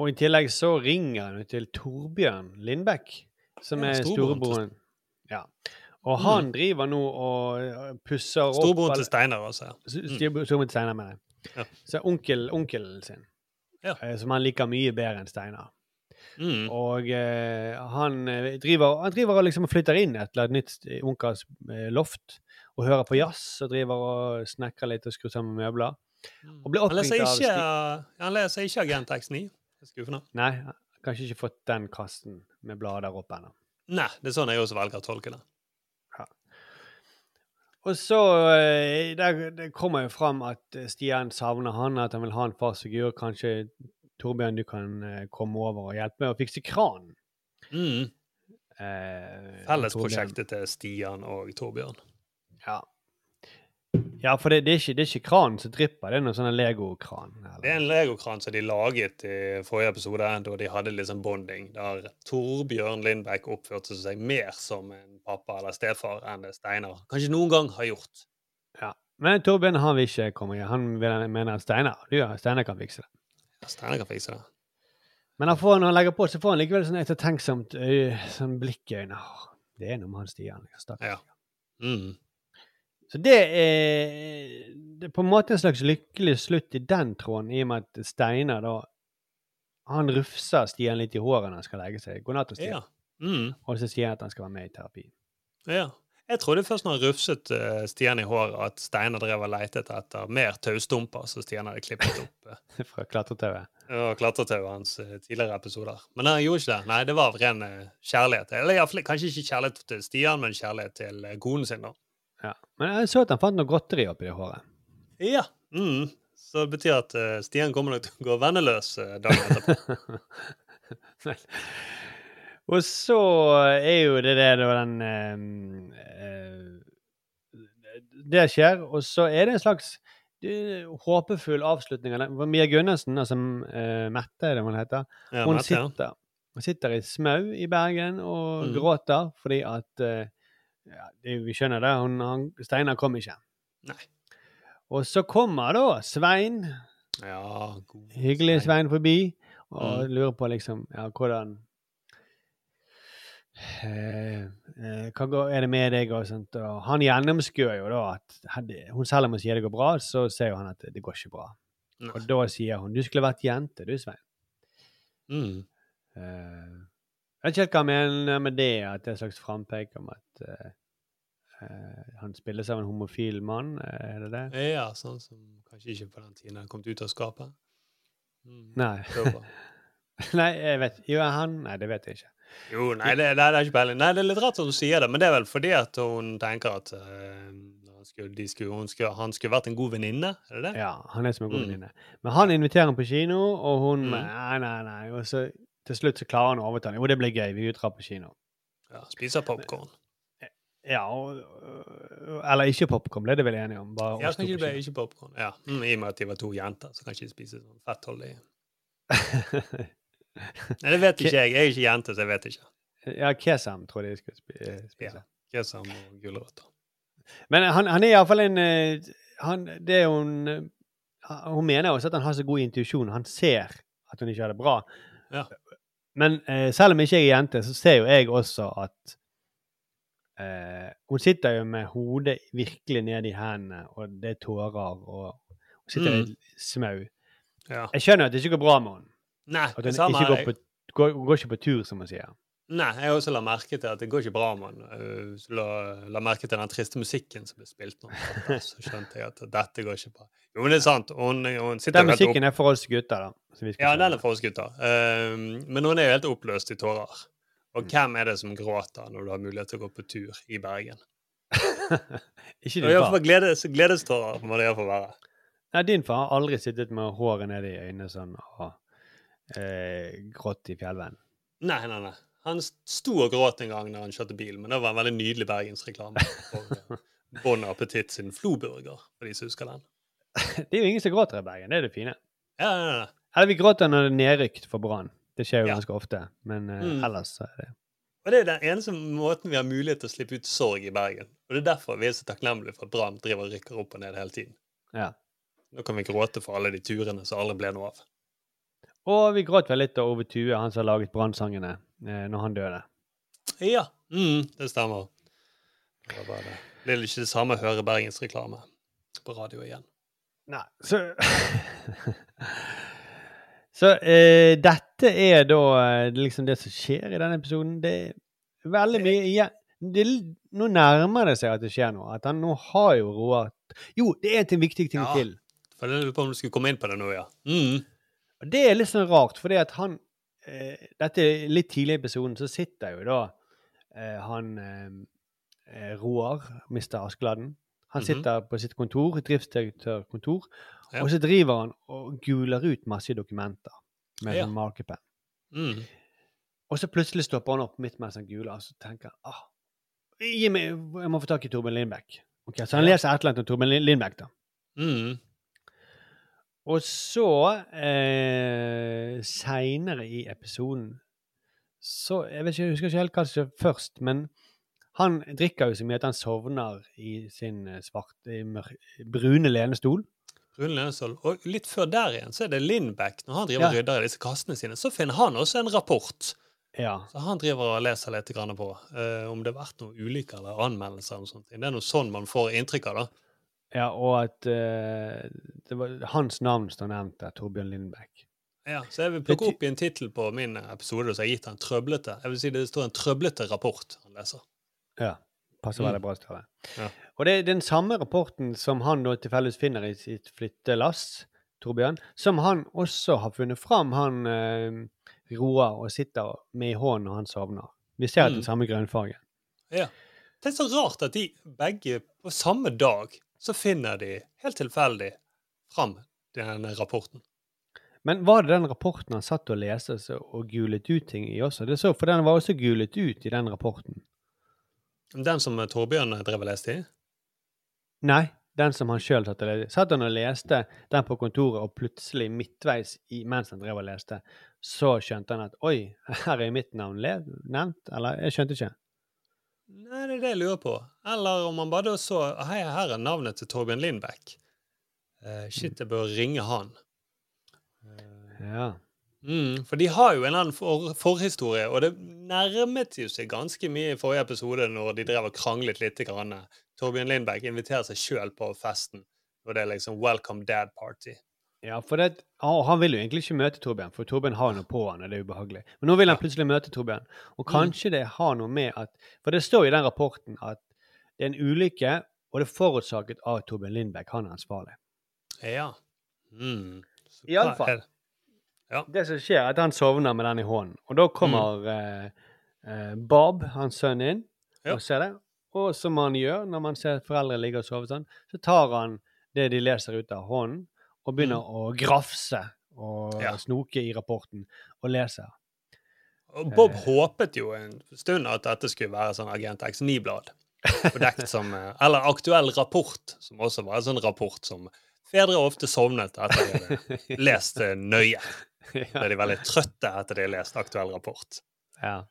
Og i tillegg så ringer han jo til Torbjørn Lindbekk, som er storebroren. Ja. Og Mm. han driver nå og pusser opp Storebroren til Steinar, altså. Mm. Storebror Storebror til Steinar, mener jeg. Ja. Så onkel, onkelen sin, Ja. eh, som han liker mye bedre enn Steinar. Mm. Og eh, han, eh, driver, han driver og liksom flytter inn et eller annet nytt onkels eh, loft og hører på jazz og driver og snekrer litt og skrur sammen møbler. Og blir Mm. Han leser ikke, han leser ikke Agent X9. Er skuffende. Nei, kanskje ikke fått den kassen med blader opp ennå. Nei, det er sånn jeg også velger å tolke det. Og så eh, der, Det kommer jo fram at eh, Stian savner han, at han vil ha en farsfigur. Kanskje Torbjørn, du kan eh, komme over og hjelpe med å fikse kranen. Mm. Eh, Fellesprosjektet til Stian og Torbjørn. Ja. Ja, for det, det, er ikke, det er ikke kranen som dripper, det er noen sånn legokran. Det er en legokran som de laget i forrige episode, da de hadde sånn bonding, der Torbjørn Lindbekk oppførte seg mer som en pappa eller stefar enn det Steinar kanskje noen gang har gjort. Ja. Men Torbjørn han vil ikke komme igjen. Han vil, mener Steinar du, ja, Steinar kan fikse det. Ja, Steinar kan fikse det. Men han får, når han legger på, så får han likevel sånn ettertenksomt øye, sånn blikk i øynene. Det er noe med han Stian. Stakkars. Ja. Mm. Så det er, det er på en måte en slags lykkelig slutt i den tråden, i og med at Steinar da Han rufser Stian litt i håret når han skal legge seg. God natt, Stian. Ja. Mm. Og så sier han at han skal være med i terapi. ja. Jeg trodde først når han rufset eh, Stian i håret, at Steinar drev og lette etter mer taustumper som Stian hadde klippet opp. eh, Fra klatretauet. Ja, klatretauet hans eh, tidligere episoder. Men han gjorde ikke det. Nei, det var ren kjærlighet. Eller i kanskje ikke kjærlighet til Stian, men kjærlighet til konen sin. da. Ja. Men jeg så at han fant noe godteri oppi det håret. Ja. Mm. Så det betyr at uh, Stian kommer nok til å gå venneløs uh, dagen etterpå. Og så er jo det det da den uh, Det skjer, og så er det en slags håpefull avslutning av Mia Gunnarsen, altså Mette, er det hun heter, Ja, hun, Mette, ja. sitter, hun sitter i Smau i Bergen og Mm. gråter fordi at ja, det, Vi skjønner det, hun, han, Steinar kom ikke. Nei. Og så kommer da Svein, Ja, god hyggelig Svein, forbi og Mm. lurer på liksom ja, hvordan eh, eh, Hva går, er det med deg? Og sånt, og han gjennomskuer jo da at hadde- hun selv om hun sier det går bra, så ser jo han at det, det går ikke bra. Nei. Og da sier hun du skulle vært jente, du, Svein. Mm. Eh, jeg vet ikke helt hva jeg mener med det, at det er et slags frampek om at uh, han spilles av en homofil mann, eh, er det det? Ja, sånn som kanskje ikke på den tiden han kom ut av skapet. Mm. Nei. Nei, jeg vet Jo, er han Nei, det vet jeg ikke. Jo, nei, det, det, det er ikke peiling. Nei, det er litt rart at du sier det, men det er vel fordi at hun tenker at uh, han, skulle, skulle, hun skulle, han skulle vært en god venninne? Er det det? Ja, han er som en god Mm. venninne. Men han inviterer henne på kino, og hun Mm. Nei, nei, nei. Og så til slutt så klarer han å overtale. Jo, det blir gøy. Vi drar på kino. Ja, Spiser popkorn. Ja, og, øh, Eller ikke popkorn, ble det vel enige om. Bare Ja, kanskje det ble ikke popkorn. Ja. Mm, I og med at de var to jenter, så kan ikke de spise sånn fettholdig. Nei, det vet ikke jeg. Jeg er ikke jente, så jeg vet ikke. Ja, kesam tror jeg de skulle eh, spise. Ja. Kesam og gulrøtter. Men han, han er iallfall en eh, han, Det er jo en Hun mener også at han har så god intuisjon. Han ser at hun ikke har det bra. Ja. Men eh, selv om ikke jeg er jente, så ser jo jeg også at eh, Hun sitter jo med hodet virkelig ned i hendene, og det er tårer, og hun sitter Mm. i smau. Ja. Jeg skjønner at det ikke går bra med henne. Nei, At det hun ikke går, på, går, går ikke på tur, som hun sier. Nei, jeg har også la merke til at det går ikke bra med han. Uh, La, la merke til den triste musikken som ble spilt nå. Så skjønte jeg at dette går ikke bra. Jo, men det er sant. Hun, hun sitter Den musikken er for oss gutter, da. Ja, den er for oss gutter. Um, men hun er jo helt oppløst i tårer. Og hvem er det som gråter når du har mulighet til å gå på tur i Bergen? Ikke din far. gledes, gledestårer må det iallfall være. Nei, din far har aldri sittet med håret nede i øynene sånn og eh, grått i fjellvennen. Nei, nei, nei. Han sto og gråt en gang når han kjørte bil, men det var en veldig nydelig bergensreklame Bon Appetitt sin Floburger, for de som husker den. Det er jo ingen som gråter i Bergen. Det er det fine. Ja, ja, ja. Eller vi gråter når det er nedrykt for Brann. Det skjer jo Ja. ganske ofte. Men uh, Mm. ellers er det Og det er den eneste måten vi har mulighet til å slippe ut sorg i Bergen. Og det er derfor vi er så takknemlige for at Brann driver og rykker opp og ned hele tiden. Ja. Nå kan vi gråte for alle de turene som aldri ble noe av. Og vi gråt vel litt av Ove Tue, han som har laget Brann-sangene, når han døde. Ja, mm, det stemmer. Det var bare det. Det er ikke det samme å høre bergensreklame på radio igjen. Nei, så Så eh, dette er da eh, liksom det som skjer i denne episoden. Det er veldig mye igjen. Det, nå nærmer det seg at det skjer noe. At han nå har jo Roar Jo, det er en viktig ting Ja. til. Jeg lurer på om du skulle komme inn på det nå, ja. Mm. Det er litt sånn rart, fordi at han eh, Dette er litt tidlig i episoden, så sitter jo da eh, han eh, eh, Roar, Mr. Askeladden. Han Mhm. sitter på sitt kontor, driftsdirektørkontor, Ja. og så driver han og guler ut masse dokumenter med Ja. sånn markepenn. Mm. Og så plutselig stopper han opp midt mens han guler, og så tenker han ah, Gi meg, jeg må få tak i Torben Lindbekk. Ok, Så han Ja. leser et eller annet om Torben Lin- Lindbekk, da. Mm. Og så, eh, seinere i episoden Så Jeg vet ikke, jeg husker ikke helt hva som skjedde først, men han drikker jo så mye at han sovner i sin eh, svarte, brune lenestol. brune lenestol. Og litt før der igjen så er det Lindbekk. Når han driver og rydder i disse kassene sine, så finner han også en rapport. Ja. Så han driver og leser litt på uh, om det har vært noen ulykker eller anmeldelser. eller noe sånt. Det er noe sånn man får inntrykk av, da. Ja, og at uh, det var, hans navn står nevnt der, Torbjørn Lindbekk. Ja, så jeg vil plukke opp i en tittel på min episode så jeg har gitt han trøblete. Jeg vil si det står en trøblete rapport han leser. Ja. Passer Mm. veldig bra, Støre. Ja. Og det er den samme rapporten som han da tilfeldigvis finner i sitt flyttelass, Torbjørn, som han også har funnet fram, han uh, roer og sitter med i hånden når han sovner. Vi ser Mm. den samme grønnfargen. Ja. Det er så rart at de begge på samme dag så finner de helt tilfeldig fram denne rapporten. Men var det den rapporten han satt og leste og gulet ut ting i også? Det så, for den var også gulet ut i den rapporten. Den som Torbjørn drev og leste i? Nei, den som han sjøl satt og leste. Satt han og leste den på kontoret, og plutselig, midtveis i, mens han drev og leste, så skjønte han at oi, her er mitt navn nevnt? Eller? Jeg skjønte ikke. Nei, det er det jeg lurer på. Eller om han bare så Hei, her er navnet til Torbjørn Lindbekk. Uh, shit, jeg bør ringe han. Ja. Mm, for de har jo en annen for, forhistorie, og det nærmet jo seg ganske mye i forrige episode når de drev og kranglet litt. Grann. Torbjørn Lindbekk inviterer seg sjøl på festen, og det er liksom 'Welcome Dad Party'. Ja, for det, han vil jo egentlig ikke møte Torbjørn, for Torbjørn har noe på han, og det er ubehagelig. Men nå vil han plutselig møte Torbjørn. Og kanskje det har noe med at For det står i den rapporten at det er en ulykke, og det er forårsaket av Torbjørn Lindberg. Han er ansvarlig. Ja. Mm. Iallfall. Ja. Det som skjer, er at han sovner med den i hånden. Og da kommer eh, eh, Bob, hans sønn, inn Ja. og ser det. Og som han gjør når man ser foreldre ligge og sove sånn, så tar han det de leser ut av hånden, og begynner å grafse og Ja. snoke i rapporten og lese. Og Bob Eh. håpet jo en stund at dette skulle være sånn Agent X9-blad. Fordekt som eh, Eller Aktuell rapport, som også var en sånn rapport som fedre ofte sovnet etter de hadde lest eh, nøye. Da er de veldig trøtte etter de har lest Aktuell rapport. Ja.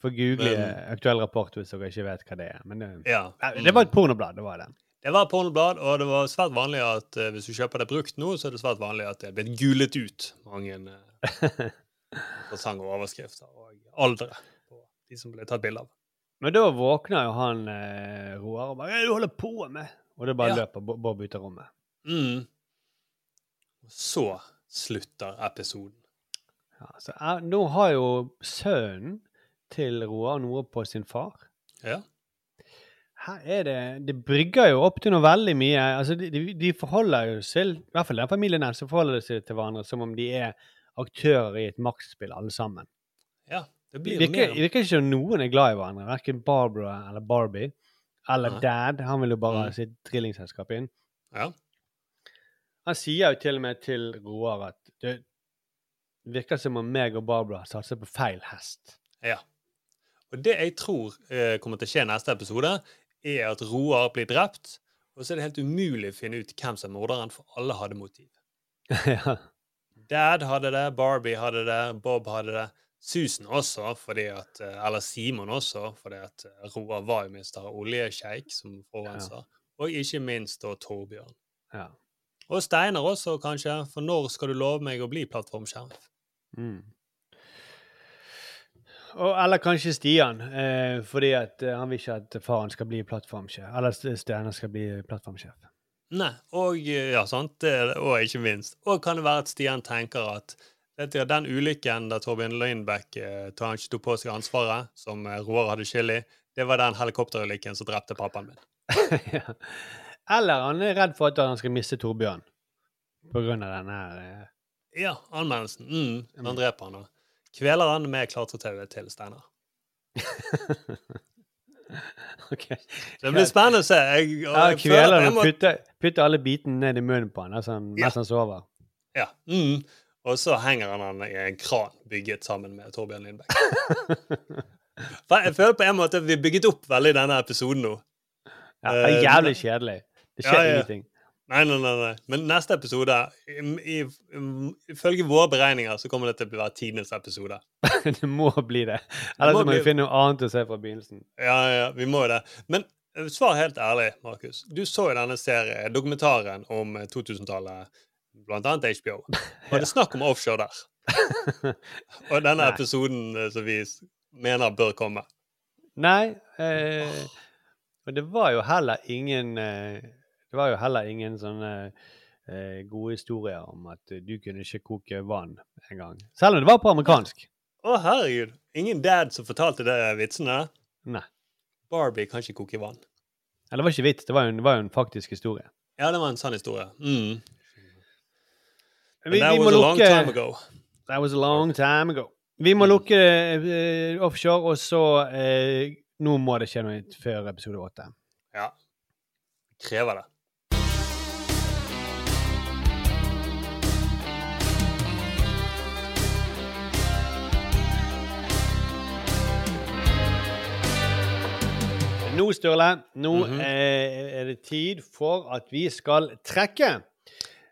For google Men- aktuell rapport hvis dere ikke vet hva det er. Men det, Ja. Det var et pornoblad, det var det. Det var pornoblad, og det var svært vanlig at uh, hvis du kjøper det brukt nå, så er det svært vanlig at det er blitt gulet ut mange eh, interessante overskrifter og aldre på de som ble tatt bilde av. Men da våkner jo han uh, Roar og bare 'Hva er det du holder på med?' Og det bare Ja. løper Bo- Bob ut av rommet. Mm. Så slutter episoden. Ja, så er, nå har jo sønnen til Roar noe på sin far. Ja. Her er det Det brygger jo opp til noe veldig mye. Altså, de, de, de forholder jo seg I hvert fall den familien her, så forholder de seg til hverandre som om de er aktører i et maktspill, alle sammen. Ja, det blir jo mer det virker ikke som noen er glad i hverandre. Verken Barbara eller Barbie. Eller Nei. Dad. Han vil jo bare ha Mm. sitt drillingselskap inn. Ja. Han sier jo til og med til Roar at det virker som om meg og Barbara satser på feil hest. Ja. Og det jeg tror eh, kommer til å skje i neste episode, er at Roar blir drept, og så er det helt umulig å finne ut hvem som er morderen, for alle hadde motiv. ja. Dad hadde det, Barbie hadde det, Bob hadde det. Susan også, fordi at, eh, eller Simon også, fordi at eh, Roar var jo mister oljesjeik som forurenser. Og ikke minst da Torbjørn. Ja. Og Steinar også, kanskje, for når skal du love meg å bli plattformsheriff? Mm. Og, eller kanskje Stian, eh, fordi eh, han vil ikke at faren skal bli plattformsjef. Eller Steinar skal bli plattformsjef. Nei, og eh, ja, sant, og ikke minst. Og kan det være at Stian tenker at vet du, den ulykken der Torbjørn Lindbekk eh, tok på seg ansvaret, som eh, Roar hadde skyld i, det var den helikopterulykken som drepte pappaen min. ja. Eller han er redd for at han skal miste Torbjørn på grunn av denne eh, Ja, anmeldelsen. Mm, han dreper han og kveler han med klatretauet til Steinar. Ok. Det blir spennende å se. Jeg, Ja, kveler og må- putter, putter alle bitene ned i munnen på han mens han, mens han sover. Ja. Mm. Og så henger han han i en kran bygget sammen med Torbjørn Lindbekk. Jeg føler på en måte at vi bygget opp veldig denne episoden nå. Ja, det er Eh, jævlig kjedelig. Det skjer Ja, ja. ingenting. Nei, nei, nei, nei. Men neste episode, i- i- ifølge våre beregninger, så kommer det til å være tidenes episode. det må bli det. Ellers må må vi bli- finne noe annet å se fra begynnelsen. Ja, ja, vi må jo det. Men eh, svar helt ærlig, Markus. Du så jo denne serien, dokumentaren om eh, 2000-tallet, blant annet HBO. Var det snakk om offshore der? Og denne Nei. episoden eh, som vi mener bør komme. Nei, eh, og det var jo heller ingen eh, Det var jo heller ingen sånne eh, gode historier om at du kunne ikke koke vann engang. Selv om det var på amerikansk. Å, herregud. Ingen dad som fortalte det vitsene. Nei. Barbie kan ikke koke vann. Eller det var ikke vits, det var jo en, var jo en faktisk historie. Ja, det var en sann historie. Mm. Vi, that vi was a long time ago. That was a long time ago. Vi må lukke uh, offshore, og så uh, Nå må det skje noe før episode åtte. Ja. Krever det. Nå, Sturle, nå Mhm. eh, er det tid for at vi skal trekke.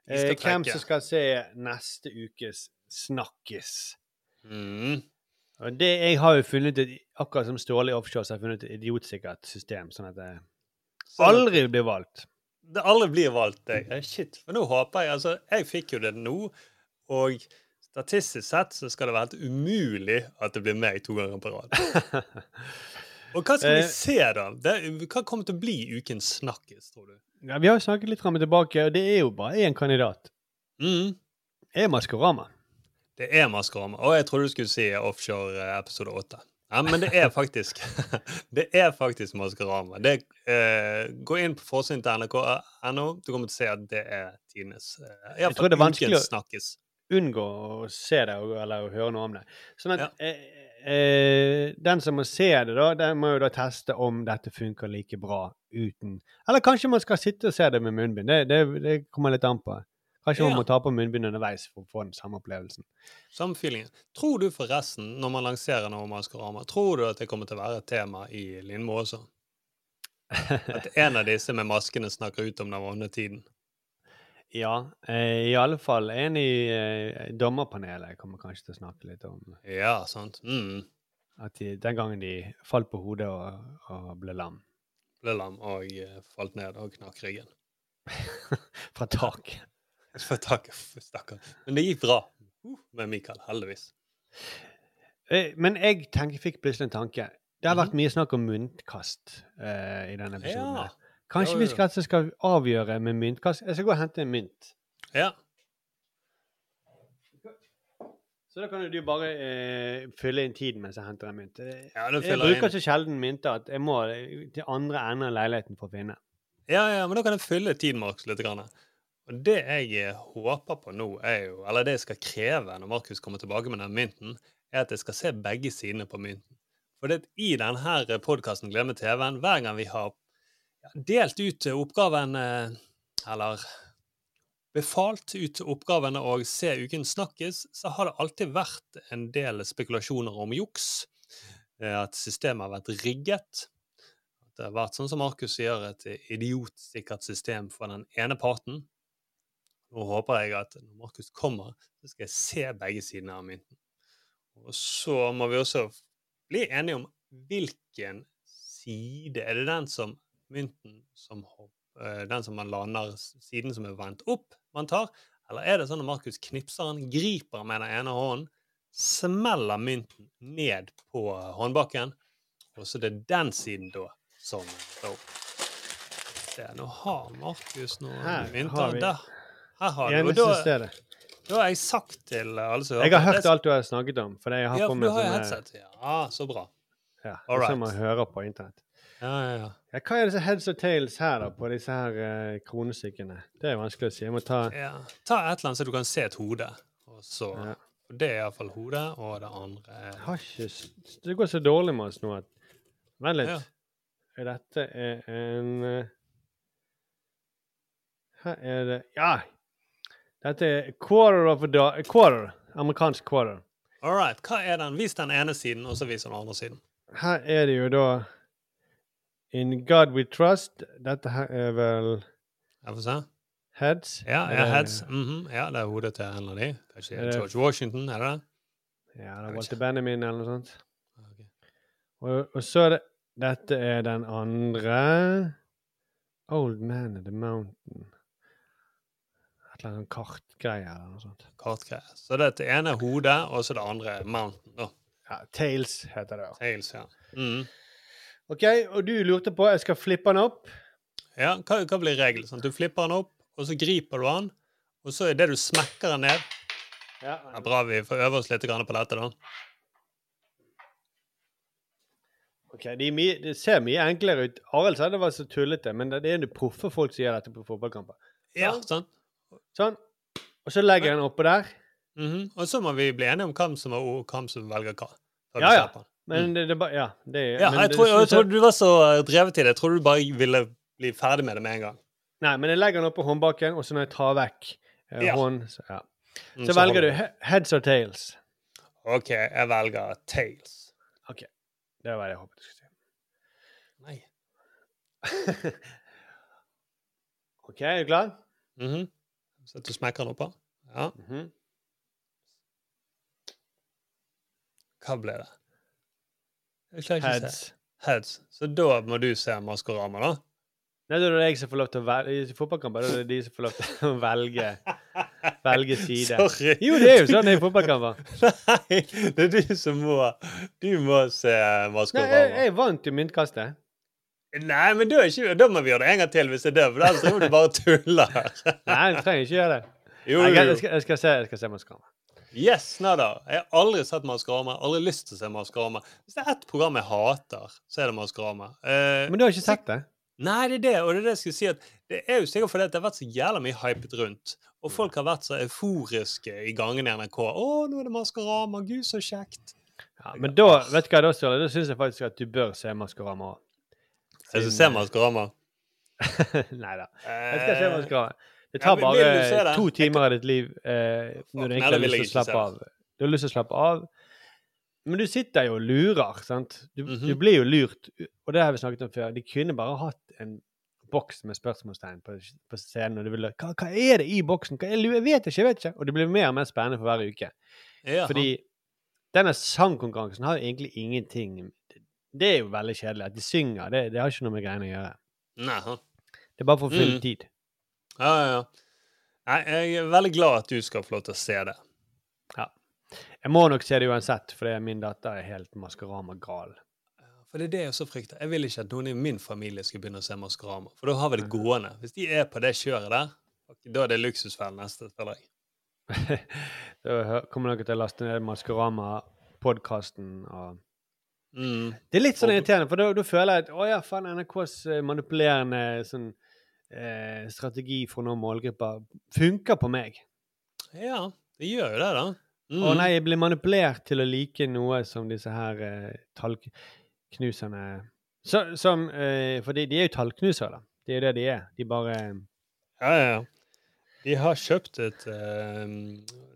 Vi skal Eh, hvem trekke. som skal se neste ukes Snakkis. Mm. Og det, jeg har jo funnet et, akkurat som Ståle i Offshore, så har jeg funnet et idiotsikkert system, sånn at det Sånn aldri blir valgt. Det aldri blir valgt, jeg. Eh, Shit. For nå håper jeg Altså, jeg fikk jo det nå, og statistisk sett så skal det være helt umulig at det blir meg to ganger på rad. Og hva skal vi Eh. se, da? Det, hva kommer til å bli ukens snakkis, tror du? Ja, vi har snakket litt frem og tilbake, og det er jo bare én kandidat. Mm. Er Maskorama. Det er Maskorama. Og jeg trodde du skulle si Offshore eh, episode 8. Ja, men det er faktisk Det er faktisk Maskorama. Det, eh, gå inn på forsiden til nrk.no. Du kommer til å se at det er tidenes eh, Jeg tror det er vanskelig å unngå å se det eller å høre noe om det. Sånn at eh, eh, den som må se det, da, den må jo da teste om dette funker like bra uten Eller kanskje man skal sitte og se det med munnbind. Det, det, det kommer litt an på. Kanskje Ja. man må ta på munnbind underveis for å få den samme opplevelsen. Samme feelingen. Tror du forresten, når man lanserer noe Maskorama, tror du at det kommer til å være et tema i Lindmo også? At en av disse med maskene snakker ut om den vonde tiden? Ja, eh, i alle fall en i eh, dommerpanelet kommer kanskje til å snakke litt om Ja, sant. Mm. at de, den gangen de falt på hodet og, og ble lam Ble lam og eh, falt ned og knakk ryggen. fra taket. Fra taket, stakkar. Men det gikk bra uh, med Mikael, heldigvis. Eh, Men jeg tenker, fikk plutselig en tanke. Det har vært Mhm. mye snakk om muntkast eh, i denne episoden. Ja. Kanskje Jo, vi skal, avgjøre med myntkast? Jeg skal gå og hente en mynt. Ja. Så da kan jo du bare eh, fylle inn tiden mens jeg henter en mynt. Eh, Ja, jeg bruker inn. så sjelden mynter at jeg må eh, til andre enden av leiligheten for å finne. Ja, ja, men da kan jeg fylle tiden, Markus, litt. Grann. Og det jeg eh, håper på nå, er jo, eller det jeg skal kreve når Markus kommer tilbake med den mynten, er at jeg skal se begge sidene på mynten. For det, i denne podkasten Glemme TV-en, hver gang vi har delt ut oppgaven, eller befalt ut oppgaven å se uken snakkes, så har det alltid vært en del spekulasjoner om juks. eh, At systemet har vært rigget. At det har vært sånn som Markus sier, et idiotsikkert system for den ene parten. Nå håper jeg at når Markus kommer, så skal jeg se begge sidene av mynten. Og så må vi også bli enige om hvilken side Er det den som mynten som hopp, eh, Den som man lander, siden som er vendt opp, man tar? Eller er det sånn at Markus knipser den, griper med den ene hånden, smeller mynten ned på håndbaken, og så det er den siden da som står opp? Se, nå har Markus noen Her mynter. har vi Der. Her har du. Og da, stedet. da har jeg sagt til alle som Jeg har hørt det- alt du har snakket om. For jeg har Ja, for du har sånne- headset. Ja, så bra. Ja, All det som man hører på internett. Ja, ja, ja. Ja, hva er disse heads og tails her, da, på disse her eh, kronestykkene? Det er vanskelig å si. Jeg må ta ja. Ta et eller annet så du kan se et hode. Og så, og Det er iallfall hodet, og det andre er har ikke Det går så dårlig med oss nå at Vent litt. Ja. Dette er en eh, Her er det Ja! Dette er quarter of a dollar Quarter. Amerikansk quarter. All right. Hva er den? Vis den ene siden, og så vis den andre siden. Her er det jo da In God We Trust. Dette her er vel Jeg får se. Heads? Ja, ja, heads. -hmm. ja, det er hodet til en av de. Kanskje det- George Washington, er det det? Ja, det er Walter Benjamin eller noe sånt. Og, og så er det Dette er den andre Old Man of the Mountain. Et eller annet kartgreie eller noe sånt. Kartgreie. Så det er hodet, og så det andre er mountain. da. Ja, Tails heter det. Tails, ja. Mhm. OK, og du lurte på Jeg skal flippe den opp. Ja, hva, hva blir regelen? Sånn, du flipper den opp, og så griper du den, og så er det du smekker den ned Ja. Er bra vi får øve oss litt på dette, da. Ok, det, de ser mye enklere ut. Arild sa det var så tullete, men det er jo proffe folk som gjør dette på fotballkamper. Ja, sånn. Sånn. Og så legger jeg den oppå der. Mhm. Og så må vi bli enige om hvem som, er, hvem som velger hva. Ja, ja. På. Men det, det er bare Ja. Det, er- Ja, men jeg, det- tror, det- jeg trodde du var så drevet i det. Jeg trodde du bare ville bli ferdig med det med en gang. Nei, men jeg legger den oppå håndbaken, og så når jeg tar vekk eh, Ja. hånden Så, ja. Mm, så, så velger du he heads or tails. OK, jeg velger tails. OK. Det var det jeg håpet du skulle si. Nei. OK, er du klar? Mhm. Så du smekker den oppå? Ja. Mhm. Hva ble det? Jeg klarer ikke å se. Heads. Så da må du se Maskorama, da? Nei, da er det jeg som får lov til å velge I fotballkamper det er det de som får lov til å velge velge side. Sorry. Jo, det er jo sånn i fotballkamper. Nei, det er du som må Du må se Nei, jeg, jeg vant jo myntkastet. Nei, men da, er ikke, da må vi gjøre det en gang til hvis det er det, for ellers driver du bare tuller. Nei, du trenger ikke gjøre det. Jo, jo, Jeg. Jeg skal, jeg skal se, jeg skal se Maskorama. Yes, nada. Jeg har aldri sett Maskorama. Aldri lyst til å se Maskorama. Hvis det er ett program jeg hater, så er det Maskorama. Uh, Men du har ikke sett det? Nei, det er det, og det er det jeg skulle si. at Det er jo sikkert fordi det har vært så jævla mye hypet rundt. Og folk har vært så euforiske i gangene i NRK. 'Å, nå er det Maskorama. Gud, så kjekt'. Ja, men da vet du hva da, Sturle? Da syns jeg faktisk at du bør se Maskorama òg. Jeg skal se Maskorama. Nei da. Jeg skal se Maskorama. Det tar bare det? to timer av ditt liv eh, når du egentlig har lyst til å slappe av. Du har lyst til å slappe av. Men du sitter jo og lurer, sant? Du, du blir jo lurt. Og det har vi snakket om før. De kunne bare hatt en boks med spørsmålstegn på, på scenen. Og du ville, hva, hva er det i boksen? Hva jeg vet ikke, jeg vet ikke. Og det blir mer og mer spennende for hver uke. Ja, Fordi denne sangkonkurransen har jo egentlig ingenting Det er jo veldig kjedelig. At de synger, det, det har ikke noe med greiene å gjøre. Nei. Det er bare for å fylle Mm. tid. Ja, ja, ja. Nei, jeg er veldig glad at du skal få lov til å se det. Ja. Jeg må nok se det uansett, fordi min datter er helt Maskorama-gal. For det er det jeg også frykter. Jeg vil ikke at noen i min familie skal begynne å se Maskorama. For da har vi det gående. Hvis de er på det kjøret der, da er det luksusfellen neste, føler jeg. Da kommer dere til å laste ned Maskorama-podkasten og Mm. Det er litt sånn irriterende, for da, da føler jeg at å ja, faen, NRKs eh, manipulerende sånn, eh, strategi for å nå målgrupper funker på meg. Ja, det gjør jo det, da. Mm. Å nei, jeg blir manipulert til å like noe som disse her eh, tallknuserne så, som, eh, For de er jo tallknusere, da. Det er jo det de er. De bare Ja, ja, ja. De har kjøpt et eh,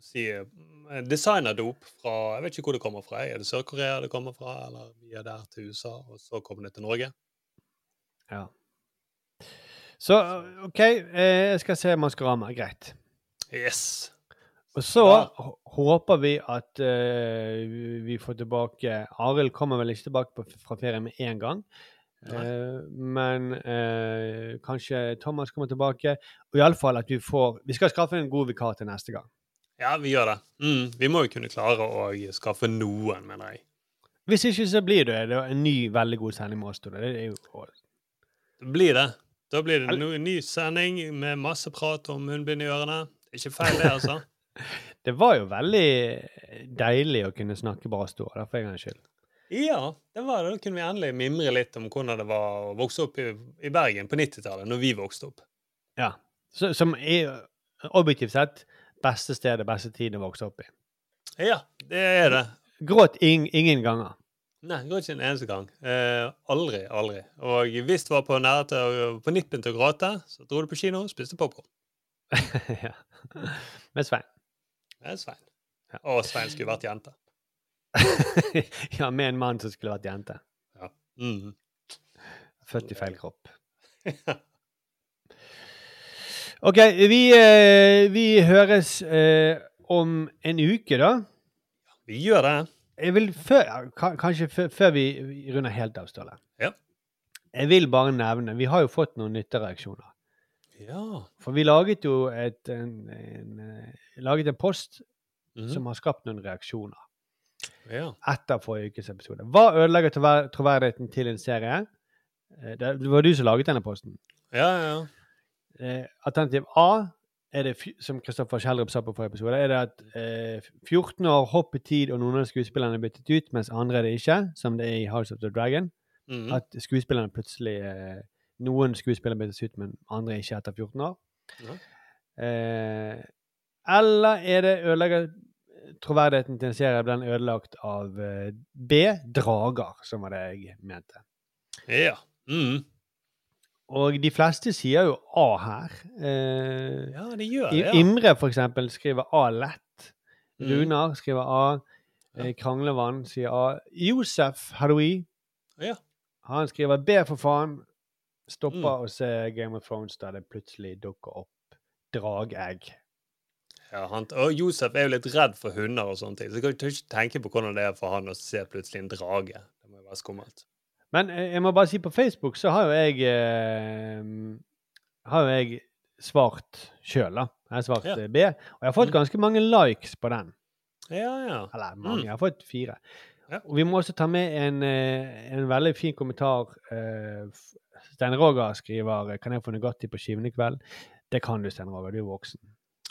si, eh, designerdop fra Jeg vet ikke hvor det kommer fra. Er det Sør-Korea det kommer fra, eller via der til USA, og så kommer det til Norge? Ja. Så OK, eh, jeg skal se Maskorama. Greit. Yes. Og så ja. håper vi at uh, vi får tilbake Arild kommer vel ikke tilbake på, fra ferie med en gang. Uh, men uh, kanskje Thomas kommer tilbake. Og iallfall at vi får Vi skal skaffe en god vikar til neste gang. Ja, vi gjør det. Mm. Vi må jo kunne klare å skaffe noen, mener jeg. Hvis ikke så blir det, det en ny, veldig god sending med oss. Tore. Det jo Det blir det. Da blir det en ny sending med masse prat om munnbind i ørene. Det er ikke feil, det, altså. Det var jo veldig deilig å kunne snakke brastor, da, for en gangs skyld. Ja, det var det. Da kunne vi endelig mimre litt om hvordan det var å vokse opp i, i Bergen på 90-tallet, når vi vokste opp. Ja. Så, som er objektivt sett beste stedet, beste tiden å vokse opp i. Ja, det er det. Gråt ing, ingen ganger. Nei, det går ikke en eneste gang. Eh, aldri, aldri. Og hvis du var på, til, på nippen til å gråte, så dro du på kino og spiste popkorn. ja. Med Svein. Med Svein. Og Svein skulle vært jente. ja, med en mann som skulle vært jente. Ja. Mm. Født i feil kropp. OK, vi, eh, vi høres eh, om en uke, da. Vi gjør det. Jeg vil før, kanskje før, vi runder helt av, Ståle. Ja. Jeg vil bare nevne Vi har jo fått noen nyttereaksjoner. Ja. For vi laget jo et, en, en, eh, laget en post Mhm. som har skapt noen reaksjoner Ja. etter forrige ukes episode. Hva ødelegger troverdigheten til en serie? Eh, Det det var du som laget denne posten. Ja, ja, ja. Eh, alternativ A er det, som Kristoffer Kjellrup sa på forrige episode, er det at eh, 14 år hopp i tid, og noen av skuespillerne er byttet ut, mens andre er det ikke, som det er i House of the Dragon. Mhm. At skuespillerne plutselig eh, Noen skuespillere byttes ut, men andre ikke etter 14 år. Ja. Eh, eller er det ødelegger troverdigheten til en serie blir den ødelagt av eh, B. Drager, som var det jeg mente. Ja. Mm. Og de fleste sier jo A her. Eh, Ja, de gjør det, ja. Imre, for eksempel, skriver A lett. Mm. Runar skriver A. Eh, Kranglevann sier A. Josef Hadoui, Ja. han skriver B, for faen. Stopper Mm. å se Game of Thrones der det plutselig dukker opp drageegg. Ja, han, og Josef er jo litt redd for hunder og sånne ting, så jeg kan ikke tenke på hvordan det er for han å se plutselig en drage. Det må jo være skummelt. Men eh, jeg må bare si på Facebook så har jo jeg eh, Har jo jeg svart sjøl, da. Jeg har svart Ja. eh, B. Og jeg har fått ganske mange likes på den. Ja, ja. Eller mange. Mm. Jeg har fått fire. Og vi må også ta med en, eh, en veldig fin kommentar. Stein Roger skriver 'Kan jeg få Nugatti på skiven i kveld?' Det kan du, Stein Roger. Du er voksen.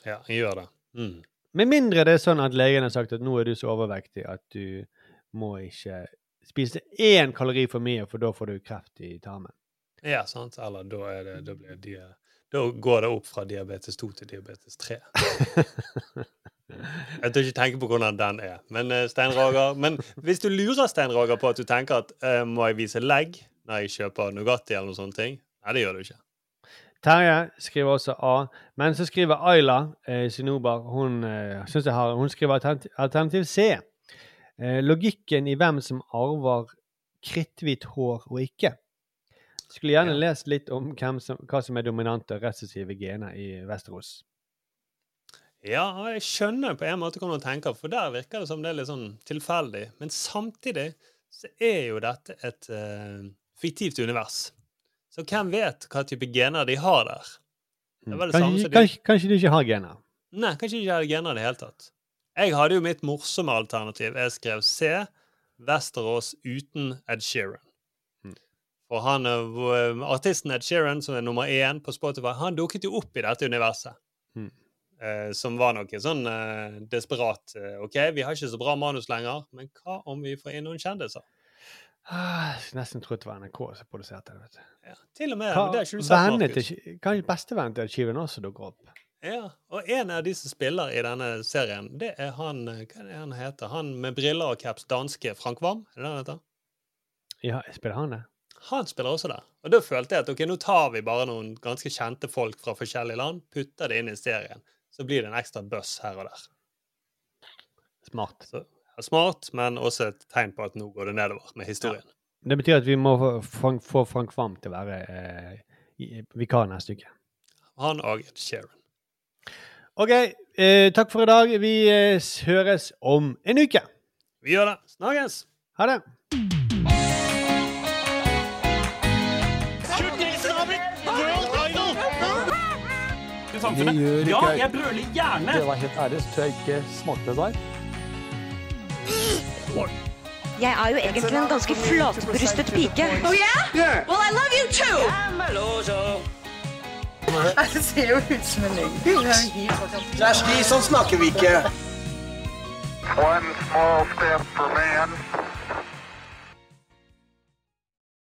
Ja, jeg gjør det. Mm. Med mindre det er sånn at legen har sagt at nå er du så overvektig at du må ikke spise én kalori for mye, for da får du kreft i tarmen. Ja, sant. Eller da, det, da, blir de, da går det opp fra diabetes 2 til diabetes 3. Jeg tør ikke tenke på hvordan den er. Men eh, Stein Roger Men hvis du lurer Stein Roger på at du tenker at uh, må jeg vise legg når jeg kjøper Nugatti eller noe sånne ting? Nei, det gjør du ikke. Terje skriver også A. Men så skriver Ayla eh, Sinobar hun, eh, hun skriver alternativ, alternativ C. Eh, logikken i hvem som arver kritthvitt hår og ikke. Skulle gjerne lest litt om som, hva som er dominante og recessive gener i Vesterås. Ja, jeg skjønner på en måte hva du tenker, for der virker det som det er litt sånn tilfeldig. Men samtidig så er jo dette et uh, fiktivt univers. Så hvem vet hva type gener de har der? Det det samme Kanskje, de kanskje, kanskje du ikke har gener? Nei, kanskje ikke har gener i det hele tatt. Jeg hadde jo mitt morsomme alternativ. Jeg skrev C. Vesterås uten Ed Sheeran. For han, eh, artisten Ed Sheeran, som er nummer én på Spotify, han dukket jo opp i dette universet. Mm. Eh, som var noe sånn eh, desperat eh, OK, vi har ikke så bra manus lenger, men hva om vi får inn noen kjendiser? Ah, jeg skulle nesten trodd det var NRK som produserte det. vet du. Ja, til og med. Hva, det har ikke du sett, Markus. bestevennen til Skiven også dukker opp? Ja, og en av de som spiller i denne serien, det er han eh, Hva er det han heter? Han med briller og caps, danske Frank Wam? Er det det han heter? Ja, spiller han det? Han spiller også der. Og da følte jeg at ok, nå tar vi bare noen ganske kjente folk fra forskjellige land, putter det inn i serien. Så blir det en ekstra buss her og der. Smart. Så, ja, smart, men også et tegn på at nå går det nedover med historien. Det betyr at vi må få Frank, Wam til å være eh, i- vikar neste uke. Han og Sharon. OK, eh, takk for i dag. Vi eh, høres om en uke. Vi gjør det. Snakkes! Ha det. Det gjør ikke Ja, jeg. brøler gjerne! Det var helt ærlig, så jeg ikke smakte der. Jeg er jo egentlig en ganske flatbrystet pike. Oh yeah? Well, I love you too! Det ser jo ut som en er helt Kjersti, sånn snakker vi ikke. One small step for man,